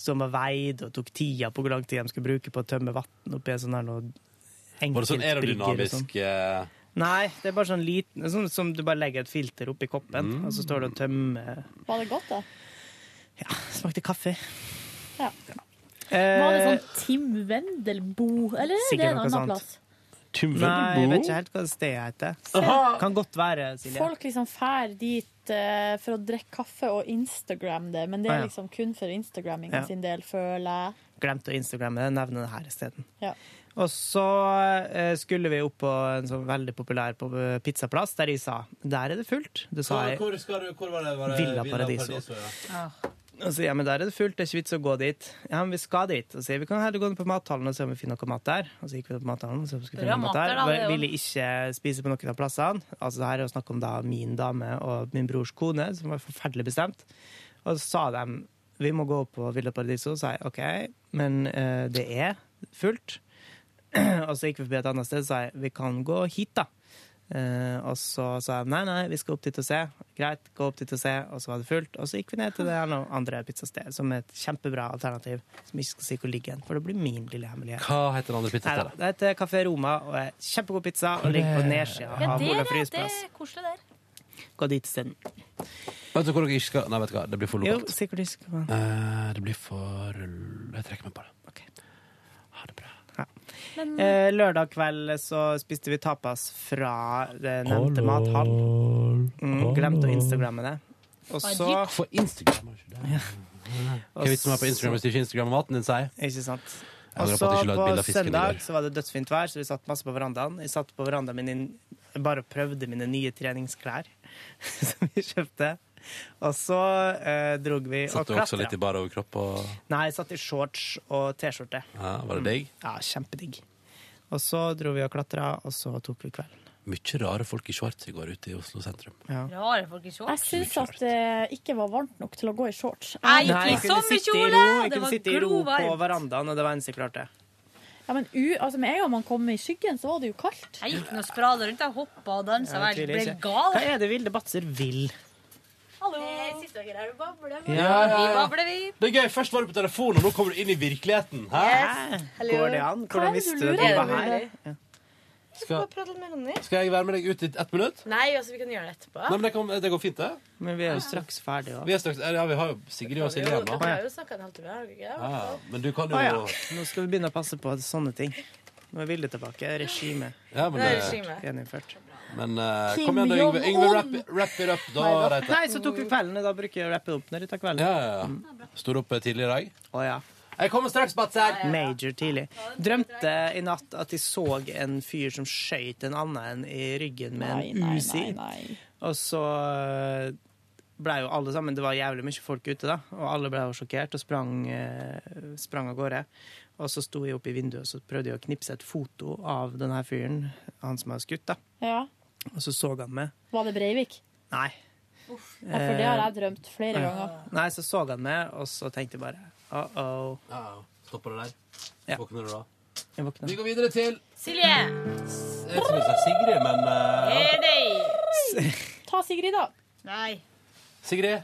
som var veid og tok tida på hvor lang tid de skulle bruke på å tømme vann oppi en sånn her noe Var det sånn aerodynamisk og sånn. Nei, det er bare sånn liten Sånn som du bare legger et filter oppi koppen, og så står det og tømmer Var det godt, da? Ja. Smakte kaffe. Ja. Eh, Var det sånn Tim Wendelbo, eller er det sikkert en noe annen sånt. plass? Tim Nei, jeg vet ikke helt hva stedet heter. Aha. Kan godt være, Silje. Folk liksom fær dit eh, for å drikke kaffe og Instagram det, men det Ah, er ja. liksom kun for Instagramming Ja. sin del, føler jeg. Glemte å instagramme det, nevne det her isteden. Ja. Og så eh, skulle vi opp på en sånn veldig populær på eh, pizzaplass, der de sa der er det fullt. Det sa jeg. hvor, hvor, du, hvor var det? Var det Villa Paradiso. ja. Og så ja, men der er det fullt, det er ikke vits å gå dit. Ja, men vi skal dit. Og sier vi kan heller gå ned på mathallen og se om vi finner noe mat der. Og så gikk vi på mathallen og så skulle vi finne mat mat der. det er jo. Ville ikke spise på noen av plassene. Altså det her er jo snakk om da min dame og min brors kone, som var forferdelig bestemt. Og så sa de vi må gå på Villa Paradiso. og sa jeg OK, men uh, det er fullt. [CLEARS THROAT] og så gikk vi forbi et annet sted og sa jeg, vi kan gå hit, da. Eh, og så sa jeg nei, nei, vi skal opp dit og se. Greit, gå opp dit og se. Og så var det fullt. Og så gikk vi ned til det her noe andre pizzastedet, som er et kjempebra alternativ. Som ikke skal si hvor ligger hen, for det blir min lille hemmelighet. Hva heter den andre pizzastedet? det heter Kafé Roma og er kjempegod pizza og ligger på nedsida Ja, av Olav Frys det plass. er koselig der. Gå dit isteden. Vet du hvor dere ikke skal Nei, vet du hva, det blir for Jo, sikkert ikke. Eh, det blir for Jeg trekker meg på det. Eh, lørdag kveld så spiste vi tapas fra det nevnte mathall. Mm, glemte å instagramme det. Og så For Instagram, Ja. Hva er vitsen med på Instagram hvis du ikke instagrammer maten din, sier? Ikke sant. Jeg Og så på at jeg ikke la et på av fisken i søndag går. så var det dødsfint vær, så vi satt masse på verandaen. Jeg satt på verandaen min bare og prøvde mine nye treningsklær [LAUGHS] som vi kjøpte. Og så eh, drog vi Satt og du også litt i bar overkropp og Nei, jeg satt i shorts og T-skjorte. ja, Var det digg? Ja, kjempedigg. Og så dro vi og klatra, og så tok vi kvelden. Mye rare folk i shorts i går ute i Oslo sentrum. Rare folk i shorts? Jeg syns at det ikke var varmt nok til å gå i shorts. Jeg Nei, i jeg kunne sitte i sommerkjole! ro, jeg Det kunne sitte i ro på verandaen, og det var eneste jeg klarte. Ja, men u, altså, Med en gang man kom i skyggen, så var det jo kaldt. Jeg gikk nå sprada rundt, jeg hoppa og dansa. Ja, Jeg ble gal. Hva er det Vilde Batser vil? Hallo. Sitter dere her og babler? Ja, ja, Vi babler, vi. Det er gøy. Først var du på telefonen, og nå kommer du inn i virkeligheten. Hæ? Yes. Går det an? Er Hvordan visste du at du var her? Skal, skal jeg være med deg ut i ett minutt? Nei, altså, vi kan gjøre det etterpå. Nei, men det, kan, det går fint, det. Men vi er jo straks ferdige òg. Vi, er straks, ja, vi har jo Sigrid og Silje hjemme. nå. Har jo snakka en halvtime, har dere ikke? Ja, men du kan jo ah, ja. Nå skal vi begynne å passe på sånne ting. Nå er Vilde tilbake. Regimet. Ja, men Det er det- regime. gjeninnført. Men uh, Kim kom igjen, da, Yngve. Yngve wrap, wrap it up, da, Nei, da. Reite. Nei, så tok vi kveldene. Da bruker jeg å rappe opp når jeg tar kvelden. Ja, ja, ja. Sto du opp tidlig i dag? Å ja. Jeg kommer straks, Batser! Major tidlig. Drømte i natt at jeg så en fyr som skøyt en annen i ryggen med Nei, en Uzi. nei, nei. Og så eh, ble jo alle sammen Det var jævlig mye folk ute, da. Og alle ble jo sjokkert og sprang, eh, sprang av gårde. Og så sto jeg oppe i vinduet og så prøvde jeg å knipse et foto av den her fyren, han som hadde skutt, da. Ja. Og så så han meg. Var det Breivik? Nei. Ja, for det har jeg drømt flere Ja. ganger. Nei, så så han meg, og så tenkte jeg bare uh-oh. Stopper det der? Ja. Våkner du da? Jeg våkner. Vi går videre til Silje! Jeg tror det sa Sigrid, men uh... [LAUGHS] Ta Sigrid, da. Nei. Sigrid?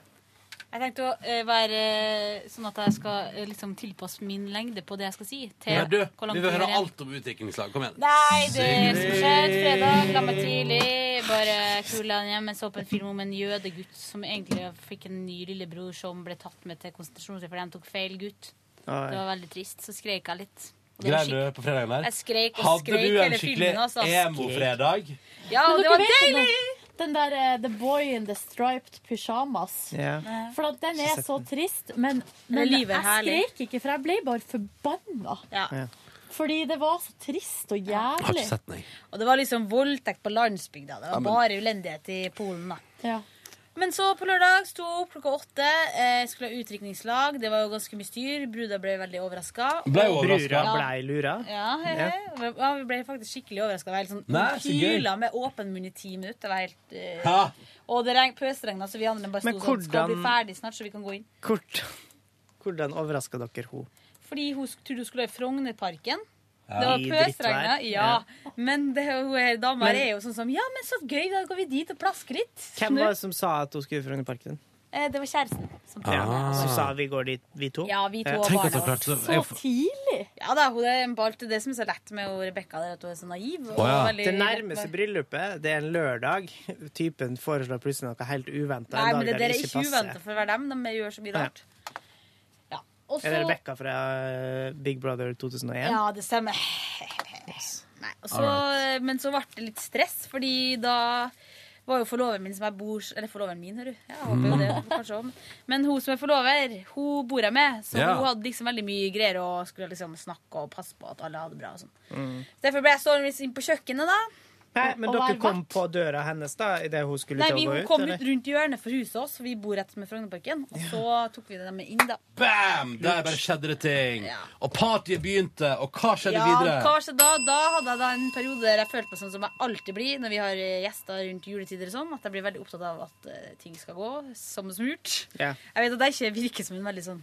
Jeg tenkte å eh, være eh, sånn at jeg skal eh, liksom tilpasse min lengde på det jeg skal si. Til Ja, du, vi vil høre alt om utviklingslag. Kom igjen. Nei, det som skjedde fredag, la meg tidlig. Bare kula hjem. Jeg så på en film om en jødegutt som egentlig fikk en ny lillebror som ble tatt med til konsentrasjonsleir fordi de tok feil gutt. Oi. Det var veldig trist. Så skrek jeg litt. Grein du på fredagen der? Jeg skrek og Hadde du en skikkelig altså. emo-fredag? Ja, det var deilig! Den- der uh, The Boy in the Striped Pyjamas. Yeah. For at den er så trist, men, Men jeg skrek ikke, for jeg ble bare forbanna. Ja. Fordi det var så trist og jævlig. Og det var liksom voldtekt på landsbygda. Det var bare elendighet i Polen, da. Ja. Men så på lørdag sto opp klokka åtte. Eh, skulle ha utdrikningslag. Det var jo ganske mye styr. Bruda ble veldig overraska. Ble? Brura ble lura? Ja, he, he. ja, vi ble faktisk skikkelig overraska. Sånn, Nei. Hyla med åpen munn i ti minutter. Det var helt eh, Og det regn, pøsregna, så vi andre bare sto sånn Skal bli ferdig snart, så vi kan gå inn. Hvordan, Hvordan overraska dere henne? Fordi hun trodde hun skulle i Frognerparken. Ja. Det var pøsregna, ja. Men det, hun dama er jo sånn som Ja, men så gøy, da går vi dit og plasker litt. Hvem var det som sa at hun skulle i Frognerparken? Eh, det var kjæresten. Som Ja. Ah. Som sa vi går dit, vi to? Ja, vi to og barna. Så, klarte så- jeg- tidlig! Ja da, hun er på alt det som er så lett med Rebekka, at hun er så naiv. Og Å, ja. veldig- Det nærmeste bryllupet, det er en lørdag. Typen foreslår plutselig noe helt uventa. Nei, men det der er ikke uventa for å være dem. De gjør så mye rart. Ja. Og Er det Rebekka fra eh, Big Brother 2001? Ja, det stemmer. Nei, også, right. men så ble det litt stress, fordi da var jo forloveren min som jeg bor Eller forloveren min, hører du. Jeg håper jo det, kanskje også. Men hun som er forlover, hun bor jeg med. Så Ja. hun hadde liksom veldig mye greier og skulle liksom snakke og passe på at alle hadde det bra. og sånn. Mm. Derfor ble jeg stående inn på kjøkkenet, da. Nei, men dere kom kom på døra hennes da idet hun skulle Nei, til å vi gå hun vi kom eller? ut rundt hjørnet for huset oss, for vi bor rett med Frognerparken. Og så tok vi dem inn, da. Bam! Der bare skjedde det ting. Og partyet begynte. Og hva skjedde Ja, videre? hva skjedde da? Da hadde jeg da en periode der jeg følte meg sånn som jeg alltid blir når vi har eh, gjester rundt juletider og sånn, at jeg blir veldig opptatt av at eh, ting skal gå som smurt. Ja. Jeg vet at jeg ikke virker som en veldig sånn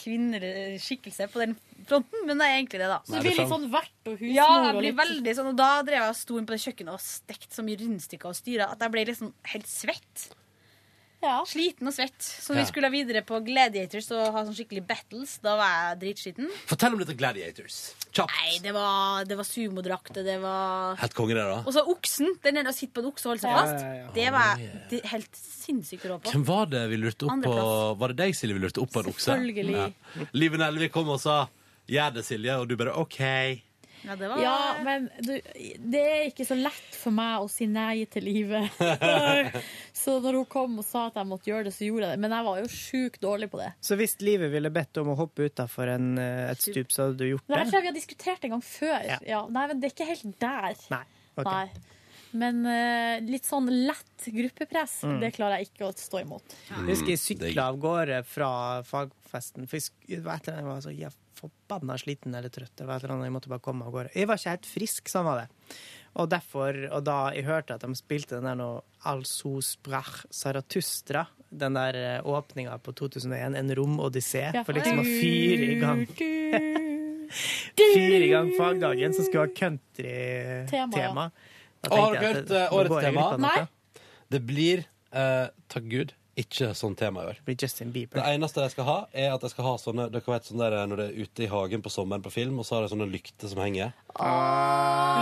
kvinnelig skikkelse på den fronten, men det er egentlig det, da. Så du blir litt sånn vert og husmor Ja, jeg blir veldig sånn, og da drev jeg og sto inn på det kjøkkenet og stekte så mye rundstykker og styra at jeg ble liksom helt svett. Sliten og svett. Så vi Ja. skulle videre på Gladiators og ha sånn skikkelig battles. Da var jeg dritskitten. Fortell om dette Gladiators. Kjapt. Nei, det var, det var sumodrakter, det var Helt konge, det, da. Og så oksen. Den der å sitte på en okse og holde seg fast. ja, ja. Det var jeg det- helt sinnssykt rå på. Hvem var det vi lurte opp på? Var det deg, Silje, vi lurte opp på en okse? Selvfølgelig. Ja. Live Nelvik kom og sa 'gjør det, Silje', og du bare 'OK'. Ja, det var Ja, men du, det er ikke så lett for meg å si nei til livet. [LAUGHS] så når hun kom og sa at jeg måtte gjøre det, så gjorde jeg det. Men jeg var jo sjukt dårlig på det. Så hvis livet ville bedt om å hoppe utafor et stup, så hadde du gjort Det Nei, jeg tror vi har diskutert en gang før. Ja. Ja. nei, men det er ikke helt der. Nei. Okay. Nei. Men uh, litt sånn lett gruppepress, Mm. det klarer jeg ikke å stå imot. Jeg husker jeg sykla av gårde fra fagfesten. For jeg, sk- det var et eller annet, jeg var så jeg forbanna sliten eller trøtt. Det var et eller annet, jeg måtte bare komme av gårde. Jeg var ikke helt frisk, sånn var det. Og derfor, og da jeg hørte at de spilte den der nå Also sprach Saratustra, den der eh, åpninga på 2001, En romodyssé, Ja. for liksom å fyre i gang [LAUGHS] Fyre i gang fagdagen, som skulle ha Tema, countrytema. Har du dere hørt årets tema? Nei. Det blir, uh, takk Gud, ikke sånn tema i år. Det blir Justin Bieber. Det eneste jeg skal ha, er at jeg skal ha sånne Dere vet sånn der når det er ute i hagen på sommeren på film, og så har de sånne lykter som henger.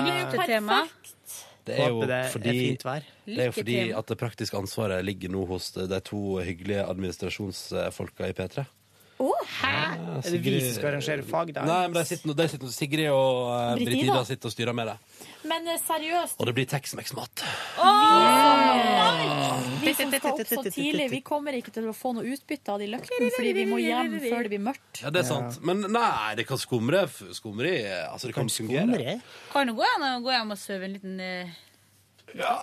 Lyktetema. Det er jo er fordi, fint vær. det er jo fordi at det praktiske ansvaret ligger nå hos de to hyggelige administrasjonsfolka i P3. Er det vi som skal arrangere fagdag? Nei, men de sitter, nå- de sitter, Sigrid og uh, sitter og styrer med det. Men eh, seriøst, Og det blir Tex-Mex-mat. vi som skal opp så tidlig, vi kommer ikke til å få noe utbytte av de løktene, fordi vi må hjem før det blir mørkt. Ja, det er sant. Men nei, det kan skumre. Skumre i- altså, det kan fungere. Kan du gå an å gå hjem og sove en liten Ja.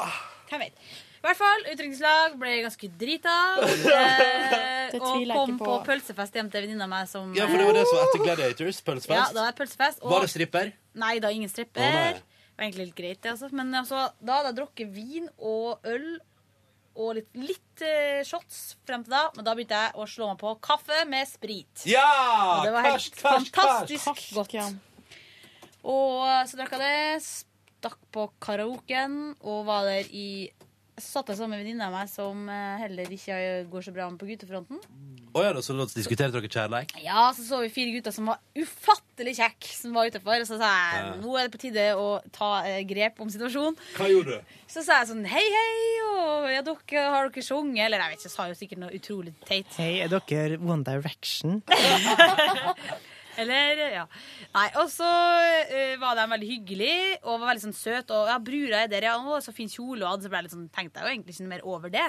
Hvem vet. I hvert fall, utdrikningslag ble ganske drita. [LAUGHS] Eh, Det og tviler jeg kom ikke på på. pølsefest hjem til venninna mi som Ja, for det var det som var etter Gladiators. Ja, Pølsefest. det var pølsefest. Og, Var det stripper? Nei, da ingen stripper. Å, nei. det var egentlig litt greit, det. Altså. Men altså, da hadde jeg drukket vin og øl og litt, litt eh, shots frem til da. Men da begynte jeg å slå meg på kaffe med sprit. Ja! Og det var helt Karsk, karsk, fantastisk karsk. godt. Og eh, så drakk jeg det, stakk på karaoken og var der i satt jeg sammen med en venninne av meg som eh, heller ikke går så bra med på guttefronten. Oh, ja, da, så da diskuterte dere kjærleik? Ja, så så vi fire gutter som var ufattelig kjekke, som var utenfor. Og så sa jeg Ja. nå er det på tide å ta eh, grep om situasjonen. Hva gjorde du? Så sa jeg sånn hei, hei, og ja, dere, har dere sunget? Eller jeg vet ikke, jeg sa jo sikkert noe utrolig teit. Hei, er dere One Direction? [LAUGHS] Eller, ja. Nei, og så uh, var de veldig hyggelige og var veldig sånn søte. Og ja, brura er der, ja. Å, så fin kjole. Og hadde, så ble jeg litt sånn, tenkte jeg jo egentlig ikke noe mer over det.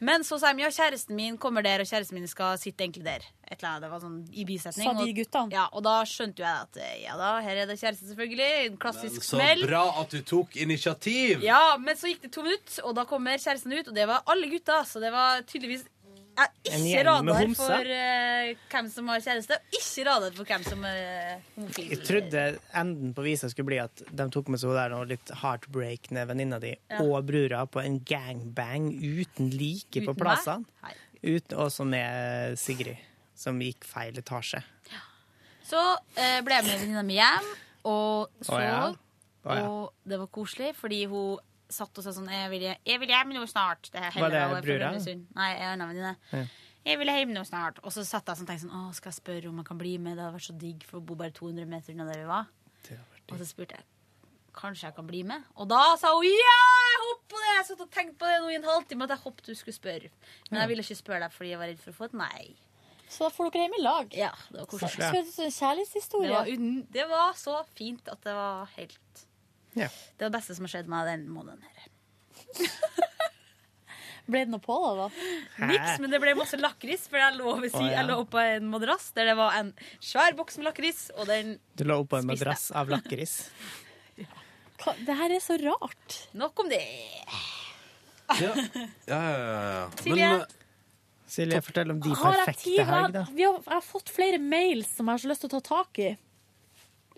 Men så sa de ja, kjæresten min kommer der, og kjæresten min skal sitte egentlig der. Et eller annet, det var sånn i bisetning. Sa de og- Ja, og da skjønte jo jeg at eh, ja da, her er det kjæreste, selvfølgelig. En klassisk smell. Så bra at du tok initiativ! Ja, men så gikk det to minutter, og da kommer kjæresten ut, og det var alle gutta. Så det var tydeligvis jeg har ikke radar for eh, hvem som har kjæreste, og ikke radar for hvem som er homofil. Jeg trodde enden på visa skulle bli at de tok med seg der noe litt heartbreakende venninna di Ja. og brura på en gangbang uten like på Uten plassene. Og så med Sigrid, som gikk feil etasje. Så eh, ble jeg med venninna mi hjem og så Å ja. Å ja. Og det var koselig, fordi hun satt og sa sånn Jeg vil, jeg vil hjem nå snart. Det er Var det brura? Nei, en annen venninne. Ja. Jeg vil hjem nå snart. Og så satt jeg sånn tenkte sånn Å, skal jeg spørre om jeg kan bli med? Det hadde vært så digg, for å bo bare 200 meter unna der vi var. Og så spurte jeg Kanskje jeg kan bli med? Og da sa hun ja! Jeg hopper på det! Jeg satt og tenkte på det nå i en halvtime at jeg håpet du skulle spørre. Men Ja. jeg ville ikke spørre deg fordi jeg var redd for å få et nei. Så da får dere hjem i lag. Ja, det var koselig. Så det er en kjærlighetshistorie. Det var, det var så fint at det var helt Ja. Det var det beste som har skjedd meg den måneden her. [LAUGHS] Ble det noe på da? da? Niks, men det ble masse lakris, for jeg lå, ved si, Å, ja. jeg lå oppå en madrass der det var en svær boks med lakris, og den Du la oppå en madrass av lakris. [LAUGHS] Hva? Det her er så rart. Nok om det. Ja, ja, ja. ja. [LAUGHS] Silje? Men, eh, Silje, fortell om de perfekte helg, da. Vi har, jeg har fått flere mails som jeg har så lyst til å ta tak i.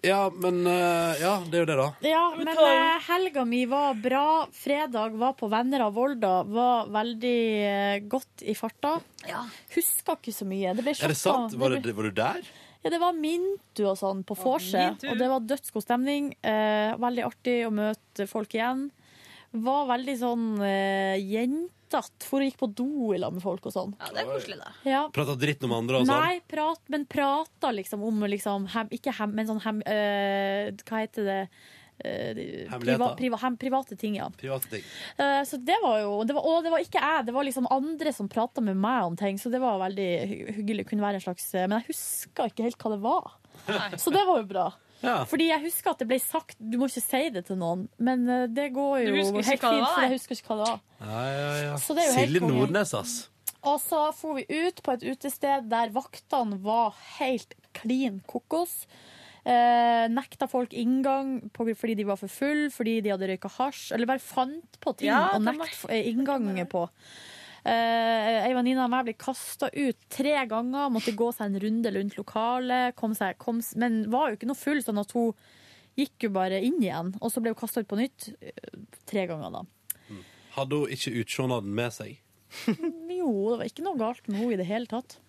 ja, men eh, Ja, det er jo det, da. Ja, men eh, helga mi var bra. Fredag var på Venner av Volda. Var veldig eh, godt i farta. Ja. Huska ikke så mye. Det ble Er det sant? Var, det ble- det, var du der? Ja, det var Mintu og sånn på vorset, Mintu. og det var dødsgod stemning. Eh, veldig artig å møte folk igjen. Var veldig sånn uh, jentete. For å gikk på do i lag med folk og sånn. Ja, det er koselig, da. Ja. Prata dritt om andre og sånn? Nei, prat, men prata liksom om liksom, hem, Ikke hem, men sånn hem, uh, Hva heter det? Eh, priva, priva, hem, private ting, ja. Private ting. Uh, så det var jo det var, Og det var ikke jeg, det var liksom andre som prata med meg om ting, så det var veldig hyggelig. Kunne være en slags eh, Men jeg huska ikke helt hva det var. Så det var jo bra. Ja. Fordi jeg husker at det ble sagt Du må ikke si det til noen, men eh, det går jo helt fint, for jeg husker ikke hva det var. Ja, ja, ja. Så det er jo Silje. Nordnes, ass. Og så for vi ut på et utested der vaktene var helt klin kokos. Eh, nekta folk inngang på, fordi de var for full, fordi de hadde røyka hasj. Eller bare fant på ting Ja, å nekte eh, inngang på. Eh, Ei venninne av meg ble kasta ut tre ganger, måtte gå seg en runde rundt lokalet. Kom seg, kom, men var jo ikke noe full, sånn at hun gikk jo bare inn igjen. Og så ble hun kasta ut på nytt eh, tre ganger, da. Hadde hun ikke utsjånaden med seg? [LAUGHS] Jo, det var ikke noe galt med henne i det hele tatt.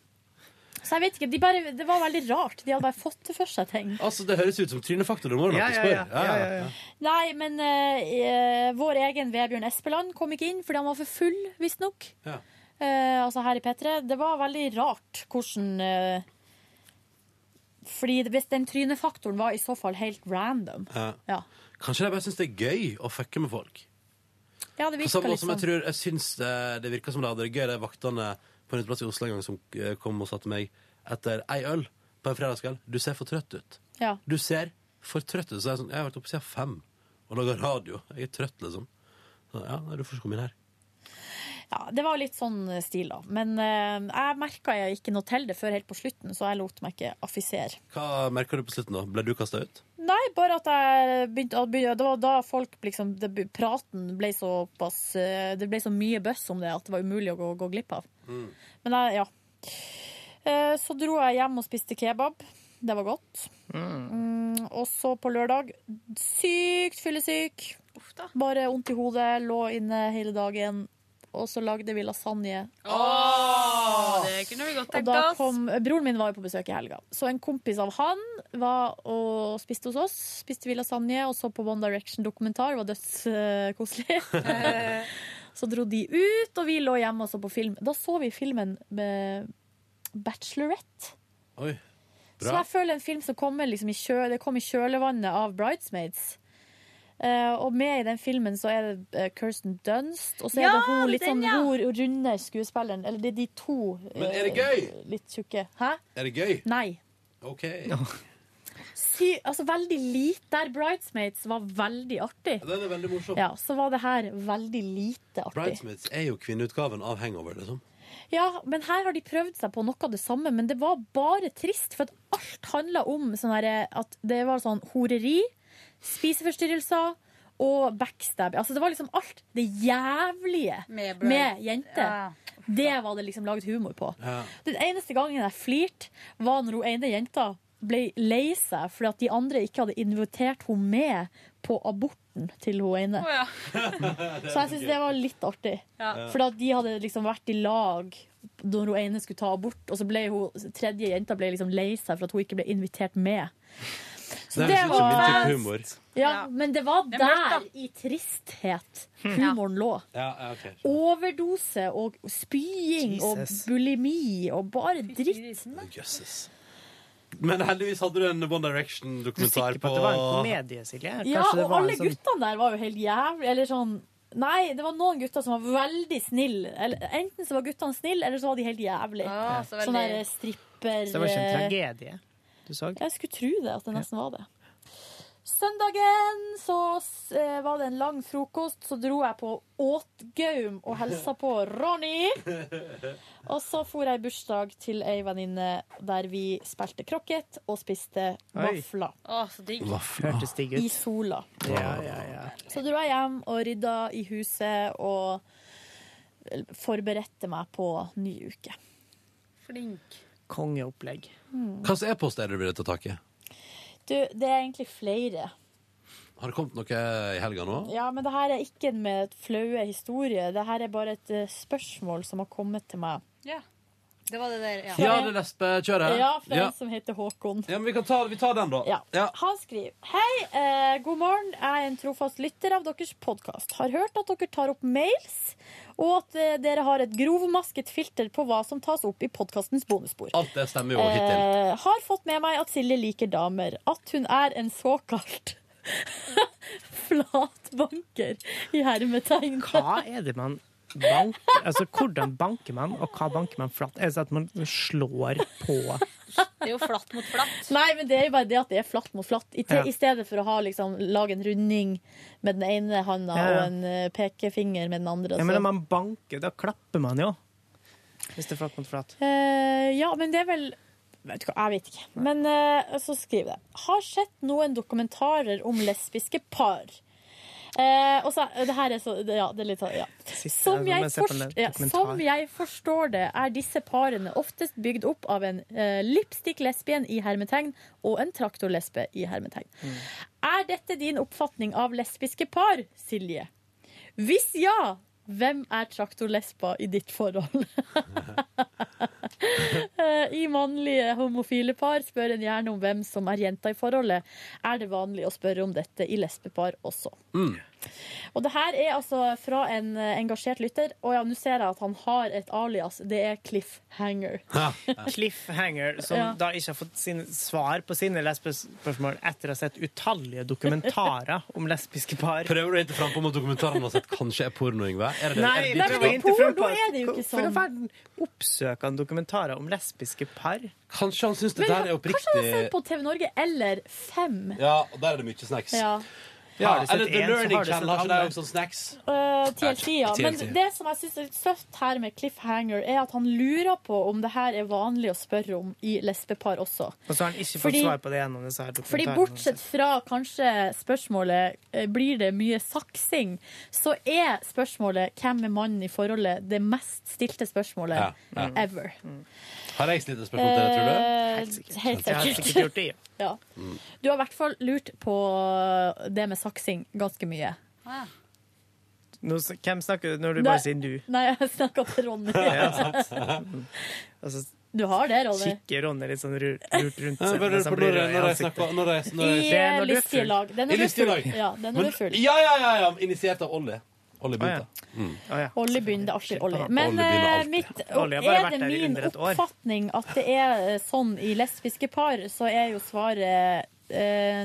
Så jeg vet ikke, de bare, Det var veldig rart. De hadde bare fått det for seg ting. Altså, Det høres ut som trynefaktor. Ja, ja, ja. Ja, ja, ja. Nei, men eh, eh, vår egen Vebjørn Espeland kom ikke inn fordi han var for full, visstnok. Ja. Uh, altså her i P3. Det var veldig rart hvordan uh, Fordi hvis den trynefaktoren var i så fall helt random. Ja. Ja, Kanskje de bare syns det er gøy å fucke med folk. ja det virker liksom litt jeg sånn. tror Jeg syns det, det virker som det hadde det gøy, de vaktene på en uteplass i Oslo en gang som eh, kom og sa til meg etter ei øl på en fredagskveld Du ser for trøtt ut. Ja. Du ser for trøtt ut. Så jeg, sånn, jeg har vært oppe siden fem og laga radio. Jeg er trøtt, liksom. Så, ja, du får ikke komme inn her. Ja, det var litt sånn stil, da. Men eh, jeg merka ikke noe til det før helt på slutten, så jeg lot meg ikke affisere. Hva merka du på slutten, da? Ble du kasta ut? Nei, bare at jeg begynte at begynte- Det var da folk liksom det, Praten ble såpass eh, Det ble så mye bøss om det at det var umulig å gå, gå glipp av. Men jeg, ja. Eh, Så dro jeg hjem og spiste kebab. Det var godt. Mm, og så på lørdag sykt fyllesyk. Bare vondt i hodet, lå inne hele dagen. Og så lagde vi lasagne. Åh, det kunne vi godt tenkt Og da kom, broren min var jo på besøk i helga, så en kompis av han var og spiste hos oss. Spiste vi lasagne og så på One Direction-dokumentar. Det var dødskoselig. [LAUGHS] så dro de ut, og vi lå hjemme og så på film. Da så vi filmen med Bachelorette. Oi. bra. Så jeg føler en film som kommer liksom i kjø, det kom i kjølvannet av Bridesmaids. Eh, og med i den filmen så er det eh, Kirsten Dunst, og så er Ja, det hun litt den, sånn ja. hun runde skuespilleren. Eller det er de to Men er det eh, gøy? litt tjukke. Hæ? Er det gøy? Nei. OK. Sy, altså veldig lite. Der Bridesmaids var veldig artig. Den er veldig morsom. Ja, så var det her veldig lite artig. Bridesmaids er jo kvinneutgaven av Hangover, liksom. Ja, men her har de prøvd seg på noe av det samme, men det var bare trist, for at alt handla om sånn her, at det var sånn horeri, spiseforstyrrelser og backstab. Altså det var liksom alt det jævlige Med med, jenter. Ja. Det var det liksom laget humor på. Ja. Den eneste gangen jeg flirte, var når hun ene jenta ble lei seg fordi at de andre ikke hadde invitert henne med på aborten til hun ene. Oh, ja. [LAUGHS] [LAUGHS] Så jeg syns det var litt artig. Ja. For de hadde liksom vært i lag når hun ene skulle ta abort, og så ble hun tredje jenta ble liksom lei seg for at hun ikke ble invitert med. Så Det det høres min type var humor. Ja, men det var er der i tristhet humoren lå. Overdose og spying og bulimi og bare dritt. Jesus. Men heldigvis hadde du en One Direction-dokumentar på på at det var en komedie, Silje? Ja, Kanskje og var en alle sånn- guttene der var jo helt jævlig Eller sånn Nei, det var noen gutter som var veldig snille. Enten så var guttene snille, eller så var de helt jævlig. Ah, så veldig- Sånn der stripper Så det var ikke en tragedie du sa? Jeg skulle tro det, at det nesten var det. Søndagen så eh, var det en lang frokost. Så dro jeg på Åtgaum og hilsa på Ronny. Og så for jeg i bursdag til ei venninne der vi spilte krokket og spiste vafler. Å, så digg. Hørtes digg I sola. Ja, ja, ja. Så dro jeg hjem og rydda i huset og forberedte meg på ny uke. Flink. Kongeopplegg. Mm. Hvilken e-post er det du vil ta tak i? Du, det er egentlig flere. Har det kommet noe i helga nå? Ja, men det her er ikke med flaue historie. Det her er bare et eh, spørsmål som har kommet til meg. Ja. Det var det der, ja. Ja, det lesbe lesbekjøret. Ja, fra Ja. en som heter Håkon. Ja, men vi, kan ta, vi tar den, da. Ja. Ja. Han skriver Hei, eh, god morgen. Jeg er en trofast lytter av deres podkast. Har hørt at dere tar opp mails, og at eh, dere har et grovmasket filter på hva som tas opp i podkastens bonusspor. Alt det stemmer jo hittil. Eh, har fått med meg at Silje liker damer. At hun er en såkalt [LAUGHS] flatbanker i hermetegn. Hva er det man banker? Altså, hvordan banker man, og hva banker man flatt? Er det sånn at man slår på Det er jo flatt mot flatt. Nei, men det er jo bare det at det er flatt mot flatt. I, te, Ja. i stedet for å ha, liksom, lage en runding med den ene handa Ja, og en eh, pekefinger med den andre. Ja, men når man banker, da klapper man jo. Hvis det er flatt mot flatt. Uh, ja, men det er vel vet du hva, jeg vet ikke. Men uh, så skriver det Har sett noen dokumentarer om lesbiske par. Eh, og så, det her er så Ja, det er litt sånn ja. Som jeg, forst- ja, som jeg forstår det, er disse parene oftest bygd opp av en eh, lipstick-lesbien i hermetegn og en traktorlesbe i hermetegn. Mm. Er dette din oppfatning av lesbiske par, Silje? Hvis ja, hvem er traktorlesba i ditt forhold? [LAUGHS] Eh, I mannlige homofile par spør en gjerne om hvem som er jenta i forholdet. Er det vanlig å spørre om dette i lesbepar også? Mm. Og det her er altså fra en eh, engasjert lytter, og ja, nå ser jeg at han har et alias. Det er Cliffhanger. [LAUGHS] Cliffhanger, som Ja. da ikke har fått sin svar på sine lesbespørsmål etter å ha sett utallige dokumentarer [LAUGHS] om lesbiske par. Prøver du å hente fram på om dokumentarene har sett kanskje er porno, Yngve? Er det det? Nei, er det er det jo ikke For det, å være oppsøkende dokumentarer om lesbiske par. Kanskje han syns det Men kanskje han har sett på TV Norge eller Fem. Ja, og der er det mye snacks. Ja. Ja, eller The Learning Channel, har ikke de sånne også sånn snacks? Uh, TLC, ja. Men det som jeg syns er litt søtt her med Cliffhanger, er at han lurer på om det her er vanlig å spørre om i lesbepar også. Og så har han ikke fått Fordi- svar på det gjennom disse her Fordi bortsett fra kanskje spørsmålet eh, blir det mye saksing, så er spørsmålet hvem er mannen i forholdet det mest stilte spørsmålet Ja, ja. ever. Har jeg stilt et spørsmål til det, tror du? Eh, Helt sikkert. Helt Jeg har sikkert. sikkert gjort det, ja. [LAUGHS] Ja. Du har i hvert fall lurt på det med saksing ganske mye. Nå, s- hvem snakker du når du Nei. bare sier du? Nei, jeg snakka til Ronny. [LAUGHS] Ja, sant. [LAUGHS] Altså, Du har det, Ronny? kikker Ronny litt sånn ru- lurt rundt Ja, seg. bare mens han på blir når jeg- rød i når jeg ansiktet. snakker- når jeg- når I jeg- Det er eh, når du er lystige lag. I du er lystige full. lag. Ja, det er du full. Ja, ja, ja, ja. Initiert av Olli. Ja. begynte. Mm. Oh, ja. Olli begynner alltid Olli. Olli Men eh, alltid. mitt, er det min oppfatning at det er eh, sånn i lesbiske par, så er jo svaret eh,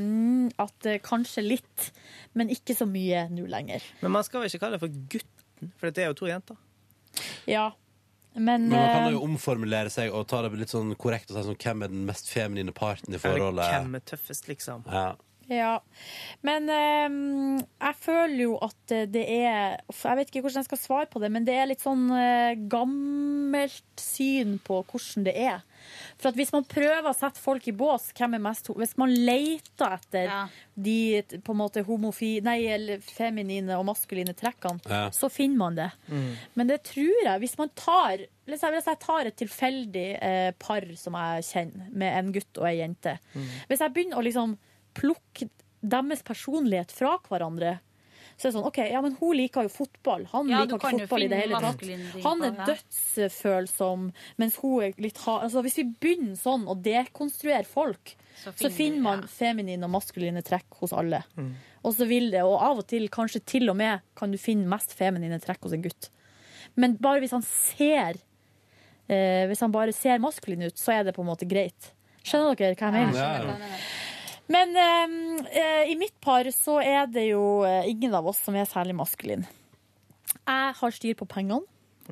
at kanskje litt, men ikke så mye nå lenger. Men man skal vel ikke kalle det for gutten, for det er jo to jenter. Ja, men, Men man kan eh, jo omformulere seg og ta det litt sånn korrekt og si sånn hvem er den mest feminine parten i forholdet. hvem er tøffest, liksom. Ja. Ja. Men eh, jeg føler jo at det er Jeg vet ikke hvordan jeg skal svare på det, men det er litt sånn eh, gammelt syn på hvordan det er. For at hvis man prøver å sette folk i bås, hvem er mest Hvis man leter etter de på en måte homofi... Nei, eller feminine og maskuline trekkene, Ja. så finner man det. Men det tror jeg, hvis man tar Hvis jeg, hvis jeg tar et tilfeldig eh, par som jeg kjenner, med en gutt og ei jente Hvis jeg begynner å liksom plukke deres personlighet fra hverandre så er det sånn, ok, ja, men Hun liker jo fotball. Han Ja, liker ikke fotball i det hele tatt. Han er dødsfølsom, mens hun er litt hard. Altså, hvis vi begynner sånn å dekonstruere folk, så finner finner, man man feminine og maskuline trekk hos alle. Og så vil det, og av og til kanskje til og med kan du finne mest feminine trekk hos en gutt. Men bare hvis han ser eh, Hvis han bare ser maskulin ut, så er det på en måte greit. Skjønner dere hva jeg mener? Ja, ja. Men eh, eh, i mitt par så er det jo eh, ingen av oss som er særlig maskulin. Jeg har styr på pengene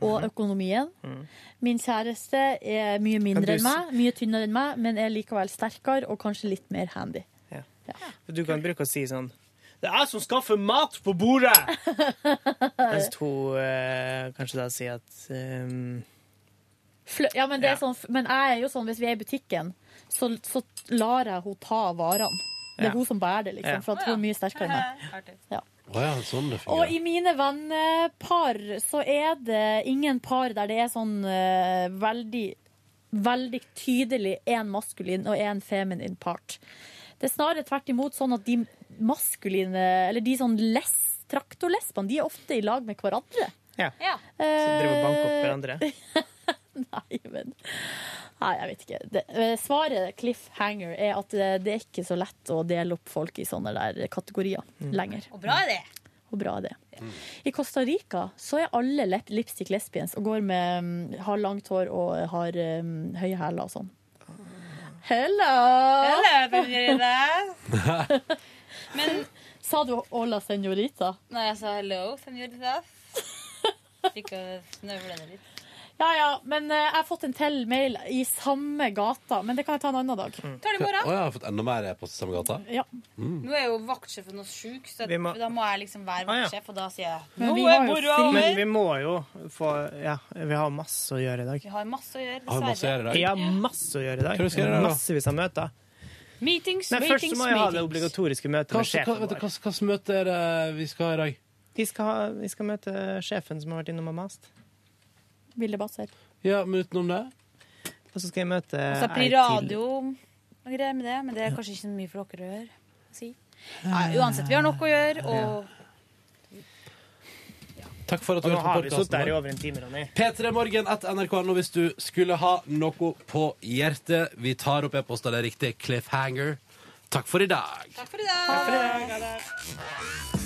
og økonomien. Min kjæreste er mye mindre enn meg, mye tynnere enn meg, men er likevel sterkere og kanskje litt mer handy. Du kan bruke å si sånn Det er jeg som skaffer mat på bordet! [LAUGHS] Mens hun eh, kanskje da sier at ehm, ja, men, det er Ja. sånn, men jeg er jo sånn, hvis vi er i butikken, så, så lar jeg henne ta varene. Det er hun som bærer det, liksom, Ja. for at hun er mye sterkere enn meg. Ja. Oh, ja, sånn det Og i mine vennepar så er det ingen par der det er sånn uh, veldig, veldig tydelig én maskulin og én feminin part. Det er snarere tvert imot sånn at de maskuline, eller de sånn les, traktorlesbene, de er ofte i lag med hverandre. Ja. ja. Så driver og banker opp hverandre. [LAUGHS] [LAUGHS] Nei, men Nei, jeg vet ikke. Det, eh, svaret cliffhanger er at det, det er ikke så lett å dele opp folk i sånne der kategorier lenger. Og bra er det. Og bra er det. I Costa Rica så er alle lipstick lesbians og går med, mm, har langt hår og har um, høye hæler og sånn. Hello! Hello, senorita. [LAUGHS] Men Sa du 'hola, senorita'? Nei, jeg sa hello, senorita. Fikk å snøvle det litt. Ja ja, men eh, jeg har fått en til mail i samme gata. Men det kan jeg ta en annen dag. Tar det i Å, morgen. jeg har fått enda mer e-post i samme gata. Ja. Mm. Nå er jo vaktsjefen oss sjuk, så Vi må- da må jeg liksom være Ah, ja. vaktsjef, og da sier jeg Men nå vi er jo moroa fri- Men over. vi må jo få Ja, vi har masse å gjøre i dag. Vi har masse å gjøre, Har vi masse å gjøre i dag? Jeg har masse å gjøre i dag. Hva skal du gjøre da? Massevis av møter. Meetings, Men først meetings, så må jeg ha det meetings. obligatoriske møtet Hva med sjefen vet du, vår. hva slags møte er det vi skal ha i dag? Vi skal, ha, vi skal møte sjefen som har vært innom og mast. Vilde Basser. Ja, men utenom det? Og så skal jeg møte Og så blir ei til. radio og greier med det, men det er kanskje ikke så mye for dere å gjøre. Si. Nei, uansett, vi har nok å gjøre, og Takk for at du hørte på podkasten vår. over en time, Ronny. P3 Morgen etter NRK.no hvis du skulle ha noe på hjertet. Vi tar opp e-poster, det er riktig. Cliffhanger. Takk for i dag. Takk for i dag.